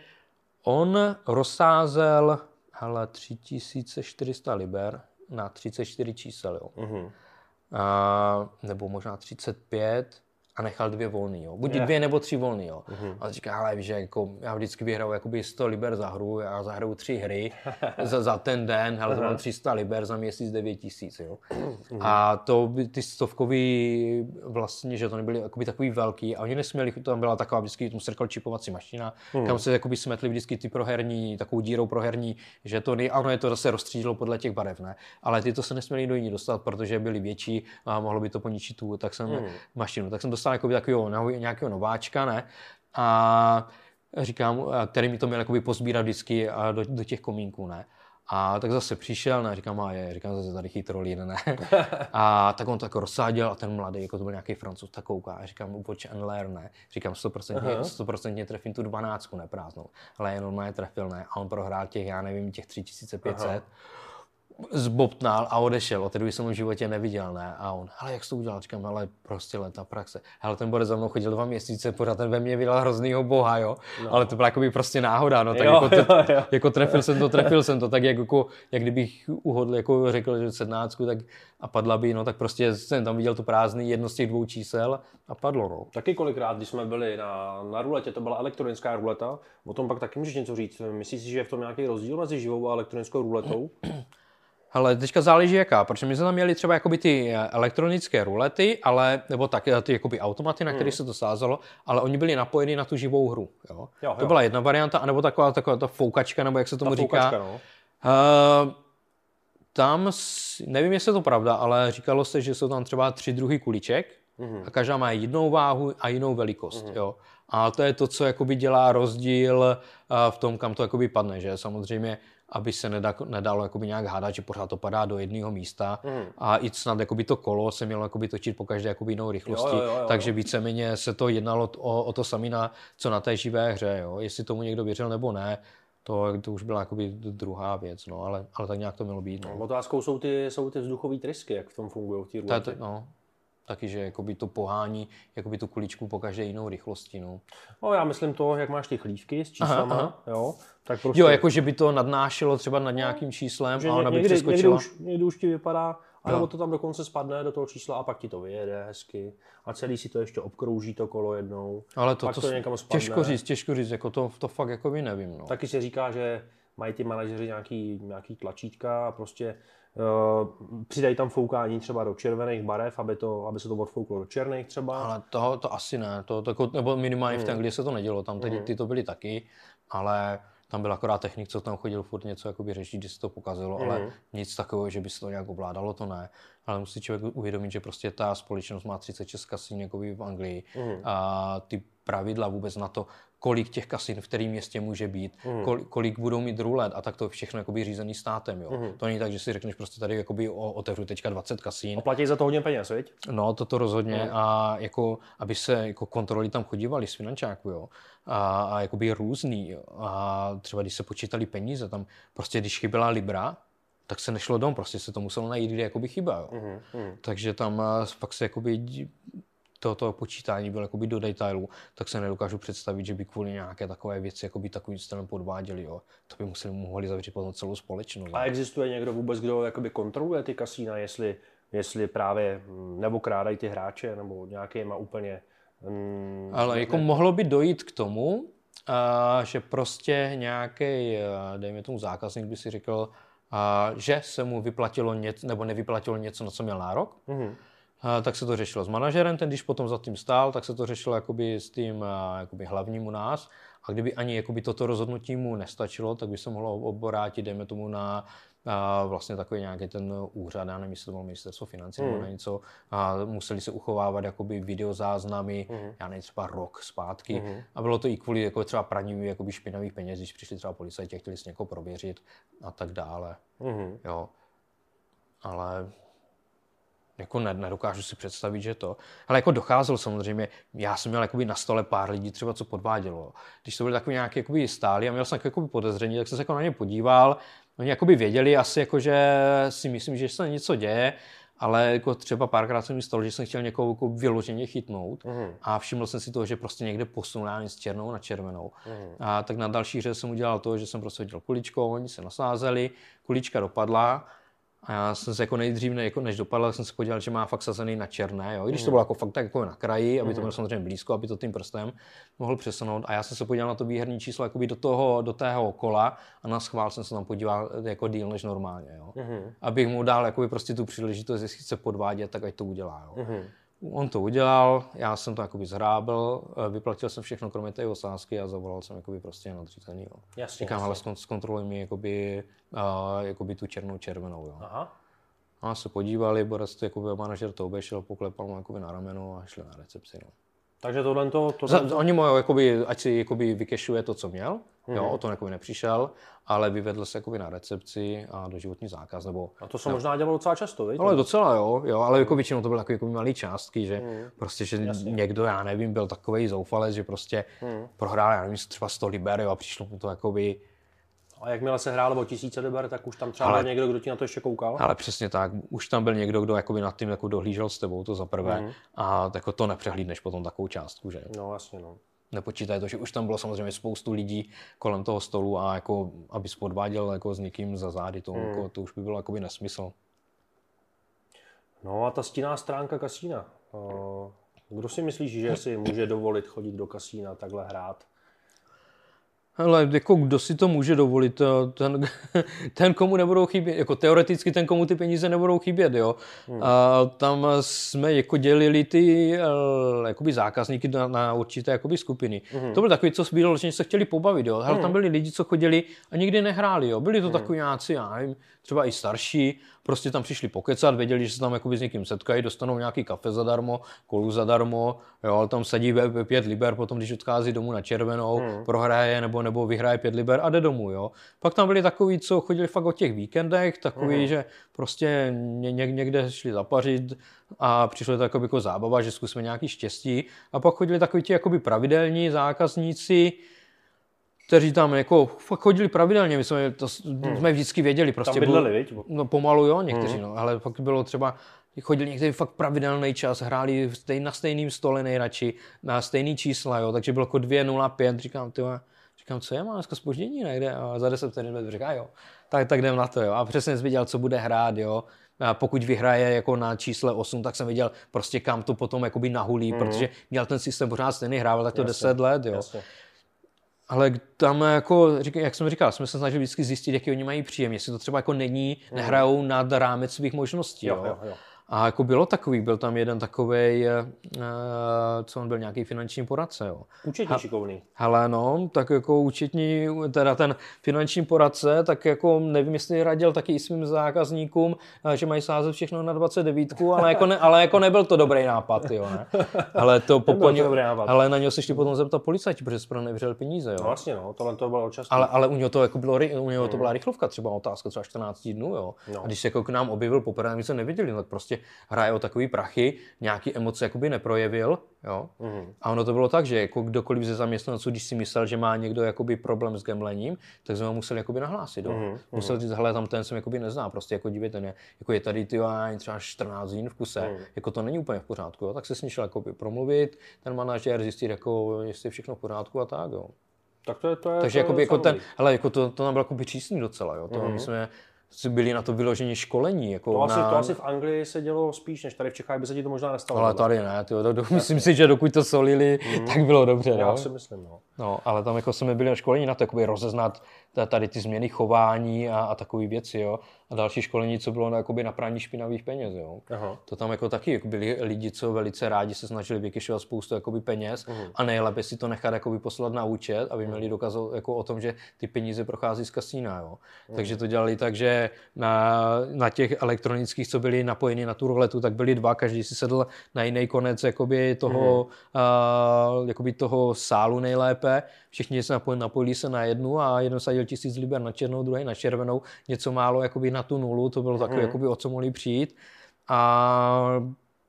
on rozsázel, hele, 3400 liber na 34 čísel, jo. Mm-hmm. A, nebo možná 35, a nechal dvě volný, jo. Buď yeah. dvě nebo tři volný, jo. Uh-huh. A říká, ale víš, že jako, já vždycky vyhraju jakoby 100 liber za hru, já zahraju tři hry [LAUGHS] za, za, ten den, ale uh-huh. mám 300 liber za měsíc 9 tisíc, jo. Uh-huh. A to by ty stovkový vlastně, že to nebyly jakoby takový velký a oni nesměli, tam byla taková vždycky tomu srkal čipovací mašina, uh-huh. kam se jakoby smetli vždycky ty proherní, takovou dírou proherní žetony a ono je to zase rozstřídilo podle těch barev, ne. Ale ty to se nesměli do ní dostat, protože byly větší a mohlo by to poničit tu, tak jsem uh-huh. mašinu, tak jsem dostal jako takového nějakého nováčka, ne? A říkám, který mi to měl jakoby pozbírat vždycky do, do těch komínků, ne? A tak zase přišel, ne, říkám, a je, říkám zase tady chytrolín, ne. [LAUGHS] A tak on to jako rozsáděl a ten mladý, jako to byl nějaký francouz, tak kouká. A říkám, watch and learn, ne. Říkám, 100%, 100% trefím tu dvanáctku, ne prázdnou. Ale jenom ne trefil, ne. A on prohrál těch, já nevím, těch 3500. Aha zbobtnal a odešel. Od té doby jsem ho v životě neviděl, ne? A on, ale jak jsi to udělal? Říkám, ale prostě leta praxe. Hele, ten Borec za mnou chodil dva měsíce, pořád ten ve mně vydal hroznýho boha, jo? No. Ale to byla jako prostě náhoda, no. Tak jo, jako, jo, jo. jako, trefil jsem to, trefil jsem to, tak jako, jak kdybych uhodl, jako řekl, že sednáctku, tak a padla by, no tak prostě jsem tam viděl to prázdný jedno z těch dvou čísel a padlo, no. Taky kolikrát, když jsme byli na, na ruletě, to byla elektronická ruleta, o tom pak taky můžeš něco říct. Myslíš si, že je v tom nějaký rozdíl mezi živou a elektronickou ruletou? Ale teďka záleží jaká, protože my jsme tam měli třeba jakoby ty eh, elektronické rulety, ale, nebo tak, eh, ty jakoby automaty, na které hmm. se to sázelo, ale oni byli napojeni na tu živou hru. Jo? Jo, jo. To byla jedna varianta, anebo taková, taková ta foukačka, nebo jak se tomu ta říká. Foukačka, no. Uh, tam, nevím, jestli je to pravda, ale říkalo se, že jsou tam třeba tři druhy kuliček mm-hmm. a každá má jinou váhu a jinou velikost. Mm-hmm. Jo? A to je to, co jakoby dělá rozdíl v tom, kam to jakoby padne. Že? Samozřejmě aby se nedá, nedalo jakoby nějak hádat, že pořád to padá do jedného místa mm. a i snad jakoby to kolo se mělo jakoby točit po každé jakoby jinou rychlosti, jo, jo, jo, jo. takže víceméně se to jednalo o, o to samé, na, co na té živé hře. Jo. Jestli tomu někdo věřil nebo ne, to, to už byla jakoby druhá věc, no, ale, ale tak nějak to mělo být. No. Otázkou jsou ty, jsou ty vzduchové trysky, jak v tom fungují v té no, taky, že jakoby to pohání jakoby tu kuličku po každé jinou rychlosti. No. no já myslím to, jak máš ty chlívky s číslama, aha, aha. jo, tak prostě... Jo, jako že by to nadnášelo třeba nad nějakým číslem že a ona by někdy, přeskočila. Někdy už, někdy už ti vypadá, nebo to tam dokonce spadne do toho čísla a pak ti to vyjede hezky a celý si to ještě obkrouží to kolo jednou. Ale to, pak to, to někam spadne. těžko říct, těžko říct, jako to, to fakt jako by nevím. No. Taky se říká, že mají ty manažeři nějaký, nějaký tlačítka a prostě přidají tam foukání třeba do červených barev, aby, to, aby se to odfouklo do černých třeba. Ale to, to asi ne, to, to, nebo minimálně hmm. v té Anglii se to nedělo, tam ty, ty to byly taky, ale tam byl akorát technik, co tam chodil furt něco jakoby řešit, když se to pokazilo, mm. ale mhm. nic takového, že by se to nějak ovládalo, to ne. Ale musí člověk uvědomit, že prostě ta společnost má 36 kasín jakoby v Anglii mm. a ty pravidla vůbec na to, kolik těch kasin v kterém městě může být, mm. kolik, kolik budou mít rulet a tak to všechno jakoby řízený státem. Jo. Mm. To není tak, že si řekneš prostě tady jakoby otevřu teďka 20 kasín. A platí za to hodně peněz, viď? No, toto rozhodně mm. a jako, aby se jako kontroly tam chodívali z finančáku, jo. A, a jakoby různý. Jo. A třeba když se počítali peníze, tam prostě když chyběla Libra, tak se nešlo dom, prostě se to muselo najít, kde jakoby chyba. Jo. Mm. Takže tam fakt se jakoby to počítání bylo jakoby do detailu, tak se nedokážu představit, že by kvůli nějaké takové věci jakoby takovým stylem podváděli. Jo. To by museli mohli zavřít potom celou společnost. A existuje někdo vůbec, kdo jakoby kontroluje ty kasína, jestli, jestli právě hm, nebo krádají ty hráče, nebo nějaké má úplně... Mm, Ale jako ne... mohlo by dojít k tomu, a, že prostě nějaký, dejme tomu zákazník by si řekl, a, že se mu vyplatilo něco, nebo nevyplatilo něco, na co měl nárok. Mm-hmm tak se to řešilo s manažerem, ten když potom za tím stál, tak se to řešilo jakoby s tím jakoby hlavním u nás. A kdyby ani jakoby toto rozhodnutí mu nestačilo, tak by se mohlo oborátit, dejme tomu na a vlastně takový nějaký ten úřad, já nevím, jestli to bylo ministerstvo financí mm. nebo hmm. něco, a museli se uchovávat jakoby videozáznamy, mm. já nevím, třeba rok zpátky. Mm. A bylo to i kvůli jako třeba praní jakoby špinavých peněz, když přišli třeba policajti, chtěli si někoho prověřit a tak dále. Mm. Jo. Ale jako nedokážu si představit, že to. Ale jako docházelo samozřejmě, já jsem měl jakoby na stole pár lidí třeba, co podvádělo. Když to byly takový nějaký jakoby stály a měl jsem jakoby podezření, tak jsem se jako na ně podíval. Oni jakoby věděli asi, jako, že si myslím, že se něco děje, ale jako třeba párkrát jsem mi stalo, že jsem chtěl někoho jako vyloženě chytnout mm. a všiml jsem si toho, že prostě někde posunul z černou na červenou. Mm. A tak na další hře jsem udělal to, že jsem prostě hodil kuličkou, oni se nasázeli, kulička dopadla a já jsem se jako nejdřív, ne, jako než dopadl, jsem se podíval, že má fakt sazený na černé, jo? I když to mhm. bylo jako fakt tak jako na kraji, aby to bylo mhm. samozřejmě blízko, aby to tím prstem mohl přesunout. A já jsem se podíval na to výherní číslo jakoby do toho, do tého kola a na schvál jsem se tam podíval jako díl než normálně. Jo? Mm-hmm. Abych mu dal jakoby prostě tu příležitost, jestli chce podvádět, tak ať to udělá. Jo? On to udělal, já jsem to jakoby zhrábl, eh, vyplatil jsem všechno kromě té osázky a zavolal jsem jakoby prostě nadřízený. Jo. Jasně, Říkám, ale zkontroluj mi jakoby, uh, jakoby tu černou červenou. Jo. Aha. A se podívali, Boris, jakoby manažer to obešel, poklepal mu jakoby na rameno a šli na recepci. No. Takže tohle to... Tohle... Za, oni mu jakoby, ať si jakoby vykešuje to, co měl, mm-hmm. jo, mhm. o to jakoby nepřišel, ale vyvedl se jakoby na recepci a do životní zákaz. Nebo, a to se no. možná dělalo docela často, víš? Ale docela jo, jo ale jako většinou to byly takové jako malé částky, že mm. prostě, že Jasně. někdo, já nevím, byl takový zoufalec, že prostě mm. prohrál, já nevím, třeba 100 liber a přišlo mu to jakoby A jakmile se hrálo o tisíce liber, tak už tam třeba Ale- byl někdo, kdo ti na to ještě koukal? Ale přesně tak, už tam byl někdo, kdo jakoby nad tím jako dohlížel s tebou, to za prvé. Mhm. A jako to nepřehlídneš potom takovou částku, že? No jasně, no. Nepočítaj to, že už tam bylo samozřejmě spoustu lidí kolem toho stolu a jako, abys podváděl jako s někým za zády, to, Mhm. jako, to už by bylo jakoby nesmysl. No a ta stinná stránka kasína. Eh, Kdo si myslíš, že si může dovolit chodit do kasína, takhle hrát? Ale jako kdo si to může dovolit, ten, [LAUGHS] ten komu nebudou chybět, jako teoreticky ten komu ty peníze nebudou chybět, jo. Hmm. A tam jsme jako dělili ty eh, jakoby zákazníky na, na určité jakoby skupiny. Hmm. To byl takový, co bylo, že se chtěli pobavit, jo. Hele, tam byli lidi, co chodili a nikdy nehráli, jo. Byli to Hmm. takový nějací, já nevím, třeba i starší, prostě tam přišli pokecat, věděli, že se tam jakoby s někým setkají, dostanou nějaký kafe zadarmo, kolu zadarmo, jo, tam ve pět liber, potom když odchází domů na červenou, Hmm. prohraje nebo, nebo vyhraje pět liber a jde domů, jo. Pak tam byli takový, co chodili fakt o těch víkendech, takový, Mhm. že prostě ně, ně, někde šli zapařit a přišlo to jako zábava, že zkusíme nějaký štěstí. A pak chodili takový ti jakoby pravidelní zákazníci, kteří tam jako fakt chodili pravidelně, my jsme, to, jsme vždycky věděli. Prostě Hmm. Tam bydleli, byl- viď? No pomalu jo, někteří, no, ale pak bylo třeba, chodili někteří fakt pravidelný čas, hráli stej, na stejným stole nejradši, na stejný čísla, jo, takže bylo jako 2.05, říkám, ty říkám, co je, mám dneska spoždění někde, a za 10 vteřin říká, jo, tak, tak jdem na to, jo, a přesně jsem viděl, co bude hrát, jo, a pokud vyhraje jako na čísle 8, tak jsem viděl prostě kam to potom jakoby nahulí, protože měl ten systém pořád stejný, hrával tak to Jasně, 10 let, jo. Jasně. Ale tam jako, řík- jak jsem říkal, jsme se snažili vždycky zjistit, jaký oni mají příjem, jestli to třeba jako není, nehrajou nad rámec svých možností. Jo, Jo, jo, jo. A jako bylo takový, byl tam jeden takový, co on byl nějaký finanční poradce. Jo. Účetní šikovný. Hele, no, tak jako účetní, teda ten finanční poradce, tak jako nevím, jestli radil taky i svým zákazníkům, eh, že mají sázet všechno na 29, ale jako, ne, ale jako nebyl to dobrý nápad, jo, ne? Ale to po, Nebyl to něm- dobrý nápad. ale na něho se šli potom zeptat policajti, protože pro nevřel peníze, jo. No vlastně, no, tohle to bylo často. Ale, ale u něho to jako bylo, u něho to byla rychlovka, třeba otázka třeba 14 dnů, jo. No. A když se jako k nám objevil poprvé, my se neviděli, tak prostě hraje o takový prachy, nějaký emoce jakoby neprojevil, jo. Mhm. A ono to bylo tak, že jako kdokoliv ze zaměstnanců, když si myslel, že má někdo jakoby problém s gamblením, tak jsme ho museli jakoby nahlásit, jo. Mhm, Musel říct, hele, tam ten jsem jakoby nezná, prostě jako dívejte, ne, jako je tady ty třeba 14 dní v kuse, Mhm. jako to není úplně v pořádku, jo. Tak se s ním jakoby promluvit, ten manažer zjistit, jako, jestli je všechno v pořádku a tak, jo. Tak to je, to je, Takže to je jakoby, jako ten, hele, jako to, to nám bylo jakoby přísný docela, jo. To, Mhm. My jsme byli na to vyložení školení, jako To asi, na... to asi v Anglii se dělo spíš, než tady v Čechách by se ti to možná nestalo. Ale tady ne, tyjo, do, do, myslím si, že dokud to solili, tak bylo dobře, Já no. si myslím, no. no. ale tam jako jsme byli na školení na to, jakoby rozeznat tady ty změny chování a, a takové věci, jo. A další školení, co bylo na, jakoby na praní špinavých peněz, jo. Aha. To tam jako taky jako byli lidi, co velice rádi se snažili vykyšovat spoustu jakoby peněz Mhm. a nejlépe si to nechat jakoby poslat na účet, aby měli důkaz o- jako o tom, že ty peníze prochází z kasína. Jo. Mhm. Takže to dělali tak, že na, na těch elektronických, co byli napojeni na tu ruletu, tak byli dva, každý si sedl na jiný konec jakoby toho, uh, jakoby toho sálu nejlépe. Všichni se napojili, napojili se na jednu a jeden sadil tisíc liber na černou, druhý na červenou, něco málo jakoby na tu nulu, to bylo takové, jakoby, o co mohli přijít. A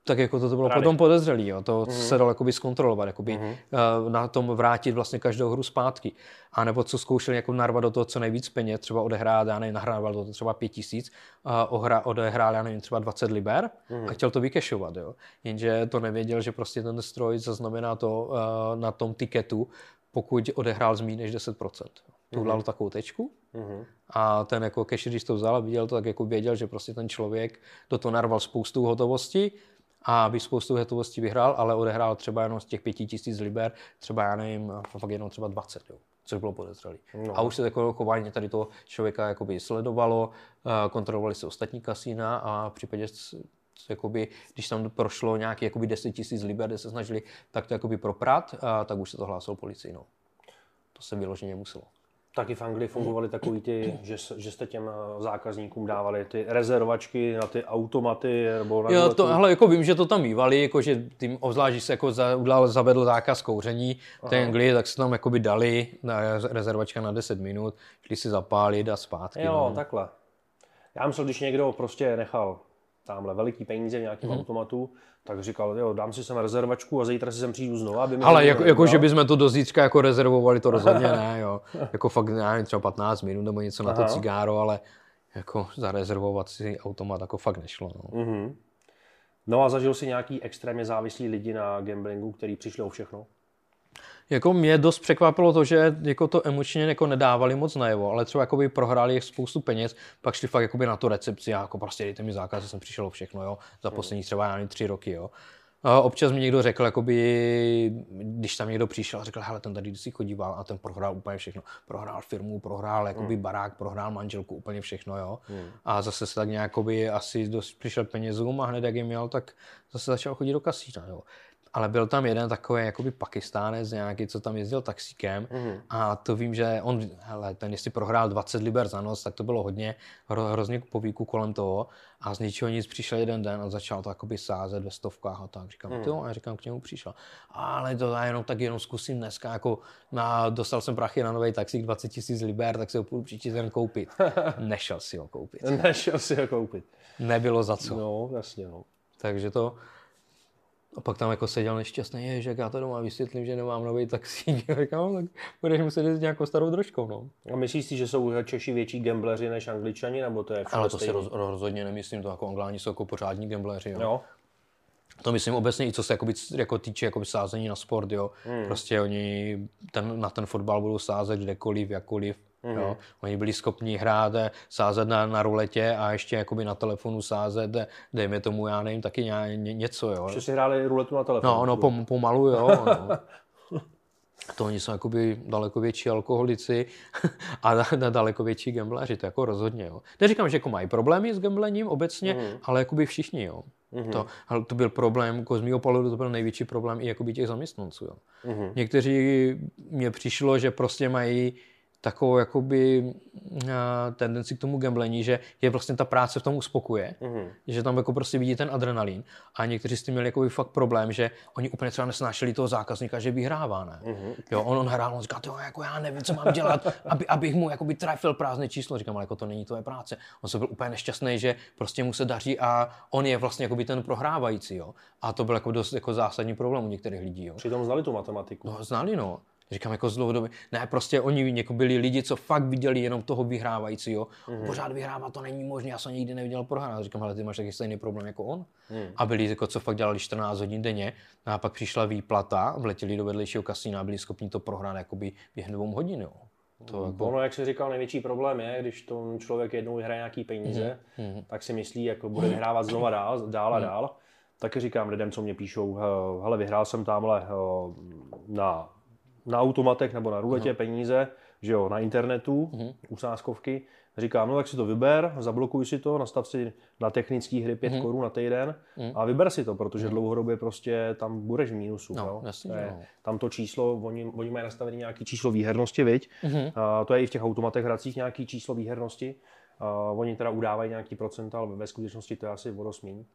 tak jako to, to bylo Rady. potom podezřelý, jo. to se dalo jakoby zkontrolovat, jakoby, uh, na tom vrátit vlastně každou hru zpátky. A nebo co zkoušeli jako narvat do toho co nejvíc peněz, třeba odehrát, já nevím, nahrával do toho třeba pět tisíc, a ohra, odehrál, já nevím, třeba 20 liber a chtěl to vykešovat, jo. Jenže to nevěděl, že prostě ten stroj zaznamená to uh, na tom tiketu, pokud odehrál zmíň než 10%. Tu dal takovou tečku Mhm. a ten jako cash, když to vzal a viděl to, tak jako věděl, že prostě ten člověk do toho narval spoustu hotovosti a by spoustu hotovosti vyhrál, ale odehrál třeba jenom z těch pěti tisíc liber, třeba já nevím, fakt jenom třeba 20, jo, což bylo podezřelý. No. A už se takové chování tady toho člověka jakoby sledovalo, eh, kontrolovali se ostatní kasína a v případě jakoby, když tam prošlo nějaký jakoby 10 tisíc liber, kde se snažili tak to jakoby proprat, a tak už se to hlásilo policii. No. To se vyloženě muselo. Taky v Anglii fungovaly takový ty, že, že jste těm eh, zákazníkům dávali ty rezervačky na ty automaty nebo na Jo, to, hele, jako vím, že to tam mývali, jako že tím obzvlášť, se jako za, udal, zavedl zákaz kouření v té Anglii, tak se tam jakoby dali na rezervačka na 10 minut, šli si zapálit a zpátky. Jo, no. takhle. Já myslel, když někdo prostě nechal tamhle veliký peníze v nějakém mm-hmm. automatu, tak říkal, jo, dám si sem rezervačku a zítra si sem přijdu znova, aby Ale jako, jako, že bychom to do zítřka jako rezervovali, to rozhodně [LAUGHS] ne, jo. Jako fakt, nevím, třeba 15 minut nebo něco Aha. na to cigáro, ale jako zarezervovat si automat jako fakt nešlo. No. Mm-hmm. no a zažil si nějaký extrémně závislý lidi na gamblingu, který přišli o všechno? Jako mě dost překvapilo to, že jako to emočně jako nedávali moc najevo, ale třeba jakoby prohráli spoustu peněz, pak šli fakt jakoby na tu recepci a jako prostě dejte mi zákaz, jsem přišel o všechno, jo, za hmm. poslední třeba ani tři roky, jo. A občas mi někdo řekl, jakoby, když tam někdo přišel a řekl, hele, ten tady si chodíval a ten prohrál úplně všechno. Prohrál firmu, prohrál jakoby hmm. barák, prohrál manželku, úplně všechno, jo. Hmm. A zase se tak nějak asi dost přišel penězům a hned jak je měl, tak zase začal chodit do kasína, jo ale byl tam jeden takový jakoby pakistánec nějaký, co tam jezdil taxíkem mm-hmm. a to vím, že on, hele, ten jestli prohrál 20 liber za noc, tak to bylo hodně, hro, hrozně povíku kolem toho a z ničeho nic přišel jeden den a začal to jakoby sázet ve stovkách a tak. Říkám, mm. jo, a říkám, k němu přišel. Ale to já jenom tak jenom zkusím dneska, jako na, dostal jsem prachy na nový taxík 20 tisíc liber, tak si ho půjdu příští den koupit. [LAUGHS] Nešel si ho koupit. Nešel si ho koupit. Nebylo za co. No, jasně, no. Takže to, a pak tam jako seděl nešťastný, je, že já to doma vysvětlím, že nemám nový taxík. [LAUGHS] Říkám, no, tak budeš muset jít nějakou starou drožkou. No. A myslíš si, že jsou Češi větší gambleři než Angličani, nebo to je Ale to stejný? si roz, rozhodně nemyslím, to jako Angláni jsou jako pořádní gambleři. Jo. jo. To myslím obecně i co se jakoby, jako týče jakoby sázení na sport, jo. Hmm. Prostě oni ten, na ten fotbal budou sázet kdekoliv, jakkoliv. Mm-hmm. Jo. Oni byli schopni hrát, eh, sázet na, na ruletě a ještě jakoby na telefonu sázet, eh, dejme tomu, já nevím, taky ně, ně, něco. Jo. Že si hráli ruletu na telefonu. No, no pom, pomalu, jo. No. [LAUGHS] To oni jsou jakoby daleko větší alkoholici [LAUGHS] a daleko větší gambleři, to jako rozhodně. Jo. Neříkám, že jako mají problémy s gamblením obecně, mm. ale jakoby všichni. Jo. Mm-hmm. To, ale to byl problém, jako z mého pohledu to byl největší problém i jakoby těch zaměstnanců. Jo. Mm-hmm. Někteří mě přišlo, že prostě mají takovou jakoby uh, tendenci k tomu gamblení, že je vlastně ta práce v tom uspokuje, mm-hmm. že tam jako prostě vidí ten adrenalin a někteří s tím měli jakoby fakt problém, že oni úplně třeba nesnášeli toho zákazníka, že vyhrává, ne? Mm-hmm. Jo, on, on hrál, on říká, jo, jako já nevím, co mám dělat, aby, abych mu jakoby trefil prázdné číslo, říkám, ale jako to není tvoje práce. On se byl úplně nešťastný, že prostě mu se daří a on je vlastně jakoby ten prohrávající, jo. A to byl jako dost jako zásadní problém u některých lidí, jo. Přitom znali tu matematiku. No, znali, no. Říkám jako z dlouhodobě. Ne, prostě oni jako byli lidi, co fakt viděli jenom toho vyhrávajícího. Mm-hmm. Pořád vyhrává, to není možné, já jsem nikdy neviděl prohrát. Říkám, ale ty máš taky stejný problém jako on. Mm. A byli jako, co fakt dělali 14 hodin denně. No a pak přišla výplata, vletěli do vedlejšího kasína a byli schopni to prohrát jakoby během dvou hodin. Jo. To jako... Ono, jak jsi říkal, největší problém je, když to člověk jednou vyhraje nějaký peníze, mm-hmm. tak si myslí, jako bude vyhrávat znova dál, dál a mhm. dál. Taky říkám lidem, co mě píšou, hele, vyhrál jsem tamhle na na automatech nebo na ruletě uh-huh. peníze, že jo, na internetu, uh-huh. u sáskovky. Říkám, no tak si to vyber, zablokuj si to, nastav si na technické hry 5 uh-huh. korun na týden uh-huh. a vyber si to, protože uh-huh. dlouhodobě prostě tam budeš v mínusu. No, jo? Jasný, to je, no. Tam to číslo, oni, oni mají nastavené nějaké číslo výhernosti, viď? Uh-huh. A to je i v těch automatech hracích nějaký číslo výhernosti. A oni teda udávají nějaký procent, ale ve skutečnosti to je asi vodosmíň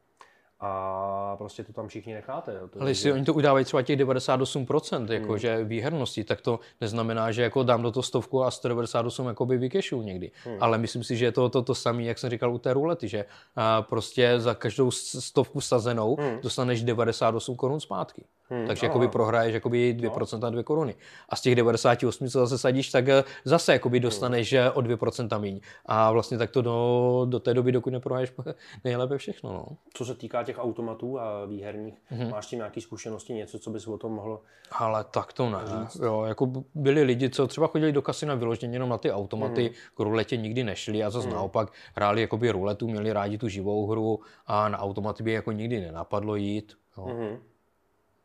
a prostě to tam všichni necháte. Jo. To Ale jestli oni to udávají třeba těch 98% jako, hmm. že výhernosti, tak to neznamená, že jako dám do toho stovku a 198 jako by vykešu někdy. Hmm. Ale myslím si, že je to to, to samé, jak jsem říkal u té rulety, že a prostě za každou stovku sazenou hmm. dostaneš 98 korun zpátky. Hmm, Takže jakoby prohraješ jakoby 2% no. 2 koruny. A z těch 98, co zase sadíš, tak eh, zase jakoby hmm. dostaneš hmm. o 2% míň. A vlastně tak to do, do té doby, dokud neprohraješ [LAUGHS] nejlépe všechno. No. Co se týká těch automatů a výherních, hmm. máš tím nějaké zkušenosti, něco, co bys o tom mohl Ale tak to ne. Říct? Jo, jako byli lidi, co třeba chodili do kasina vyloženě jenom na ty automaty, hmm. k ruletě nikdy nešli a zase hmm. naopak hráli jakoby ruletu, měli rádi tu živou hru a na automaty by jako nikdy nenapadlo jít. Jo. Hmm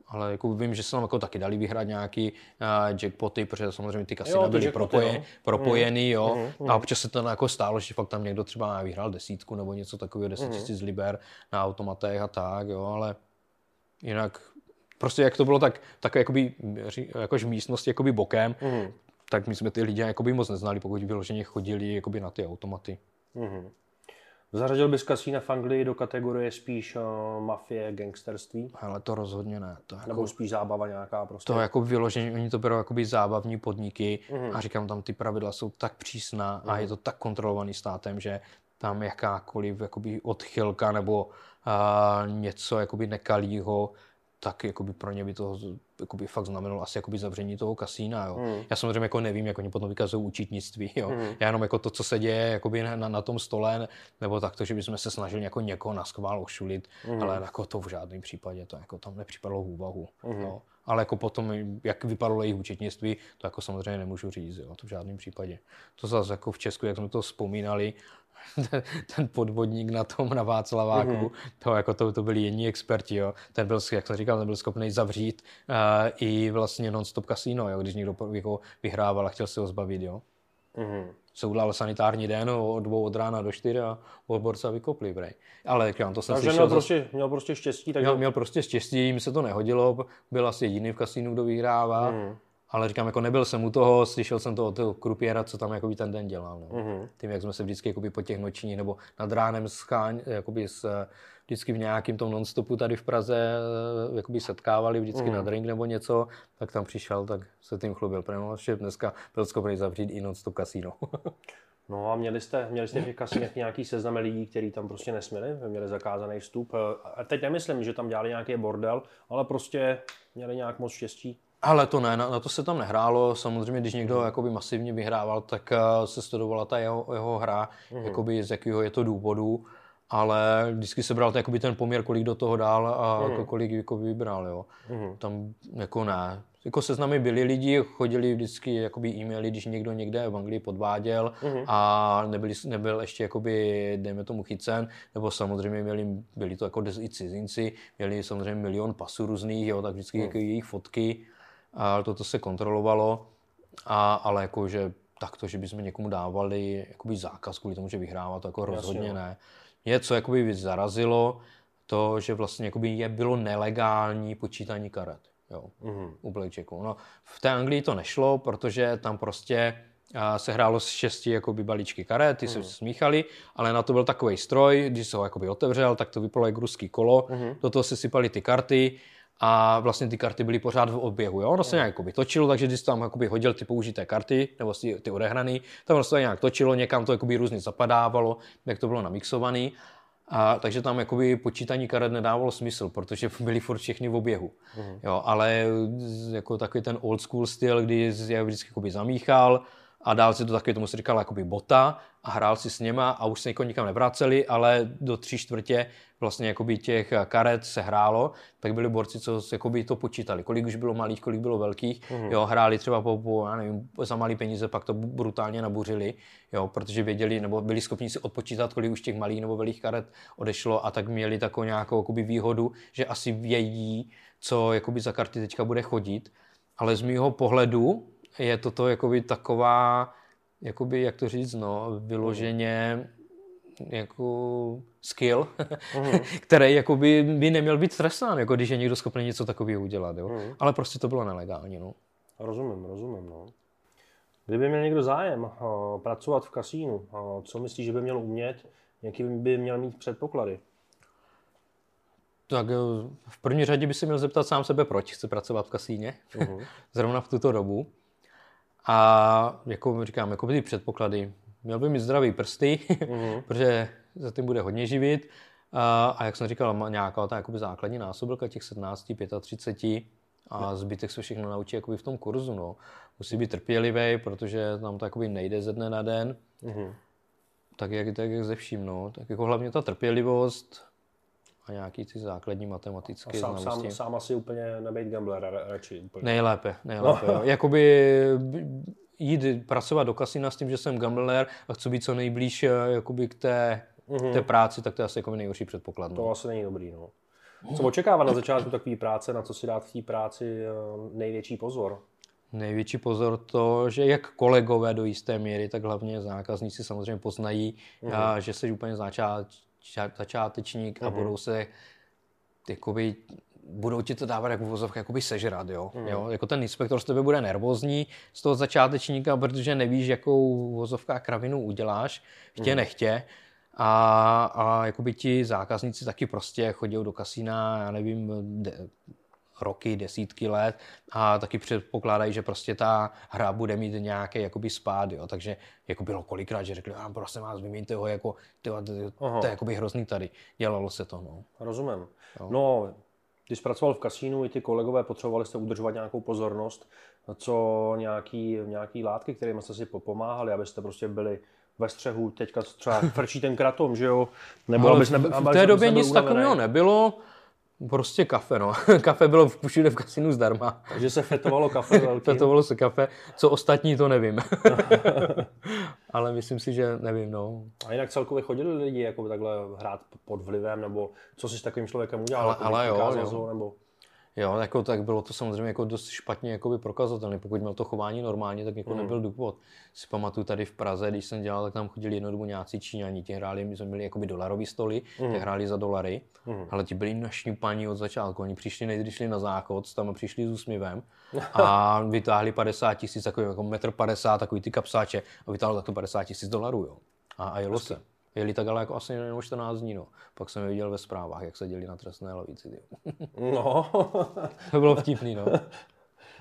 ale jako vím, že se tam jako taky dali vyhrát nějaký uh, jackpoty, protože samozřejmě ty kasina byly propoje, no. propojený, jo. Mm, mm. A občas se to jako stálo, že fakt tam někdo třeba vyhrál desítku nebo něco takového, 10 mhm. tisíc mm. liber na automatech a tak, jo, ale jinak prostě jak to bylo tak, tak jakoby, jakož v místnosti jakoby bokem, mm. tak my jsme ty lidi jakoby moc neznali, pokud vyloženě chodili jakoby na ty automaty. Mm. Zařadil bys kasína v Anglii do kategorie spíš uh, mafie, gangsterství? Ale to rozhodně ne. To jako, Nebo spíš zábava nějaká prostě? To jako vyloženě, oni to berou jakoby zábavní podniky mm-hmm. a říkám, tam ty pravidla jsou tak přísná mm-hmm. a mhm. je to tak kontrolovaný státem, že tam jakákoliv jakoby odchylka nebo uh, něco jakoby nekalýho, tak jakoby pro ně by to jakoby fakt znamenalo asi jakoby zavření toho kasína. Jo. Mm. Já samozřejmě jako nevím, jak oni potom vykazují účetnictví. Jo. Mm. Já jenom jako to, co se děje jakoby na, na, na tom stole, nebo tak to, že bychom se snažili jako někoho na schvál ošulit, mm. ale jako to v žádném případě, to jako tam nepřipadlo v úvahu. Mm. Jo. Ale jako potom, jak vypadalo jejich účetnictví, to jako samozřejmě nemůžu říct, jo, to v žádném případě. To zase jako v Česku, jak jsme to vzpomínali, ten podvodník na tom na Václaváku, mm-hmm. to, jako to, to byli jiní experti, jo. Ten byl, jak jsem říkal, ten byl schopný zavřít uh, i vlastně non-stop kasino, jo, když někdo jako vyhrával a chtěl se ho zbavit, jo. Mm-hmm. Se udělal sanitární den od dvou od rána do čtyři a odborca vykopli, brej. Ale jak to jsem Takže měl, prostě, měl prostě štěstí. Takže... Měl, měl prostě štěstí, mi se to nehodilo, byl asi jediný v kasínu, kdo vyhrává. Mm ale říkám, jako nebyl jsem u toho, slyšel jsem to od toho krupiera, co tam jakoby ten den dělal. No. Mm-hmm. Tím, jak jsme se vždycky jakoby po těch nočních nebo nad ránem scháň, jakoby s, vždycky v nějakým tom nonstopu tady v Praze jakoby setkávali vždycky mm-hmm. na drink nebo něco, tak tam přišel, tak se tím chlubil. Protože dneska byl schopný zavřít i nonstop kasíno. [LAUGHS] No a měli jste, měli jste v těch kasinech nějaký seznam lidí, kteří tam prostě nesměli, měli zakázaný vstup. A teď nemyslím, že tam dělali nějaký bordel, ale prostě měli nějak moc štěstí. Ale to ne, na, na to se tam nehrálo. Samozřejmě, když někdo mm. jakoby masivně vyhrával, tak uh, se studovala ta jeho, jeho hra, mm. jakoby z jakého je to důvodu. Ale vždycky se bral jakoby ten poměr, kolik do toho dál a mm. kolik jako vybral. Jo. Mm. Tam jako ne. Jako seznamy byli lidi, chodili vždycky jakoby e-maily, když někdo někde v Anglii podváděl mm. a nebyli, nebyl ještě jakoby, dejme tomu chycen, nebo samozřejmě měli, byli to jako i cizinci, měli samozřejmě milion pasů různých, jo, tak vždycky mm. jako jejich fotky a toto se kontrolovalo, a, ale jakože takto, že bychom někomu dávali jakoby zákaz kvůli tomu, že vyhrává, to jako rozhodně ne. Mě co jakoby zarazilo, to, že vlastně jakoby je bylo nelegální počítání karet jo, mm-hmm. u blackjacku. No, v té Anglii to nešlo, protože tam prostě se hrálo s šesti jakoby balíčky karet, ty mm. se smíchali, ale na to byl takový stroj, když se ho jakoby otevřel, tak to vypadalo jako ruský kolo, mm. do toho se sypaly ty karty a vlastně ty karty byly pořád v oběhu. Jo? Ono se nějak jakoby, točilo, takže když tam jakoby, hodil ty použité karty, nebo ty, ty odehraný, tam se to nějak točilo, někam to jakoby, různě zapadávalo, jak to bylo namixované. A, takže tam jakoby počítání karet nedávalo smysl, protože [LAUGHS] byly furt všechny v oběhu. Mm. Jo, ale jako takový ten old school styl, kdy je vždycky jakoby zamíchal, a dál si to taky tomu se říkal jakoby bota a hrál si s něma a už se jako nikam nevraceli, ale do tři čtvrtě vlastně jakoby těch karet se hrálo, tak byli borci, co jakoby to počítali, kolik už bylo malých, kolik bylo velkých, mm. jo, hráli třeba po, po, já nevím, za malý peníze, pak to brutálně nabuřili, jo, protože věděli, nebo byli schopni si odpočítat, kolik už těch malých nebo velkých karet odešlo a tak měli takovou nějakou jakoby výhodu, že asi vědí, co jakoby za karty teďka bude chodit, ale z mýho pohledu, je toto jakoby taková, jakoby, jak to říct, no, vyloženě jako skill, mm-hmm. [LAUGHS] který jakoby by neměl být trestán, jako když je někdo schopný něco takového udělat, jo. Mm-hmm. Ale prostě to bylo nelegální, no. Rozumím, rozumím, no. Kdyby měl někdo zájem uh, pracovat v kasínu, uh, co myslíš, že by měl umět, jaký by měl mít předpoklady? Tak eh, v první řadě by si měl zeptat sám sebe, proč chce pracovat v kasíně, uh-huh. [LAUGHS] zrovna v tuto dobu. A jako říkám, jako ty předpoklady. Měl by mít zdravý prsty, mm-hmm. [LAUGHS] protože za tím bude hodně živit. A, a jak jsem říkal, má nějaká ta jakoby základní násobilka těch 17, 35 a zbytek se všechno naučí jakoby v tom kurzu. No. Musí být trpělivý, protože tam to jakoby nejde ze dne na den. Mm-hmm. Tak jak, tak jak ze vším. No. Tak jako hlavně ta trpělivost, a nějaký ty základní matematické sám, znalosti. Sám, sám asi úplně nebejt gambler, radši úplně. Nejlépe, nejlépe. No. Jakoby jít pracovat do kasina s tím, že jsem gambler a chci být co nejblíž eh, jakoby k té, mm-hmm. té práci, tak to je asi jako nejhorší předpoklad. No. To asi není dobrý, no. Co očekává na začátku takové práce, na co si dát v té práci eh, největší pozor? Největší pozor to, že jak kolegové do jisté míry, tak hlavně zákazníci samozřejmě poznají, mm-hmm. že jsi úplně začát, začátečník a mm-hmm. budou se jakoby, budou ti to dávat jako vozovka jakoby sežrat, jo? Mm. jo. Jako ten inspektor z tebe bude nervózní z toho začátečníka, protože nevíš, jakou vozovka kravinu uděláš, chtě mm. nechtě. A, a jakoby ti zákazníci taky prostě chodí do kasína, já nevím, de, roky, desítky let a taky předpokládají, že prostě ta hra bude mít nějaký jakoby spád, jo. takže jako bylo kolikrát, že řekli, a prosím vás, vyměňte ho, jako, tyjo, to je jakoby hrozný tady. Dělalo se to, no. Rozumím. Jo. No, když pracoval v kasínu, i ty kolegové potřebovali jste udržovat nějakou pozornost, co nějaký, nějaký látky, kterými jste si pomáhali, abyste prostě byli ve střehu, teďka třeba frčí ten kratom, že jo? Nebo Ale abys nebe, v, v té době nic takového nebylo. Prostě kafe, no. [LAUGHS] kafe bylo všude v kasinu zdarma. Takže se fetovalo kafe [LAUGHS] velký. fetovalo se kafe. Co ostatní, to nevím. [LAUGHS] Ale myslím si, že nevím, no. A jinak celkově chodili lidi jako takhle hrát pod vlivem, nebo co si s takovým člověkem udělal? Ale, jako ale jo, jo. Nebo... Jo, jako, tak bylo to samozřejmě jako dost špatně jakoby prokazatelné. Pokud měl to chování normálně, tak jako mm. nebyl důvod. Si pamatuju tady v Praze, když jsem dělal, tak tam chodili jednou dobu nějací Číňani, ti hráli, my jsme měli jakoby dolarový stoly, mm. ty hráli za dolary, mm. ale ti byli našňupaní od začátku. Oni přišli, nejdřív šli na záchod, tam přišli s úsměvem [LAUGHS] a vytáhli 50 tisíc, takový jako metr 50, takový ty kapsáče a vytáhli za to 50 tisíc dolarů, jo. A, a jelo se. Jeli tak ale jako asi jenom 14 dní, no. Pak jsem je viděl ve zprávách, jak se děli na trestné lavici. No. [LAUGHS] to bylo vtipný, no.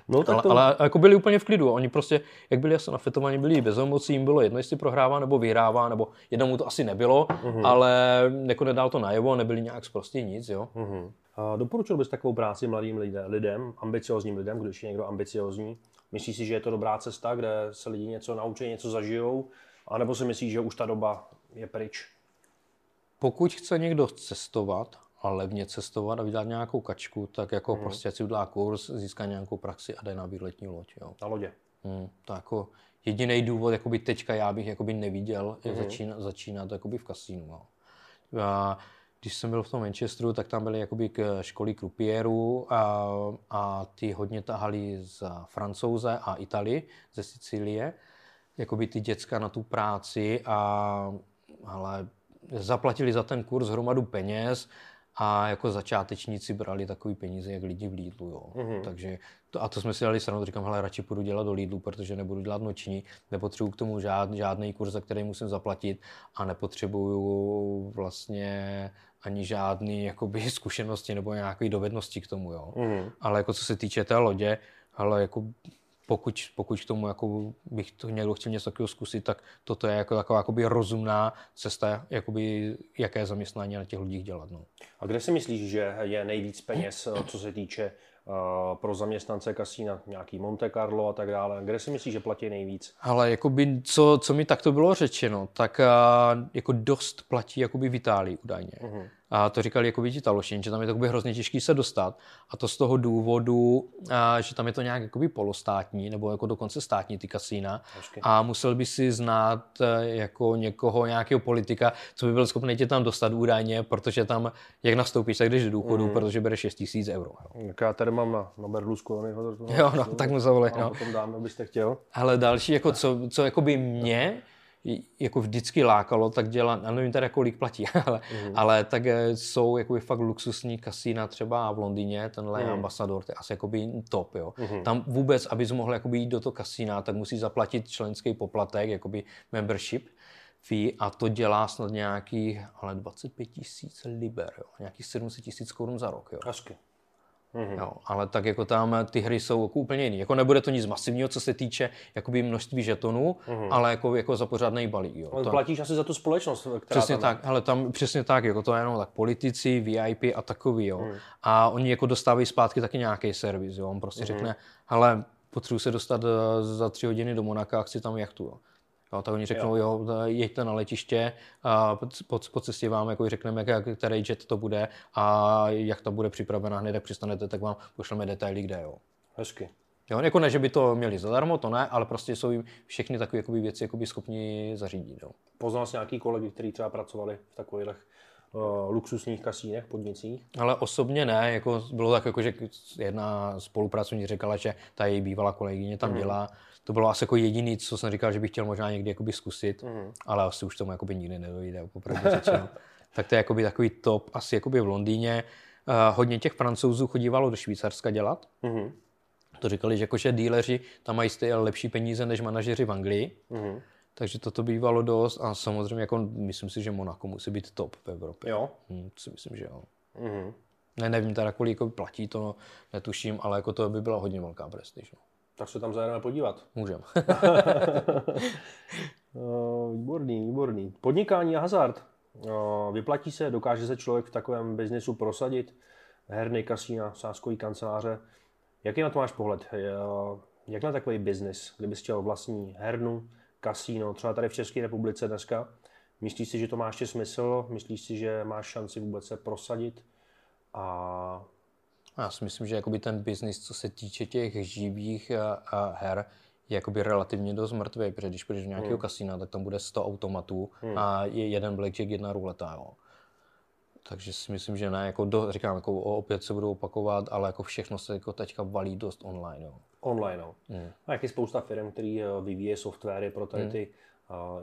No, tak ale, to... ale, jako byli úplně v klidu. Oni prostě, jak byli asi nafetovaní, byli bez emocí, jim bylo jedno, jestli prohrává nebo vyhrává, nebo jednomu to asi nebylo, mm-hmm. ale jako nedal to najevo, nebyli nějak prostě nic, jo. Mm-hmm. A doporučil bys takovou práci mladým lidem, ambiciozním lidem, když je někdo ambiciozní? Myslíš si, že je to dobrá cesta, kde se lidi něco naučí, něco zažijou? A nebo si myslíš, že už ta doba je pryč. Pokud chce někdo cestovat a levně cestovat a vydat nějakou kačku, tak jako hmm. prostě si udělá kurz, získá nějakou praxi a jde na výletní loď. Jo. Na lodě. Hmm, to jako jediný důvod, jakoby teďka já bych jakoby neviděl, je hmm. začínat, začínat jakoby v kasínu. Jo. A když jsem byl v tom Manchesteru, tak tam byly jakoby k školy krupierů a, a ty hodně tahali z Francouze a Italii, ze Sicílie, jakoby ty děcka na tu práci a ale zaplatili za ten kurz hromadu peněz a jako začátečníci brali takový peníze, jak lidi v Lidlu. Jo. Mm-hmm. Takže to, a to jsme si dali srandu, říkám, hele, radši půjdu dělat do Lidlu, protože nebudu dělat noční, nepotřebuju k tomu žád, žádný kurz, za který musím zaplatit a nepotřebuju vlastně ani žádný jakoby, [LAUGHS] zkušenosti nebo nějaké dovednosti k tomu. Jo. Mm-hmm. Ale jako co se týče té lodě, ale jako pokud, pokud k tomu jako bych to někdo chtěl něco takového zkusit, tak toto je jako taková jakoby rozumná cesta, jakoby, jaké zaměstnání na těch lidích dělat. No. A kde si myslíš, že je nejvíc peněz, co se týče uh, pro zaměstnance kasína, nějaký Monte Carlo a tak dále? Kde si myslíš, že platí nejvíc? Ale jakoby, co, co mi takto bylo řečeno, tak uh, jako dost platí jakoby v Itálii údajně. Uh-huh. A to říkali jako vidí Talošin, že tam je to hrozně těžký se dostat. A to z toho důvodu, a, že tam je to nějak jakoby polostátní, nebo jako dokonce státní ty kasína. Hezky. A musel by si znát e, jako někoho, nějakého politika, co by byl schopný tě tam dostat údajně, protože tam, jak nastoupíš, tak jdeš do důchodu, mm. protože bereš 6 tisíc euro. Jo. Tak já tady mám na, na Berlusconiho. Jo, no, tak mu zavolej. No. potom dám, abyste chtěl. Ale další, jako co, co jako by mě jako vždycky lákalo, tak dělat, já nevím teda kolik platí, [LAUGHS] ale, mm. ale tak eh, jsou jakoby fakt luxusní kasína třeba v Londýně, tenhle mm. ambasador, to je asi jakoby top, jo. Mm. Tam vůbec, abys mohl jakoby jít do toho kasína, tak musí zaplatit členský poplatek, jakoby membership fee a to dělá snad nějakých, ale 25 tisíc liber, jo, nějakých 700 tisíc korun za rok, jo. Hezky. Mm-hmm. Jo, ale tak jako tam ty hry jsou jako úplně jiný. Jako nebude to nic masivního, co se týče jakoby množství žetonů, mm-hmm. ale jako, jako za pořádný balík. Jo. to... Platíš asi za tu společnost, která Přesně tam... tak, ale tam přesně tak, jako to je jenom tak politici, VIP a takový, jo. Mm. A oni jako dostávají zpátky taky nějaký servis, jo. On prostě mm-hmm. řekne, hele, potřebuji se dostat eh, za tři hodiny do Monaka a chci tam jachtu, jo. Jo, tak oni řeknou, jo. jo, jeďte na letiště, a po, po cestě vám jako řekneme, jak, který jet to bude a jak to bude připravena hned, jak přistanete, tak vám pošleme detaily, kde. Jo. Hezky. Jo, jako ne, že by to měli zadarmo, to ne, ale prostě jsou jim všechny takové jakoby, věci jakoby, schopni zařídit. Jo. Poznal jsi nějaký kolegy, kteří třeba pracovali v takových uh, luxusních kasínech, podnicích? Ale osobně ne, jako bylo tak, jako, že jedna spolupracovník říkala, že ta její bývalá kolegyně tam mm. dělá, to bylo asi jako jediný, co jsem říkal, že bych chtěl možná někdy jakoby zkusit, mm. ale asi už tomu jakoby nikdy nedojde, opravdu řečeno. [LAUGHS] tak to je jakoby takový top, asi jakoby v Londýně. Uh, hodně těch francouzů chodívalo do Švýcarska dělat. Mm. To říkali, že jakože díleři tam mají stejně lepší peníze než manažeři v Anglii. Mm. Takže toto bývalo dost a samozřejmě jako myslím si, že Monaco musí být top v Evropě. Jo? Hm, si myslím, že jo. Mm. Ne, nevím teda, kolik jako platí to, netuším, ale jako to by byla hodně velká prestiž. No. Tak se tam zajedeme podívat. [LAUGHS] Můžem. Eh, [LAUGHS] výborný, výborný. Podnikání a hazard. Eh, vyplatí se, dokáže se člověk v takovém biznesu prosadit? Herny, kasína, sáskový kanceláře. Jaký na to máš pohled? Eh, jak na takový biznis, kdybys chtěl vlastní hernu, kasíno, třeba tady v České republice dneska? Myslíš si, že to má ještě smysl? Myslíš si, že máš šanci vůbec se prosadit? A já si myslím, že jakoby ten biznis, co se týče těch živých a, a her, je jakoby relativně dost mrtvý, protože když půjdeš do nějakého hmm. kasína, tak tam bude 100 automatů hmm. a je jeden blackjack, jedna ruleta, jo. Takže si myslím, že ne, jako do, říkám, jako opět se budou opakovat, ale jako všechno se jako teďka valí dost online. Jo. Online, no. Hmm. A jak je spousta firm, který eh, vyvíjí softwary pro tady hmm.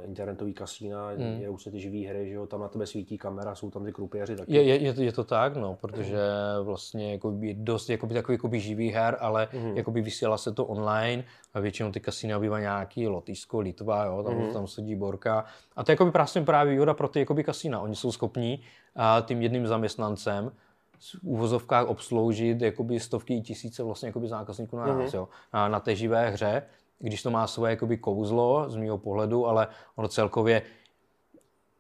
Internetový kasína, hmm. je už se ty živý hry, že jo, tam na tebe svítí kamera, jsou tam ty krupěři taky. Je, je, je, to tak, no, protože vlastně jako by dost jakoby, takový jakoby živý her, ale hmm. jakoby vysílá se to online a většinou ty kasína bývá nějaký Lotyšsko, Litva, jo, tam, hmm. tam sedí Borka. A to je jakoby právě právě výhoda pro ty jakoby kasína. Oni jsou schopní a tím jedným zaměstnancem v úvozovkách obsloužit jakoby stovky tisíce vlastně jakoby zákazníků na nás, mm-hmm. jo, na, na té živé hře když to má svoje jakoby kouzlo z mého pohledu, ale ono celkově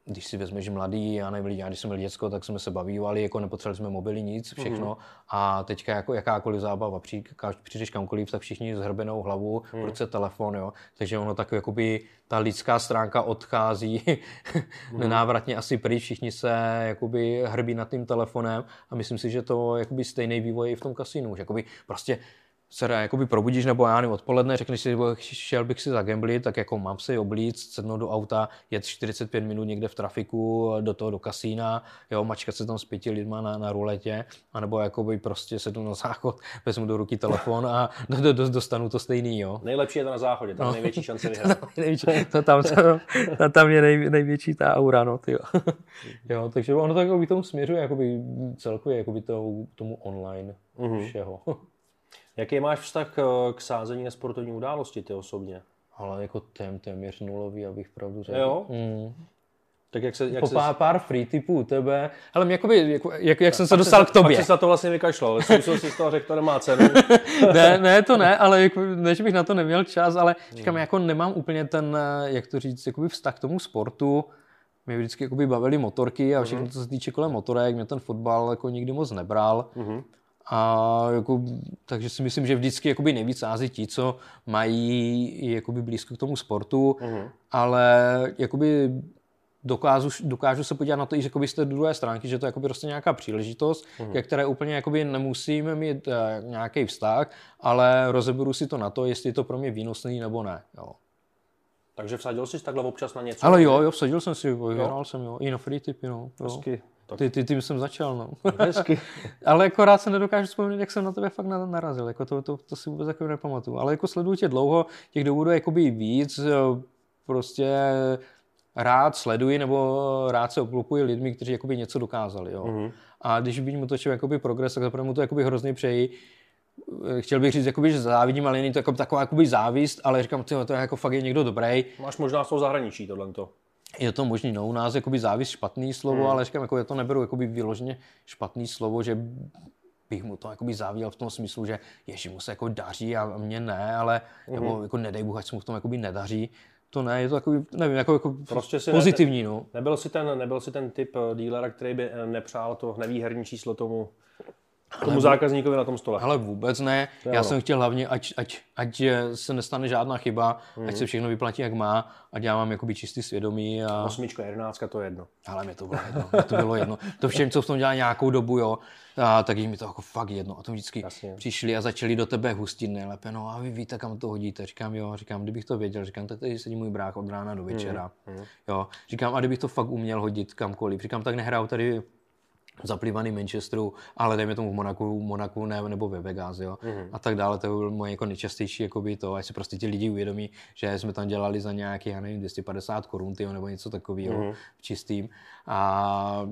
když si vezmeš mladý, já nevím, já když jsem byl děcko, tak jsme se bavívali, jako nepotřebovali jsme mobily, nic, všechno. Mm-hmm. A teďka jako jakákoliv zábava, při, přijdeš kamkoliv, tak všichni s hrbenou hlavu, mm. ruce telefon, jo. Takže ono tak jakoby ta lidská stránka odchází [LAUGHS] mm. nenávratně asi pryč, všichni se jakoby hrbí nad tím telefonem a myslím si, že to jakoby stejný vývoj i v tom kasínu, že jakoby prostě se jakoby probudíš nebo já nevím, odpoledne, řekneš si, šel bych si zagamblit, tak jako mám si oblíct, sednout do auta, jet 45 minut někde v trafiku do toho do kasína, jo, mačkat se tam s pěti lidma na, na ruletě, anebo jakoby prostě sednu na záchod, [LAUGHS] vezmu do ruky telefon a [LAUGHS] do, do, dostanu to stejný, jo. Nejlepší je to na záchodě, tam no. největší šance [LAUGHS] vyhrát. největší, to tam, to, tam je nej, největší ta aura, no, tyjo. jo, takže ono tak jako tomu směřuje jakoby celkově jakoby tomu, tomu online mm-hmm. všeho. Jaký máš vztah eh, k sázení na sportovní události ty osobně? Ale jako tém, téměř nulový, abych pravdu řekl. Jo? Mm. Tak jak se, jak po se... pár, pár free typů u tebe. Ale mě jakoby, jak, jak, jak jsem se dostal k tobě. Pak jsi to vlastně vykašlal, ale jsem si z toho řekl, to nemá cenu. [LAUGHS] ne, ne, to ne, ale jako, než bych na to neměl čas, ale říkám, hmm. jako nemám úplně ten, eh, jak to říct, jakoby vztah k tomu sportu. Mě vždycky jakoby bavily motorky a všechno, hmm. co se týče kolem motorek, mě ten fotbal jako nikdy moc nebral. Mm-hmm. A jako, takže si myslím, že vždycky jakoby nejvíc sází ti, co mají jakoby blízko k tomu sportu, uh-huh. ale jakoby dokážu, dokážu se podívat na to i jakoby z té druhé stránky, že to je prostě nějaká příležitost, uh-huh. ke které úplně jakoby nemusím mít uh, nějaký vztah, ale rozeberu si to na to, jestli je to pro mě výnosný nebo ne. Jo. Takže vsadil jsi takhle občas na něco? Ale jo, jo, vsadil jsem si, vyhrál jsem, jo, i na free tipy, no. Jo. Tak... Ty, ty, tím jsem začal, no. Hezky. [LAUGHS] ale jako rád se nedokážu vzpomenout, jak jsem na tebe fakt narazil, jako to, to, to si vůbec jako nepamatuju. Ale jako sleduju tě dlouho, těch důvodů je jakoby víc, prostě rád sleduji nebo rád se obklopuji lidmi, kteří jakoby něco dokázali, jo. Mm-hmm. A když vidím to jakoby progres, tak zaprvé mu to jakoby hrozně přeji, chtěl bych říct, jakoby, že závidím, ale není to jako taková jakoby závist, ale říkám, tyjo, to je jako fakt je někdo dobrý. Máš možná z toho zahraničí tohle je to možný, no u nás jakoby závis špatný slovo, hmm. ale říkám, jako já to neberu jakoby vyloženě špatný slovo, že bych mu to jakoby záviděl v tom smyslu, že ježi, mu se jako daří a mě ne, ale hmm. nebo jako nedej Bůh, ať se mu v tom jakoby nedaří. To ne, je to takový, nevím, jako, jako prostě si pozitivní, ne, no. Nebyl si ten, nebyl si ten typ eh, dílera, který by eh, nepřál to nevýherní číslo tomu tomu zákazníkovi na tom stole. Ale vůbec ne. Já ono. jsem chtěl hlavně, ať, ať, ať se nestane žádná chyba, mm. ať se všechno vyplatí, jak má, ať já mám jakoby čistý svědomí. A... Osmička, jedenáctka, to je jedno. Ale mě to bylo jedno. mě to bylo jedno. To všem, co v tom dělá nějakou dobu, jo, a tak jim mi to jako fakt jedno. A to vždycky Jasně. přišli a začali do tebe hustit nejlépe. No a vy víte, kam to hodíte. Říkám, jo, říkám, kdybych to věděl, říkám, tak tady sedí můj brák od rána do večera. Mm. Jo, říkám, a kdybych to fakt uměl hodit kamkoliv. Říkám, tak nehraju tady zaplývaný Manchesteru, ale dejme tomu v Monaku, Monaku ne, nebo ve Vegas, jo, mm-hmm. a tak dále, to bylo moje jako nejčastější, jakoby to, až si prostě ti lidi uvědomí, že jsme tam dělali za nějaký, já nevím, 250 korun, nebo něco takového mm-hmm. v čistým a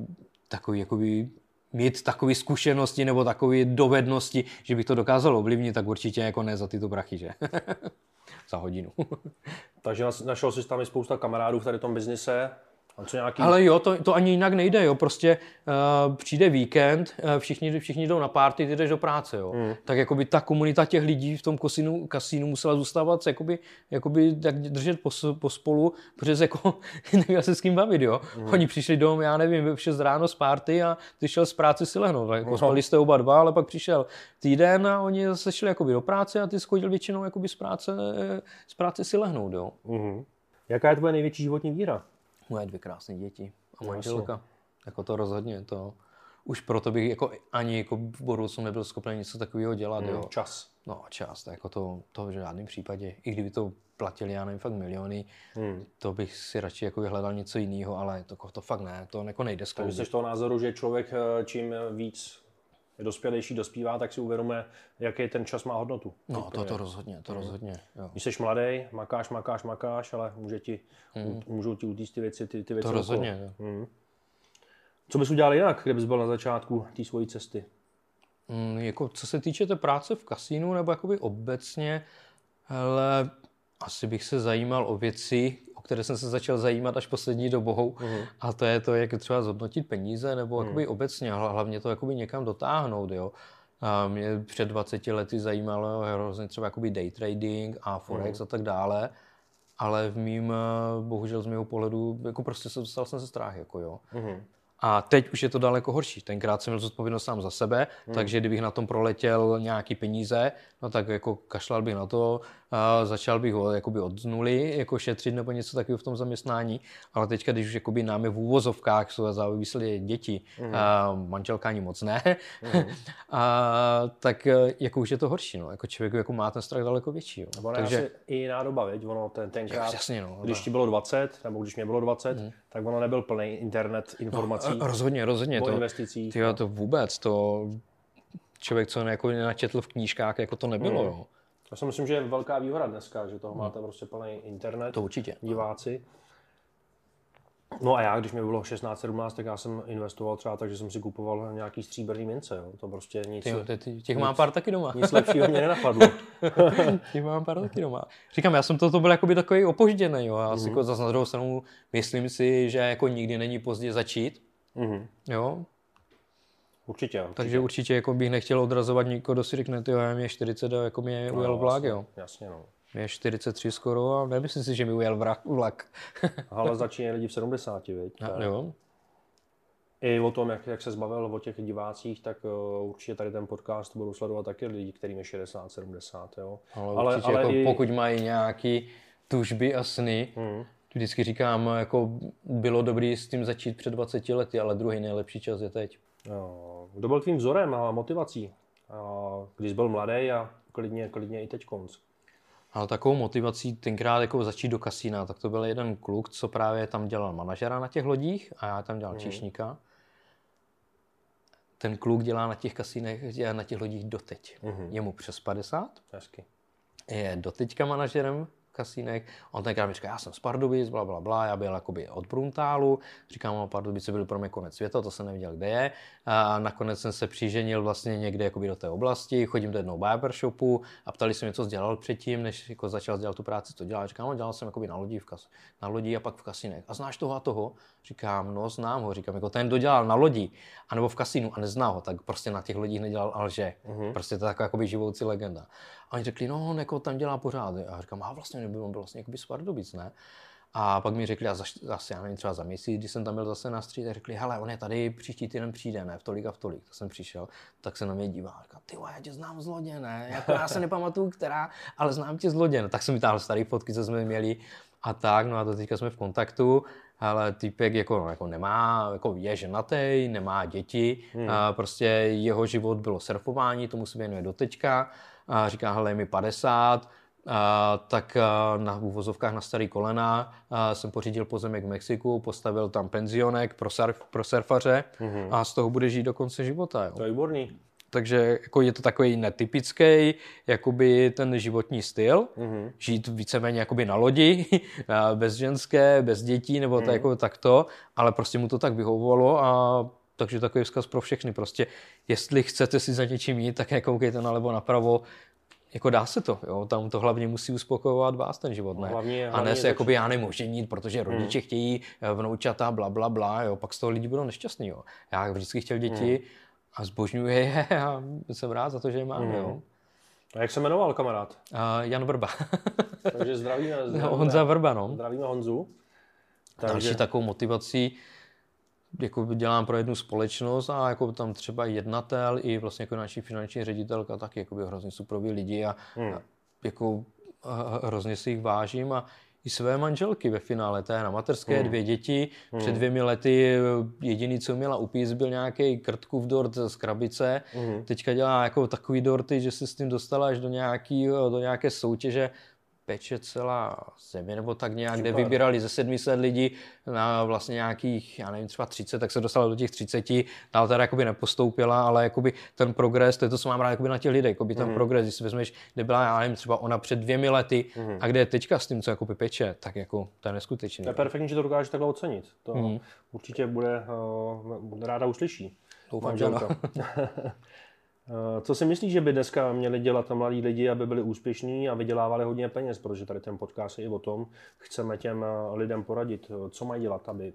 takový, jakoby, mít takové zkušenosti nebo takové dovednosti, že bych to dokázal ovlivnit, tak určitě jako ne za tyto brachy, že? [LAUGHS] za hodinu. [LAUGHS] Takže našel jsi tam i spousta kamarádů v tady tom biznise, nějaký... Ale jo, to, to ani jinak nejde, jo. Prostě uh, přijde víkend, uh, všichni, všichni jdou na party, ty jdeš do práce, jo. Mm. Tak jakoby ta komunita těch lidí v tom kasínu, kasínu musela zůstávat jakoby, jakoby tak držet po, spolu, protože jako [LAUGHS] neměl se s kým bavit, jo. Mm. Oni přišli domů, já nevím, v 6 ráno z party a ty šel z práce si lehnout. Jako no. spali jste oba dva, ale pak přišel týden a oni zase šli jakoby do práce a ty schodil většinou jakoby z práce, z práce si lehnout, jo. Mm. Jaká je tvoje největší životní víra? Moje dvě krásné děti a manželka. Jako to rozhodně, to už proto bych jako ani jako v budoucnu nebyl schopen něco takového dělat. Hmm, jo. Čas. No čas, to, jako to, to v žádném případě. I kdyby to platili, já nevím, fakt miliony, hmm. to bych si radši jako vyhledal něco jiného, ale to, to fakt ne, to jako nejde skloubit. Takže jsi toho názoru, že člověk eh, čím víc dospělejší, dospívá, tak si uvědomuje, jaký ten čas má hodnotu. No, to, to rozhodně, to mm. rozhodně. Jo. Když jsi mladý, makáš, makáš, makáš, ale může ti, mm. můžou ti utíct ty věci, ty, ty věci To rozhodně. Mm. Co bys udělal jinak, kdybys byl na začátku té svojí cesty? Mm, jako, co se týče té práce v kasínu, nebo jakoby obecně, ale asi bych se zajímal o věci, o které jsem se začal zajímat až poslední dobou. Uh-huh. A to je to, jak třeba zhodnotit peníze, nebo jakoby obecně, hlavně to jakoby někam dotáhnout. Jo. A mě před 20 lety zajímalo hrozně třeba jakoby day trading a forex uh-huh. a tak dále. Ale v mým, bohužel z mého pohledu, jako prostě se dostal jsem se strach, jako jo. Uh-huh. A teď už je to daleko horší. Tenkrát jsem měl zodpovědnost sám za sebe, hmm. takže kdybych na tom proletěl nějaký peníze, no tak jako kašlal bych na to, a začal bych ho jakoby od nuly jako šetřit nebo něco takového v tom zaměstnání, ale teďka, když už jakoby nám je v úvozovkách, jsou závislé děti, mm. a manželka ani moc ne, mm. [LAUGHS] a, tak jako už je to horší, no. jako člověk jako má ten strach daleko větší. Jo. Ono Takže asi i jiná doba, věď? ono ten, tenkrát, jasně, no, když ti bylo 20, nebo když mě bylo 20, mm. tak ono nebyl plný internet informací. No, rozhodně, rozhodně. O to, investicích. Tyjo, to vůbec, to člověk, co jako načetl v knížkách, jako to nebylo. Mm. Jo. Já si myslím, že je velká výhoda dneska, že toho máte prostě plný internet. To určitě. Diváci. No a já, když mi bylo 16-17, tak já jsem investoval třeba tak, že jsem si kupoval nějaký stříbrný mince. Jo. To prostě nic... Ty, ty, ty, těch nic, mám pár taky doma. Nic lepšího mě nenapadlo. [LAUGHS] těch mám pár taky doma. Říkám, já jsem to, to byl jakoby takový opožděný. Jo. Já mm-hmm. si jako zase na druhou stranu myslím si, že jako nikdy není pozdě začít. Mm-hmm. Jo, Určitě, určitě. Takže určitě jako bych nechtěl odrazovat nikoho, kdo si řekne, ty mě 40 a jako mě no, ujel vlak, jo. Jasně, no. Mě je 43 skoro a nemyslím si, že mi ujel vlak. vlak. [LAUGHS] Ale začínají lidi v 70, viď? A, jo. I o tom, jak, jak se zbavil o těch divácích, tak uh, určitě tady ten podcast budou sledovat taky lidi, kterým je 60, 70, jo. Ale, ale, určitě, ale jako, i... pokud mají nějaký tužby a sny, hmm. vždycky říkám, jako bylo dobré s tím začít před 20 lety, ale druhý nejlepší čas je teď. Kdo byl tvým vzorem a motivací, když byl mladý a klidně, klidně i teď konc? Ale takovou motivací tenkrát jako začít do kasína, tak to byl jeden kluk, co právě tam dělal manažera na těch lodích a já tam dělal hmm. číšníka. Ten kluk dělá na těch kasínech, dělá na těch lodích doteď. Hmm. Je mu přes 50. Hezky. Je doteďka manažerem kasínek. On tenkrát mi říká, já jsem z Pardubic, bla, bla, bla, já byl jakoby od Bruntálu. Říkám, no, Pardubice byly pro mě konec světa, to jsem nevěděl, kde je. A nakonec jsem se přiženil vlastně někde jakoby do té oblasti, chodím do jednoho barbershopu a ptali se mě, co dělal předtím, než jako začal dělat tu práci, co dělal. Říkám, no, dělal jsem jakoby na lodi, v kas, na lodi a pak v kasínech. A znáš toho a toho? Říkám, no, znám ho. Říkám, jako ten dodělal na lodi, anebo v kasínu a nezná ho, tak prostě na těch lodích nedělal alže. Uh-huh. Prostě to je taková jakoby živoucí legenda. A oni řekli, no, on jako tam dělá pořád. A říkám, a vlastně nebyl, on byl vlastně jakoby z Pardubic, ne? A pak mi řekli, a zase, já nevím, třeba za měsíc, když jsem tam byl zase na stříd, tak řekli, hele, on je tady, příští týden přijde, ne, v tolik a v tolik. Tak jsem přišel, tak se na mě dívá a říká, ty já tě znám z lodě, ne, jako já se nepamatuju, která, ale znám tě z lodě. No, tak jsem vytáhl starý fotky, co jsme měli a tak, no a to teďka jsme v kontaktu, ale týpek jako, no, jako nemá, jako je ženatý, nemá děti, hmm. a prostě jeho život bylo surfování, tomu se věnuje do teďka a říká, hele, je mi 50, a, tak a, na úvozovkách na starý kolena a, jsem pořídil pozemek v Mexiku, postavil tam penzionek pro, surf, pro surfaře mm-hmm. a z toho bude žít do konce života. Jo. To je výborný. Takže jako je to takový netypický jakoby ten životní styl, mm-hmm. žít víceméně jakoby na lodi, [LAUGHS] bez ženské, bez dětí nebo mm-hmm. to jako takto, ale prostě mu to tak vyhovovalo a takže takový vzkaz pro všechny. Prostě, jestli chcete si za něčím jít, tak nekoukejte nalevo, napravo, jako dá se to, jo, tam to hlavně musí uspokojovat vás ten život, ne? No, hlavně- a ne se jakoby já nemůžu nít, protože rodiče chtějí eh, vnoučata, bla, bla, bla, jo, pak z toho lidi budou nešťastní, jo. Já vždycky chtěl děti a zbožňuji je [LAUGHS] a jsem rád za to, že je mám, jo. A jak se jmenoval kamarád? A Jan Vrba. [LAUGHS] Takže zdravíme, zdravíme, Honza Vrba, no. zdravíme Honzu. Další takovou motivací, jako dělám pro jednu společnost a jako tam třeba jednatel i vlastně jako naší finanční ředitelka taky jako by hrozně suprový lidi a, Hmm. a jako a hrozně si jich vážím a i své manželky ve finále, té na materské, Hmm. dvě děti. Před dvěmi lety jediný, co měla upíst, byl nějaký krtkův dort z krabice. Mhm. Teďka dělá jako takový dorty, že se s tím dostala až do, nějaký, do nějaké soutěže peče celá země, nebo tak nějak, kde Super. vybírali ze 700 lidí na vlastně nějakých, já nevím, třeba 30, tak se dostala do těch 30, dál teda jakoby nepostoupila, ale jakoby ten progres, to je to, co mám rád jakoby na těch lidech, jakoby ten progres, když si vezmeš, kde byla, já nevím, třeba ona před dvěmi lety a kde je teďka s tím, co jakoby peče, tak jako to je neskutečný. To je perfektní, že to dokáže takhle ocenit. To Mhm. určitě bude, uh, ráda uslyší. Doufám, že [LAUGHS] Co si myslíš, že by dneska měli dělat mladí lidi, aby byli úspěšní a vydělávali hodně peněz? Protože tady ten podcast je i o tom, chceme těm eh, lidem poradit, eh, co mají dělat, aby eh,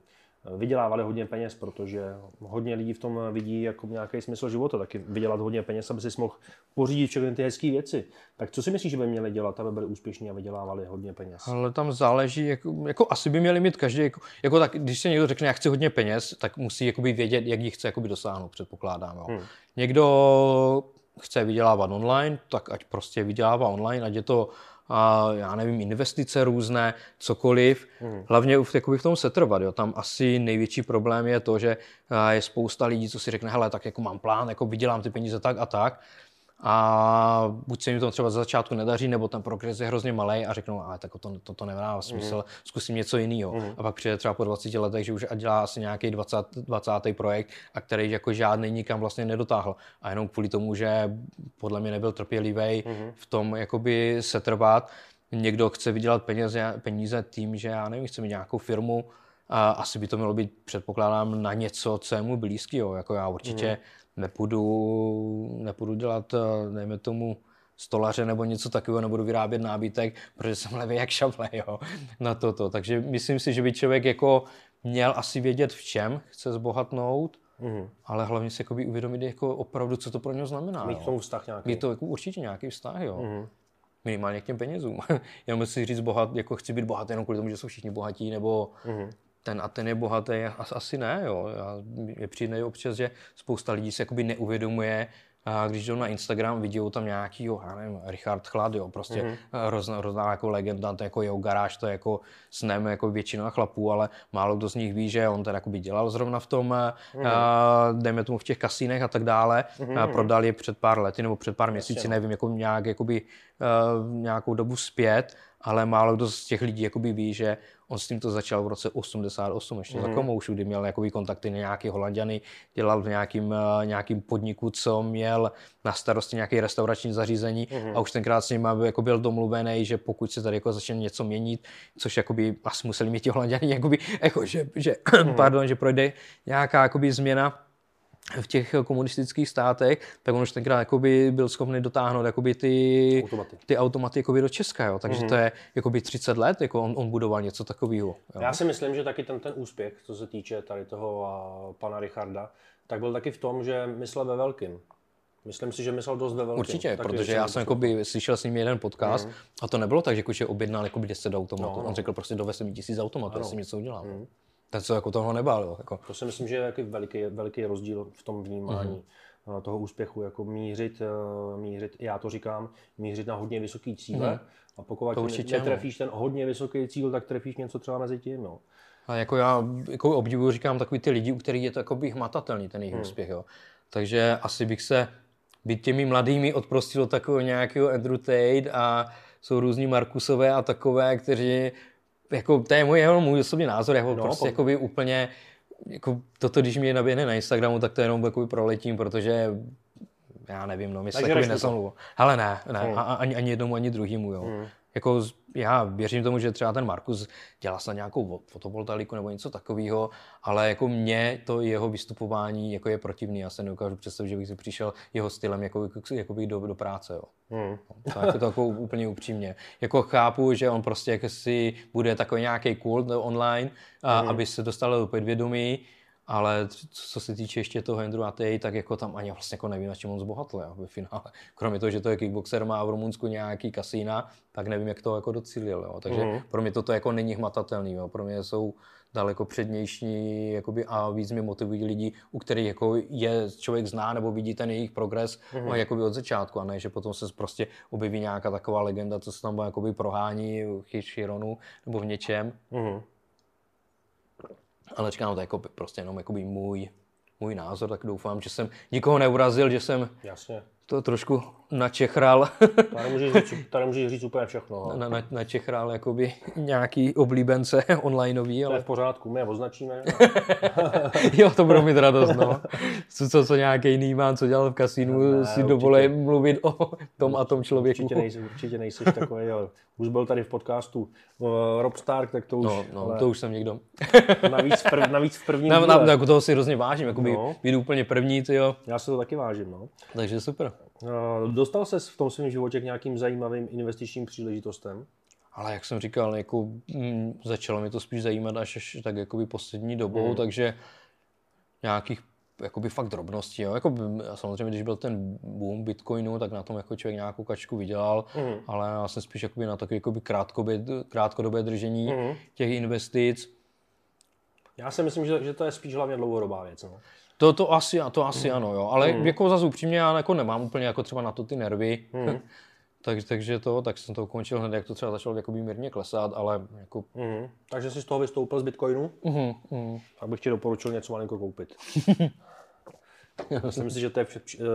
vydělávali hodně peněz, protože hodně lidí v tom vidí jako nějaký smysl života, taky vydělat hodně peněz, aby si mohl pořídit všechny ty hezké věci. Tak co si myslíš, že by měli dělat, aby byli úspěšní a vydělávali hodně peněz? Ale tam záleží, jako, jako asi by měli mít každý, jako, jako tak, když se někdo řekne, já chci hodně peněz, tak musí jakoby vědět, jak jich chce jakoby dosáhnout, předpokládám. Jo. Hmm. Někdo chce vydělávat online, tak ať prostě vydělává online, ať je to a já nevím, investice různé, cokoliv. Hmm. Hlavně v, jakoby v tom setrvat. Jo. Tam asi největší problém je to, že a, je spousta lidí, co si řekne, hele, tak jako mám plán, jako vydělám ty peníze tak a tak. A buď se mi to třeba za začátku nedaří, nebo ten progres je hrozně malý a řeknou, ale tak to, to, to nemá smysl, zkusím něco jiného. A pak přijde třeba po 20 letech, že už a dělá asi nějaký 20, 20. projekt, a který jako žádný nikam vlastně nedotáhl. A jenom kvůli tomu, že podle mě nebyl trpělivý v tom jakoby setrvat. Někdo chce vydělat peníze, peníze tím, že já nevím, chce mít nějakou firmu, a asi by to mělo být, předpokládám, na něco, co je mu blízkého. Jako já určitě nepůjdu, nepůjdu dělat, eh, dejme tomu, stolaře nebo něco takového, nebudu vyrábět nábytek, protože jsem levý jak šable, jo, na toto. Takže myslím si, že by člověk jako měl asi vědět, v čem chce zbohatnout, Mhm. ale hlavně si jakoby uvědomit jako opravdu, co to pro něho znamená. Mít k tomu vztah nějaký. Mít to jako určitě nějaký vztah, jo. Mhm. Minimálně k těm penězům. [LAUGHS] Já si říct bohat, jako chci být bohatý jenom kvůli tomu, že jsou všichni bohatí, nebo Mhm. Ten a ten je bohatý, as- asi ne, jo. Já, je přijde občas, že spousta lidí se jakoby neuvědomuje, a když jdou na Instagram, vidí tam nějakýho, já nevím, Richard Chlad, jo, prostě Mhm. mm-hmm. hrozná, hrozná jako legenda, to je jako jeho garáž, to je jako snem jako většina chlapů, ale málo kdo z nich ví, že on ten jakoby dělal zrovna v tom, mm-hmm. a, dejme tomu v těch kasínech a tak dále, mm-hmm. a prodal je před pár lety nebo před pár měsíci, no. nevím, jako nějak, jakoby, nějakou dobu zpět, ale málo kdo z těch lidí jakoby ví, že on s tím to začal v roce 88, ještě mm. za komoušu, kdy měl jakoby kontakty na nějaký holanděny, dělal v nějakým, uh, nějakým podniku, co měl na starosti nějaké restaurační zařízení mm. a už tenkrát s ním jako byl domluvený, že pokud se tady jako začne něco měnit, což jakoby asi museli mít ti holanděni, jakoby, [LAUGHS] jako, že, že, pardon, že projde nějaká jakoby změna v těch komunistických státech, tak on už tenkrát jakoby byl schopný dotáhnout jakoby ty Automaty. ty automaty jakoby do Česka, jo. takže mm-hmm. to je jakoby 30 let, jako on, on budoval něco takového. Já si myslím, že taky ten, ten úspěch, co se týče tady toho a, pana Richarda, tak byl taky v tom, že myslel ve velkým. Myslím si, že myslel dost ve velkým. Určitě, Taky protože já jsem jakoby, slyšel s ním jeden podcast mm. a to nebylo tak, že Kuče objednal jakoby 10 automatů. No, No. On řekl prostě dovez mi tisíc automatů, Ano. já si něco udělám. Mm. Mm. Ten co jako toho nebál, jo. Jako. To si myslím, že je jaký veliký, veliký rozdíl v tom vnímání mm. toho úspěchu, jako mířit, eh, mířit, já to říkám, mířit na hodně vysoký cíle. Mhm. A pokud určitě, netrefíš ten hodně vysoký cíl, tak trefíš něco třeba mezi tím. No. A jako já jako obdivuju, říkám, takový ty lidi, u kterých je to jakoby hmatatelný ten jejich Hmm. úspěch. Jo. Takže asi bych se být těmi mladými odprostil od takového nějakého Andrew Tate a jsou různí Markusové a takové, kteří jako, to je můj, jenom můj osobní názor, jako No, prostě po- jakoby úplně, jako toto, když mě naběhne na Instagramu, tak to jenom jakoby proletím, protože já nevím, no, my se takový. Ale ne, ne, Hmm. a, ani, ani jednomu, ani druhému, jo. Hmm. jako já věřím tomu, že třeba ten Markus dělá snad nějakou fotovoltaiku nebo něco takového, ale jako mě to jeho vystupování jako je protivný. Já se neukážu představit, že bych si přišel jeho stylem jako, jako bych do, do práce. Jo. Hmm. To, jako to jako [LAUGHS] úplně upřímně. Jako chápu, že on prostě jako si bude takový nějaký kult online, a, hmm. aby se dostal do podvědomí, ale co se týče ještě toho Andrew Atej, tak jako tam ani vlastně jako nevím, na čem on zbohatl jo, ve finále. [LAUGHS] Kromě toho, že to je kickboxer, má v Rumunsku nějaký kasína, tak nevím, jak to jako docílil. Jo. Takže mm. pro mě toto jako není hmatatelný. Jo. Pro mě jsou daleko přednější jakoby, a víc mi motivují lidi, u kterých jako je člověk zná nebo vidí ten jejich progres mm. jakoby od začátku a ne, že potom se prostě objeví nějaká taková legenda, co se tam jakoby prohání v Chironu nebo v něčem. Mm. Ale říkám, to je jako prostě jenom můj, můj názor, tak doufám, že jsem nikoho neurazil, že jsem Jasně to trošku načechral. [LAUGHS] Tady můžeš říct, tady můžeš říct úplně všechno. Na, na, načechral jakoby nějaký oblíbence onlineový. Ale... To je v pořádku, my je označíme. [LAUGHS] jo, to bude mít radost, no. Co, co, co nějaký jiný má, co dělal v kasínu, ne, si dovolí mluvit o tom a tom člověku. Určitě nejsi, určitě nejsi takový, jo. Už byl tady v podcastu uh, Rob Stark, tak to už... No, no ale... to už jsem někdo. [LAUGHS] navíc, v prv, navíc v prvním na, na, na, toho si hrozně vážím, jakoby no. úplně první, ty jo. Já se to taky vážím, no. Takže super. Dostal ses v tom svém životě k nějakým zajímavým investičním příležitostem? Ale jak jsem říkal, jako, mm, začalo mi to spíš zajímat až, až tak jakoby poslední dobou, mm. takže nějakých jakoby fakt drobností. Jo. Jako, samozřejmě, když byl ten boom Bitcoinu, tak na tom jako člověk nějakou kačku vydělal, mm. ale já jsem spíš jakoby na takové jakoby krátkodobé, krátkodobé držení mm. těch investic. Já si myslím, že, že to je spíš hlavně dlouhodobá věc. No. To, to asi, to asi mm. ano, jo. Ale mm. jako zase upřímně já jako nemám úplně jako třeba na to ty nervy. Mm. [LAUGHS] tak, takže to, tak jsem to ukončil hned, jak to třeba začalo jako mírně klesat, ale jako... Mm. Takže jsi z toho vystoupil z Bitcoinu? Mm. Mm. Tak bych ti doporučil něco malinko koupit. [LAUGHS] Myslím si, že to je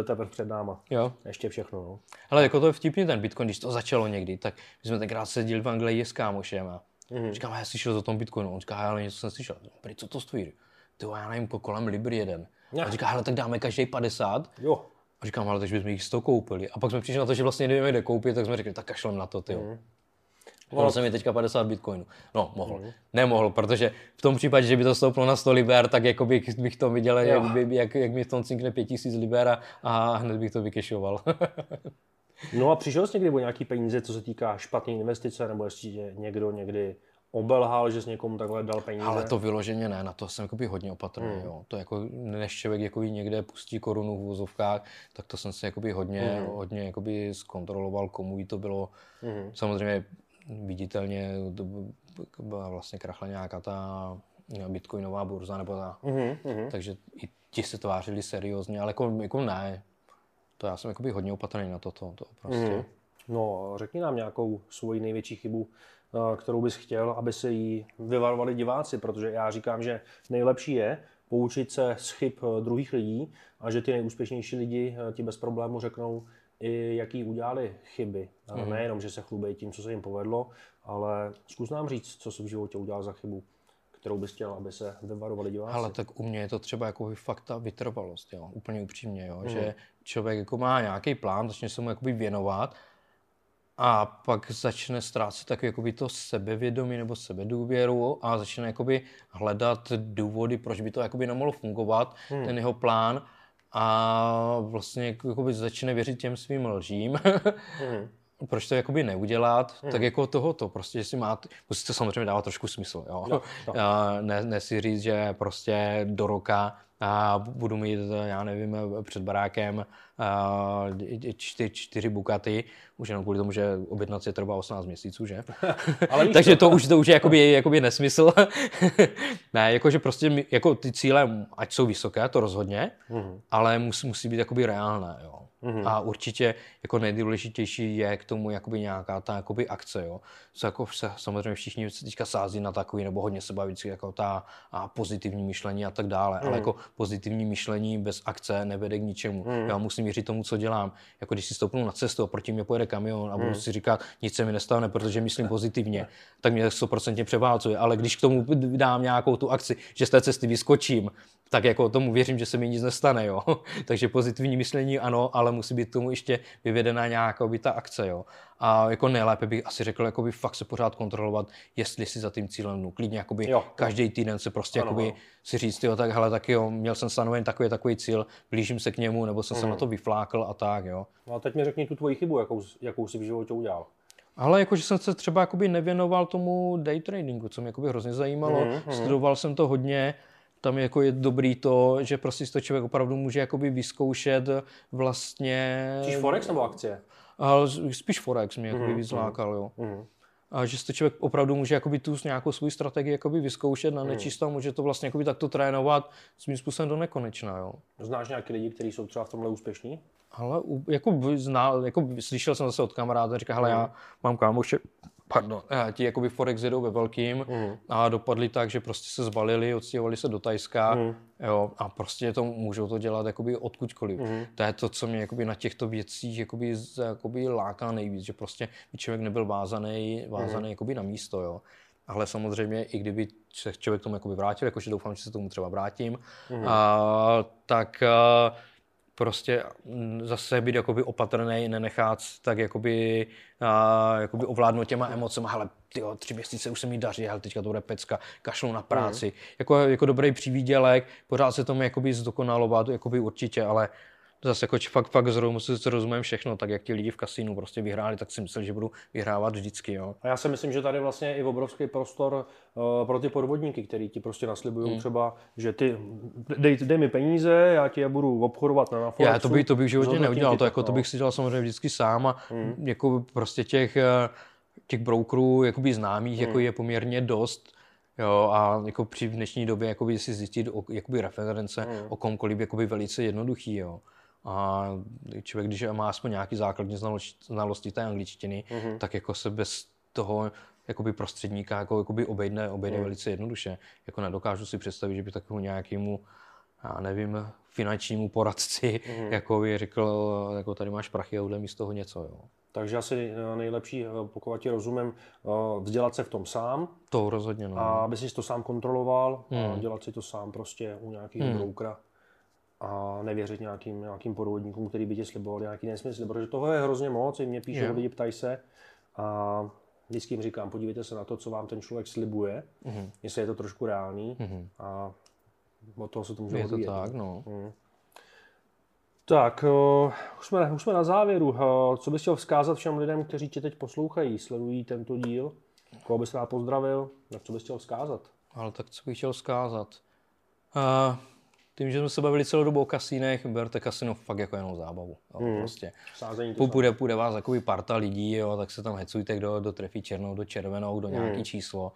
teprve před náma. Jo. Ještě všechno. No. Ale jako to je vtipně ten Bitcoin, když to začalo někdy, tak my jsme tenkrát seděli v Anglii s kámošem a mm. říkám, já slyšel o tom Bitcoinu. On říká, ale něco jsem slyšel. Prý, co to stojí? Ty já nevím, kolem Libry jeden. Ja. A říká, hele, tak dáme každý 50. Jo. A říkám, ale takže bychom jich 100 koupili. A pak jsme přišli na to, že vlastně nevíme, kde koupit, tak jsme řekli, tak kašlem na to, ty. Mm. Mohl jsem mi teďka 50 bitcoinů. No, mohl. Mm. Nemohl, protože v tom případě, že by to stouplo na 100 liber, tak jako bych, bych to viděl, jak, by, jak, jak mi v tom cinkne 5000 liber a hned bych to vykešoval. [LAUGHS] no a přišel jsi někdy o nějaký peníze, co se týká špatné investice, nebo jestli někdo někdy obelhal, že s někomu takhle dal peníze. Ale to vyloženě ne, na to jsem jakoby hodně opatrný. Hmm. Jo. To jako, než člověk jako někde pustí korunu v vozovkách, tak to jsem si jakoby hodně, hmm. hodně jakoby zkontroloval, komu jí to bylo. Hmm. Samozřejmě viditelně to byla vlastně krachla nějaká ta bitcoinová burza nebo ta. Hmm. Takže i ti se tvářili seriózně, ale jako, jako ne. To já jsem jakoby hodně opatrný na toto. To prostě. Hmm. No, řekni nám nějakou svoji největší chybu, kterou bys chtěl, aby se jí vyvarovali diváci, protože já říkám, že nejlepší je poučit se z chyb eh, druhých lidí a že ty nejúspěšnější lidi eh, ti bez problému řeknou, i jaký udělali chyby. Mm. Nejenom, že se chlubí tím, co se jim povedlo, ale zkus nám říct, co jsi v životě udělal za chybu, kterou bys chtěl, aby se vyvarovali diváci. Ale tak u mě je to třeba jako fakt ta vytrvalost, jo? úplně upřímně, jo? Mm. že člověk jako má nějaký plán, začne se mu jakoby věnovat a pak začne ztrácet tak jakoby to sebevědomí nebo sebedůvěru a začne jakoby hledat důvody, proč by to jakoby nemohlo fungovat, hmm. ten jeho plán a vlastně jakoby začne věřit těm svým lžím. hmm. [LAUGHS] proč to jakoby neudělat, hmm. tak jako tohoto, prostě, jestli máte, musí to samozřejmě dávat trošku smysl, jo. [LAUGHS] jo, jo. Ne, ne si říct, že prostě do roka a budu mít, já nevím, před barákem čtyři, čtyři Bukaty, už jenom kvůli tomu, že objednat si trvá 18 měsíců, že? [LAUGHS] Ale [LAUGHS] Takže to už, to už je jakoby, jakoby nesmysl. [LAUGHS] ne, jakože prostě jako ty cíle, ať jsou vysoké, to rozhodně, mm-hmm. ale musí, musí být jakoby reálné, jo. Mm-hmm. A určitě jako nejdůležitější je k tomu jakoby nějaká ta jakoby akce, jo. Co jako se, samozřejmě všichni se teďka sází na takový, nebo hodně se baví jako ta a pozitivní myšlení a tak dále, mm. ale jako pozitivní myšlení bez akce nevede k ničemu. Mm. Já musím věřit tomu, co dělám. Jako když si stoupnu na cestu a proti mě pojede kamion a budu mm. si říkat, nic se mi nestane, protože myslím pozitivně, tak mě 100% převálcuje. Ale když k tomu dám nějakou tu akci, že z té cesty vyskočím, tak jako tomu věřím, že se mi nic nestane, jo. [LAUGHS] Takže pozitivní myšlení ano, ale ale musí být tomu ještě vyvedená nějaká by ta akce, jo. A jako nejlépe bych asi řekl, jako by fakt se pořád kontrolovat, jestli si za tím cílem jdu. Klidně jakoby Jo. každý týden se prostě Ano, jakoby ano. si říct, jo, tak hele, tak jo, měl jsem stanoven takový takový cíl, blížím se k němu, nebo jsem se Mhm. na to vyflákl a tak, jo. No a teď mi řekni tu tvoji chybu, jakou, jakou jsi v životě udělal. Ale jakože jsem se třeba jakoby nevěnoval tomu day tradingu, co mě jakoby hrozně zajímalo. Mhm, mhm. Studoval jsem to hodně, tam jako je dobrý to, že prostě si to člověk opravdu může jakoby vyzkoušet vlastně... Chceš Forex nebo akcie? Ale spíš Forex mě jakoby Mhm, víc lákal, jo. Mhm. A že si to člověk opravdu může jakoby tu nějakou svou strategii jakoby vyzkoušet Mhm. na nečisto a může to vlastně jakoby takto trénovat svým způsobem do nekonečna, jo. Znáš nějaké lidi, kteří jsou třeba v tomhle úspěšní? Ale jako, zná, jako slyšel jsem zase od kamaráda, říká, hele, já mám kámoše, pardon, a ti jakoby Forex jedou ve velkým Mhm. a dopadli tak, že prostě se zbalili, odstěhovali se do Tajska Mhm. jo, a prostě to můžou to dělat jakoby odkudkoliv. Mhm. To je to, co mě jakoby na těchto věcích jakoby, jakoby láká nejvíc, že prostě by člověk nebyl vázaný, vázaný Mhm. jakoby na místo, jo. Ale samozřejmě, i kdyby se člověk tomu jakoby vrátil, jakože doufám, že se tomu třeba vrátím, Mhm. a, tak a, prostě mm, zase být jakoby opatrný, nenechat tak jakoby, a, jakoby ovládnout těma emocemi, hele, tyjo, tři měsíce už se mi daří, hele, teďka to bude pecka, kašlu na práci. Mhm. Jako, jako dobrý přívídělek, pořád se tomu jakoby zdokonalovat, jakoby určitě, ale zase jako fakt, fakt zrozum, si rozumím všechno, tak jak ti lidi v kasínu prostě vyhráli, tak si myslel, že budu vyhrávat vždycky, jo. A já si myslím, že tady vlastně je i obrovský prostor uh, pro ty podvodníky, který ti prostě naslibují Hmm. třeba, že ty dej, dej mi peníze, já ti je budu obchodovat na, na Forexu. Já to bych, to bych v životě neudělal, to, jako, to no. bych si dělal samozřejmě vždycky sám a Hmm. jako prostě těch, eh, těch brokerů jakoby známých Hmm. jako je poměrně dost. Jo, a jako při dnešní době jakoby si zjistit o, jakoby reference Hmm. o komkoliv jakoby velice jednoduchý. Jo. A člověk, když má aspoň nějaký základní znalosti, té angličtiny, Mhm. tak jako se bez toho jakoby prostředníka jako, jakoby obejde, obejde Hmm. velice jednoduše. Jako nedokážu si představit, že by takovému nějakému já nevím, finančnímu poradci, Mhm. jako by řekl, jako tady máš prachy a udělej mi z toho něco. Jo. Takže asi eh, nejlepší, eh, pokud ti rozumím, eh, vzdělat se v tom sám To rozhodně, no. a aby si to sám kontroloval a Hmm. dělat si to sám prostě u nějakého Hmm. broukera a nevěřit nějakým, nějakým podvodníkům, který by ti slibovali nějaký nesmysl, protože toho je hrozně moc, i mě píše Jo. lidi, ptají se a vždycky jim říkám, podívejte se na to, co vám ten člověk slibuje, Mhm. jestli je to trošku reálný Mhm. a od toho se to může Je to odvíjet. tak, no. Hmm. Tak, uh, už, jsme, už jsme na závěru. Uh, co bys chtěl vzkázat všem lidem, kteří tě teď poslouchají, sledují tento díl? Koho bys rád pozdravil? Na co bys chtěl vzkázat? Ale tak co bych chtěl vzkázat? Uh, tím, že jsme se bavili celou dobu o kasínech, berte kasino fakt jako jenom zábavu. Jo, Hmm. prostě. Půjde, půjde vás takový parta lidí, jo, tak se tam hecujte, kdo, kdo trefí černou, do červenou, do nějaký Hmm. číslo.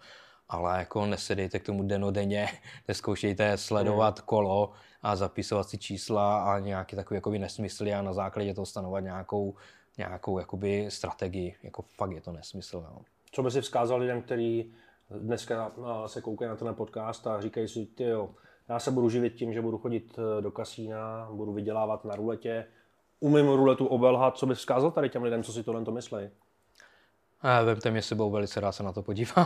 Ale jako nesedejte k tomu denodenně, [LAUGHS] neskoušejte sledovat Hmm. kolo a zapisovat si čísla a nějaký takový jakoby nesmysly a na základě toho stanovat nějakou, nějakou jakoby strategii. Jako fakt je to nesmysl. Jo. Co by si vzkázal lidem, kteří dneska uh, se koukají na ten podcast a říkají si, ty jo, já se budu živit tím, že budu chodit uh, do kasína, budu vydělávat na ruletě, umím ruletu obelhat, co bys vzkázal tady těm lidem, co si tohle to myslí? A vemte mě sebou, velice rád se na to podívám. [LAUGHS]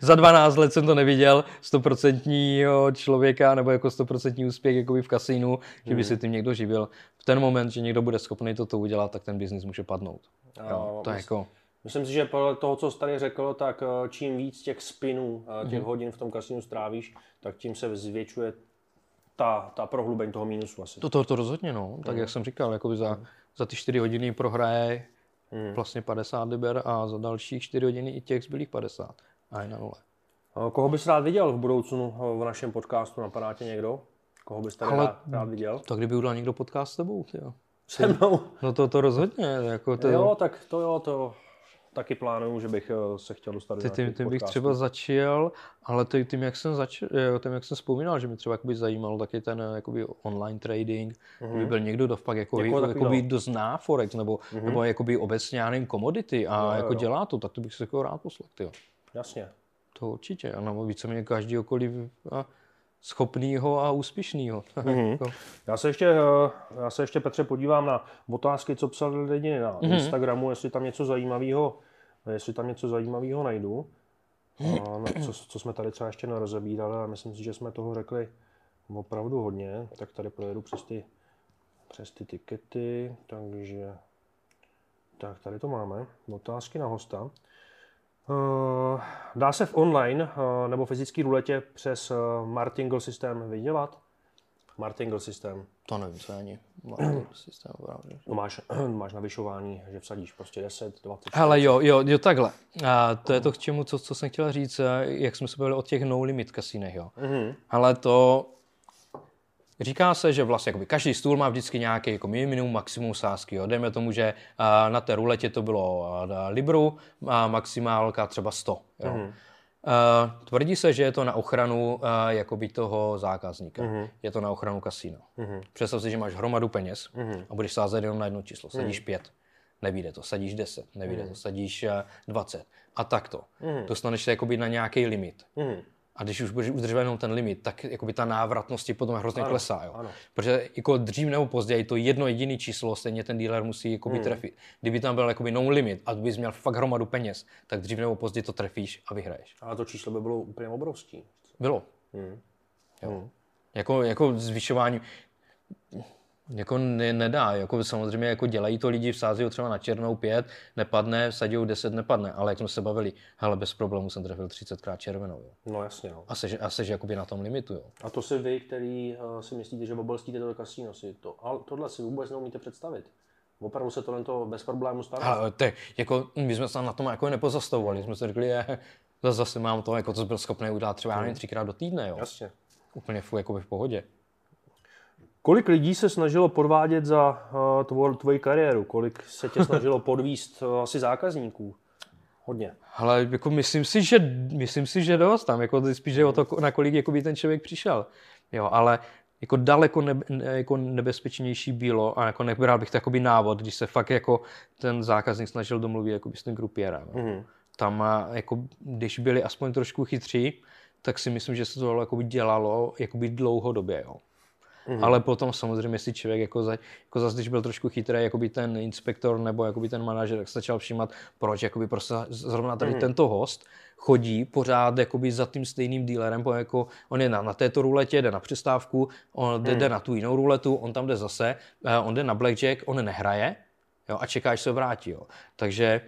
Za 12 let jsem to neviděl, stoprocentního člověka nebo jako stoprocentní úspěch jakoby v kasínu, že by si tím někdo živil. V ten moment, že někdo bude schopný toto udělat, tak ten biznis může padnout. Jo, to je jako, Myslím si, že podle toho, co jsi tady řekl, tak eh, čím víc těch spinů, eh, těch hodin v tom kasínu strávíš, tak tím se zvětšuje ta, ta prohlubeň toho mínusu asi. to, to, to rozhodně, no. Tak jak jsem říkal, jakoby za, za ty 4 hodiny prohraje Hmm. vlastně 50 liber a za dalších 4 hodiny i těch zbylých 50. A je na nule. Eh, Koho bys rád viděl v budoucnu v našem podcastu? Napadá tě někdo? Koho bys tady Ale- rád, rád viděl? Tak kdyby udělal někdo podcast s tebou, jo. Se mnou? No to, to rozhodně, jako to, Jo, tak to jo, to taky plánuju, že bych eh, se chtěl dostat do Ty, tím, tím bych třeba začal, ale ty, tím, jak jsem začal, tím, jak jsem vzpomínal, že mě třeba jakoby zajímal taky ten eh, jakoby online trading, mm-hmm. kdyby byl někdo, kdo fakt jako, jako, jakoby, kdo zná Forex, nebo, mm-hmm. nebo jakoby obecně, já nevím, komodity a jo, jako jo. dělá to, tak to bych se jako rád poslal, jo. Jasně. To určitě, a nebo víceméně každýkoliv a schopnýho a úspěšnýho. [LAUGHS] Mhm. Jako, Já se ještě, eh, já se ještě Petře podívám na otázky, co psali lidi na Mhm. Instagramu, jestli tam něco zajímavého, jestli tam něco zajímavého najdu. A na, co, co jsme tady třeba ještě nerozebírali, ale myslím si, že jsme toho řekli opravdu hodně, tak tady projedu přes ty přes ty tikety, takže tak tady to máme, otázky na hosta. Uh, dá se v online uh, nebo fyzický ruletě přes uh, martingale systém vydělat? Martingale systém. To nevím, co ani martingale [CLEARS THROAT] systém. No máš, [CLEARS THROAT] máš navyšování, že vsadíš prostě 10, 20. Ale jo, jo, jo, takhle. A to je to k čemu, co, co jsem chtěl říct, jak jsme se bavili o těch no limit kasínech, jo. Mm-hmm. Ale to, Říká se, že vlastně jakoby každý stůl má vždycky nějaký jako minimum, maximum sázky. Jo. Dejme tomu, že na té ruletě to bylo libru a maximálka třeba 100. Jo. Mm-hmm. Uh, tvrdí se, že je to na ochranu uh, jakoby toho zákazníka. Mm-hmm. Je to na ochranu kasína. Mm-hmm. Představ si, že máš hromadu peněz mm-hmm. a budeš sázet jenom na jedno číslo. Sadíš mm-hmm. pět, nevíde to. Sadíš deset, nevíde mm-hmm. to. Sadíš uh, dvacet. A takto. Mm-hmm. Dostaneš se jakoby na nějaký limit. Mm-hmm. A když už budeš udržovat jenom ten limit, tak jakoby ta návratnost ti potom hrozně ano, klesá. Jo? Ano. Protože jako dřív nebo později to jedno jediné číslo stejně ten dealer musí jakoby hmm. trefit. Kdyby tam byl jakoby no limit a bys měl fakt hromadu peněz, tak dřív nebo později to trefíš a vyhraješ. Ale to číslo by bylo úplně obrovské. Bylo. Hmm. Jo. Hmm. Jako, jako zvyšování, jako ne, nedá, jako samozřejmě jako dělají to lidi, vsází třeba na černou pět, nepadne, vsadí 10, nepadne, ale jak jsme se bavili, hele, bez problému jsem trefil 30 krát červenou. Jo. No jasně, no. A seš, a seš jakoby na tom limitu, jo. A to si vy, který uh, si myslíte, že obelstíte to kasíno, si to, ale tohle si vůbec neumíte představit. Opravdu se tohle to bez problému stará. Ale te, jako, my jsme se na tom jako nepozastavovali, jsme si řekli, je, zase mám to, jako to byl schopný udělat třeba hmm. třikrát do týdne, jo. Jasně. Úplně fu, jako v pohodě. Kolik lidí se snažilo podvádět za uh, tvor, tvoji kariéru? Kolik se tě [LAUGHS] snažilo podvíst uh, asi zákazníků? Hodně. Ale jako myslím si, že, myslím si, že dost tam. Jako spíš je o to, na kolik jako by ten člověk přišel. Jo, ale jako daleko nebe, jako nebezpečnější bylo a jako nebral bych to návod, když se fakt jako ten zákazník snažil domluvit jako by s tím grupiérem. Mm-hmm. Tam jako, když byli aspoň trošku chytří, tak si myslím, že se to jako by dělalo jako by dlouhodobě. Jo. Mm-hmm. Ale potom samozřejmě si člověk jako, za, jako zase, když byl trošku chytrý, jako by ten inspektor nebo jako by ten manažer, tak začal všímat, proč jako by prostě zrovna tady mm-hmm. tento host chodí pořád jakoby za tím stejným dealerem, jako on je na, na této ruletě, jde na přestávku, on jde, mm. jde na tu jinou ruletu, on tam jde zase, eh, on jde na blackjack, on nehraje jo, a čeká, až se vrátí. Jo. Takže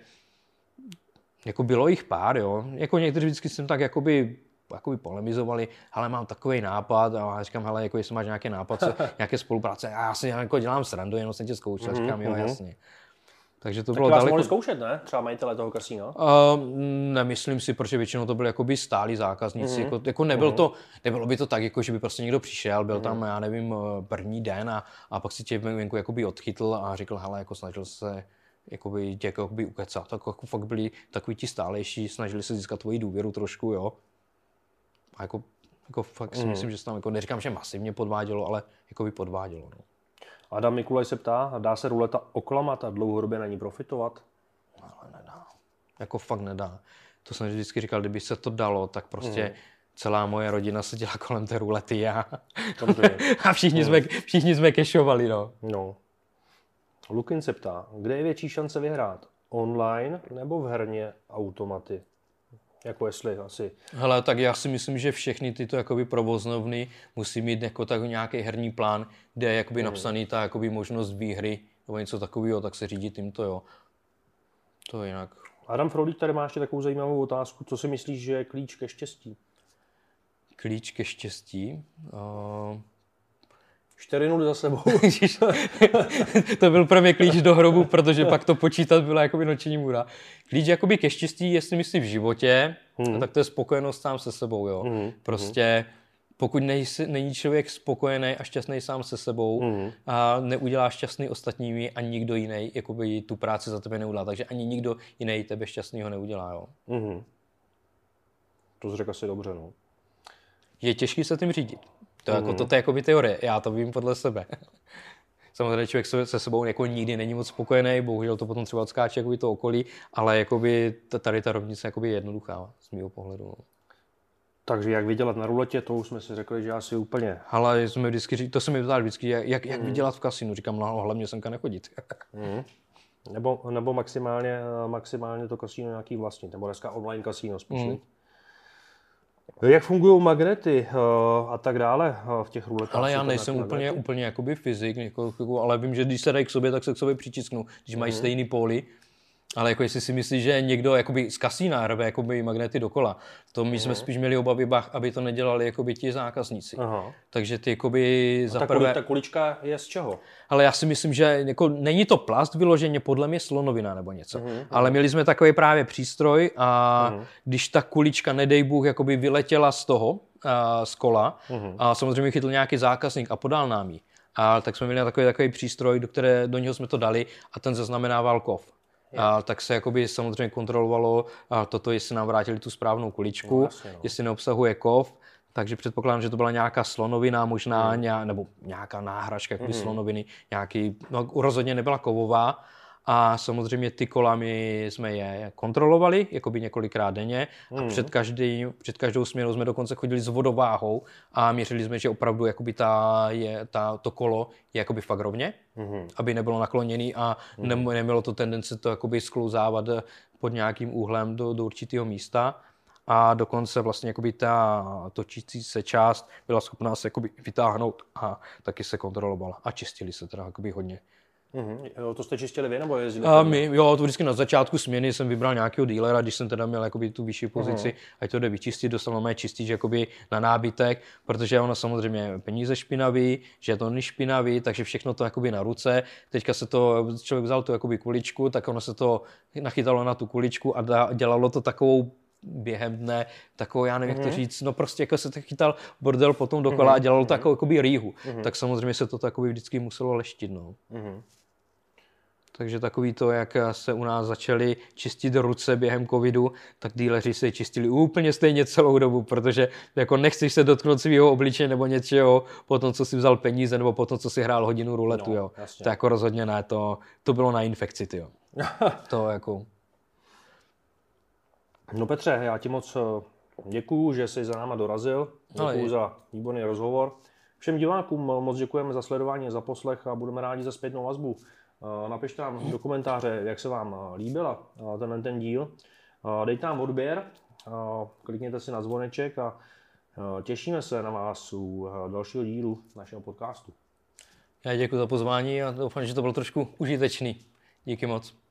jako bylo jich pár, jo. Jako někteří vždycky jsem tak jakoby jakoby polemizovali, ale mám takový nápad a já říkám, hele, jako jestli máš nějaký nápad, co, [LAUGHS] nějaké spolupráce, a já si jako dělám srandu, jenom jsem tě zkoušel, mm-hmm, říkám, jo, mm-hmm. jasně. Takže to tak bylo vás daleko... mohli zkoušet, ne? Třeba majitele toho kasína? Uh, nemyslím si, protože většinou to byly jakoby stálí zákazníci. Mm-hmm. Jako, jako nebyl mm-hmm. to, nebylo by to tak, jako že by prostě někdo přišel, byl mm-hmm. tam, já nevím, eh, první den a, a pak si tě venku jakoby odchytl a řekl, hele, jako snažil se jakoby, tě jakoby ukecat. Tak jako fakt byli takový ti stálejší, snažili se získat tvoji důvěru trošku, jo. A jako, jako fakt si mm. myslím, že se tam, jako neříkám, že masivně podvádělo, ale jako by podvádělo. No. Adam Mikulaj se ptá, dá se ruleta oklamat a dlouhodobě na ní profitovat? Ale nedá. Jako fakt nedá. To jsem vždycky říkal, kdyby se to dalo, tak prostě mm. celá moje rodina se dělá kolem té rulety a, [LAUGHS] a všichni, mm. jsme, všichni jsme kešovali. No. no. Lukin se ptá, kde je větší šance vyhrát? Online nebo v herně automaty? Jako jestli asi. Hele, tak já si myslím, že všechny tyto jakoby provoznovny musí mít jako tak nějaký herní plán, kde je jakoby hmm. napsaný ta jakoby možnost výhry nebo něco takového, tak se řídí tímto, jo. To je jinak. Adam Frodík tady má ještě takovou zajímavou otázku. Co si myslíš, že je klíč ke štěstí? Klíč ke štěstí? Uh... 4 za sebou. [LAUGHS] [LAUGHS] to byl pro mě klíč do hrobu, protože pak to počítat byla jakoby noční můra. Klíč jakoby ke štěstí, jestli myslí v životě, hmm. tak to je spokojenost sám se sebou. Jo. Hmm. Prostě pokud nejsi, není člověk spokojený a šťastný sám se sebou hmm. a neudělá šťastný ostatními a nikdo jiný jakoby tu práci za tebe neudělá. Takže ani nikdo jiný tebe šťastného neudělá. Jo. Hmm. To jsi řekl asi dobře. No. Je těžký se tím řídit. To, mm. jako, to, to je jako by teorie, já to vím podle sebe. [LAUGHS] Samozřejmě člověk se, se sebou jako nikdy není moc spokojený, bohužel to potom třeba odskáče jako to okolí, ale jakoby tady ta rovnice je jednoduchá z mého pohledu. No. Takže jak vydělat na ruletě, to už jsme si řekli, že asi úplně. Ale jsme vždycky, to se mi ptali vždycky, jak, jak mm. vydělat v kasinu. Říkám, no hlavně semka nechodit. [LAUGHS] mm. Nebo, nebo maximálně, maximálně to kasino nějaký vlastní, nebo dneska online kasino spíš. Mm. Jak fungují magnety uh, a tak dále uh, v těch ruletách? Ale já nejsem úplně, úplně jakoby fyzik, jako, ale vím, že když se dají k sobě, tak se k sobě přičisknou, když mají stejný póly. Ale jako jestli si myslíš, že někdo jakoby z kasína rve jakoby magnety dokola, to my jsme spíš měli obavy, bach, aby to nedělali jakoby ti zákazníci. Aha. Takže ty jakoby za Ta, prvé... ta kulička je z čeho? Ale já si myslím, že jako není to plast vyloženě, podle mě slonovina nebo něco. Ale měli jsme takový právě přístroj a když ta kulička, nedej Bůh, jakoby vyletěla z toho, a, z kola a samozřejmě chytl nějaký zákazník a podal nám ji. A tak jsme měli takový, takový přístroj, do, které, do něho jsme to dali a ten zaznamenával kov. A, tak se jakoby samozřejmě kontrolovalo a toto, jestli nám vrátili tu správnou kuličku, No, jasně, no. jestli neobsahuje kov, takže předpokládám, že to byla nějaká slonovina, možná nějak, nebo nějaká náhražka jakoby slonoviny, nějaký, no rozhodně nebyla kovová. A samozřejmě ty kola my jsme je kontrolovali, jakoby několikrát denně. A před, každý, před každou směnou jsme dokonce chodili s vodováhou a měřili jsme, že opravdu jakoby ta, je, ta, to kolo je jakoby fakt rovně, aby nebylo nakloněný a ne, nemělo to tendence to jakoby sklouzávat pod nějakým úhlem do, do určitého místa. A dokonce vlastně jakoby ta točící se část byla schopná se jakoby vytáhnout a taky se kontrolovala. A čistili se teda jakoby hodně. Mhm. Jo, To jste čistili vy nebo jezdili? A my, jo, to vždycky na začátku směny jsem vybral nějakého dílera, když jsem teda měl jakoby tu vyšší pozici, ať to jde vyčistit, dostal mé čistič jakoby na nábytek, protože ono samozřejmě peníze špinavý, že to špinavý, takže všechno to jakoby na ruce. Teďka se to, člověk vzal tu jakoby kuličku, tak ono se to nachytalo na tu kuličku a dělalo to takovou během dne, takovou, já nevím, jak to říct, no prostě jako se to chytal bordel potom dokola a dělalo to takovou jakoby rýhu. Tak samozřejmě se to takový vždycky muselo leštit, no. Mhm. Takže takový to, jak se u nás začaly čistit ruce během covidu, tak díleři se je čistili úplně stejně celou dobu, protože jako nechceš se dotknout svého obličeje nebo něčeho po tom, co si vzal peníze nebo po tom, co si hrál hodinu ruletu, No, jo. jasně. To jako rozhodně ne, to, to bylo na infekci, ty jo. [LAUGHS] to jako... No Petře, já ti moc eh, děkuju, že jsi za náma dorazil. Ale Děkuju je. za výborný rozhovor. Všem divákům moc děkujeme za sledování, za poslech a budeme rádi za zpětnou vazbu. Eh, Napište nám do komentáře, jak se vám eh, líbila eh, ten, ten díl. Dejte nám odběr, klikněte si na zvoneček a těšíme se na vás u dalšího dílu našeho podcastu. Já děkuji za pozvání a doufám, že to bylo trošku užitečný. Díky moc.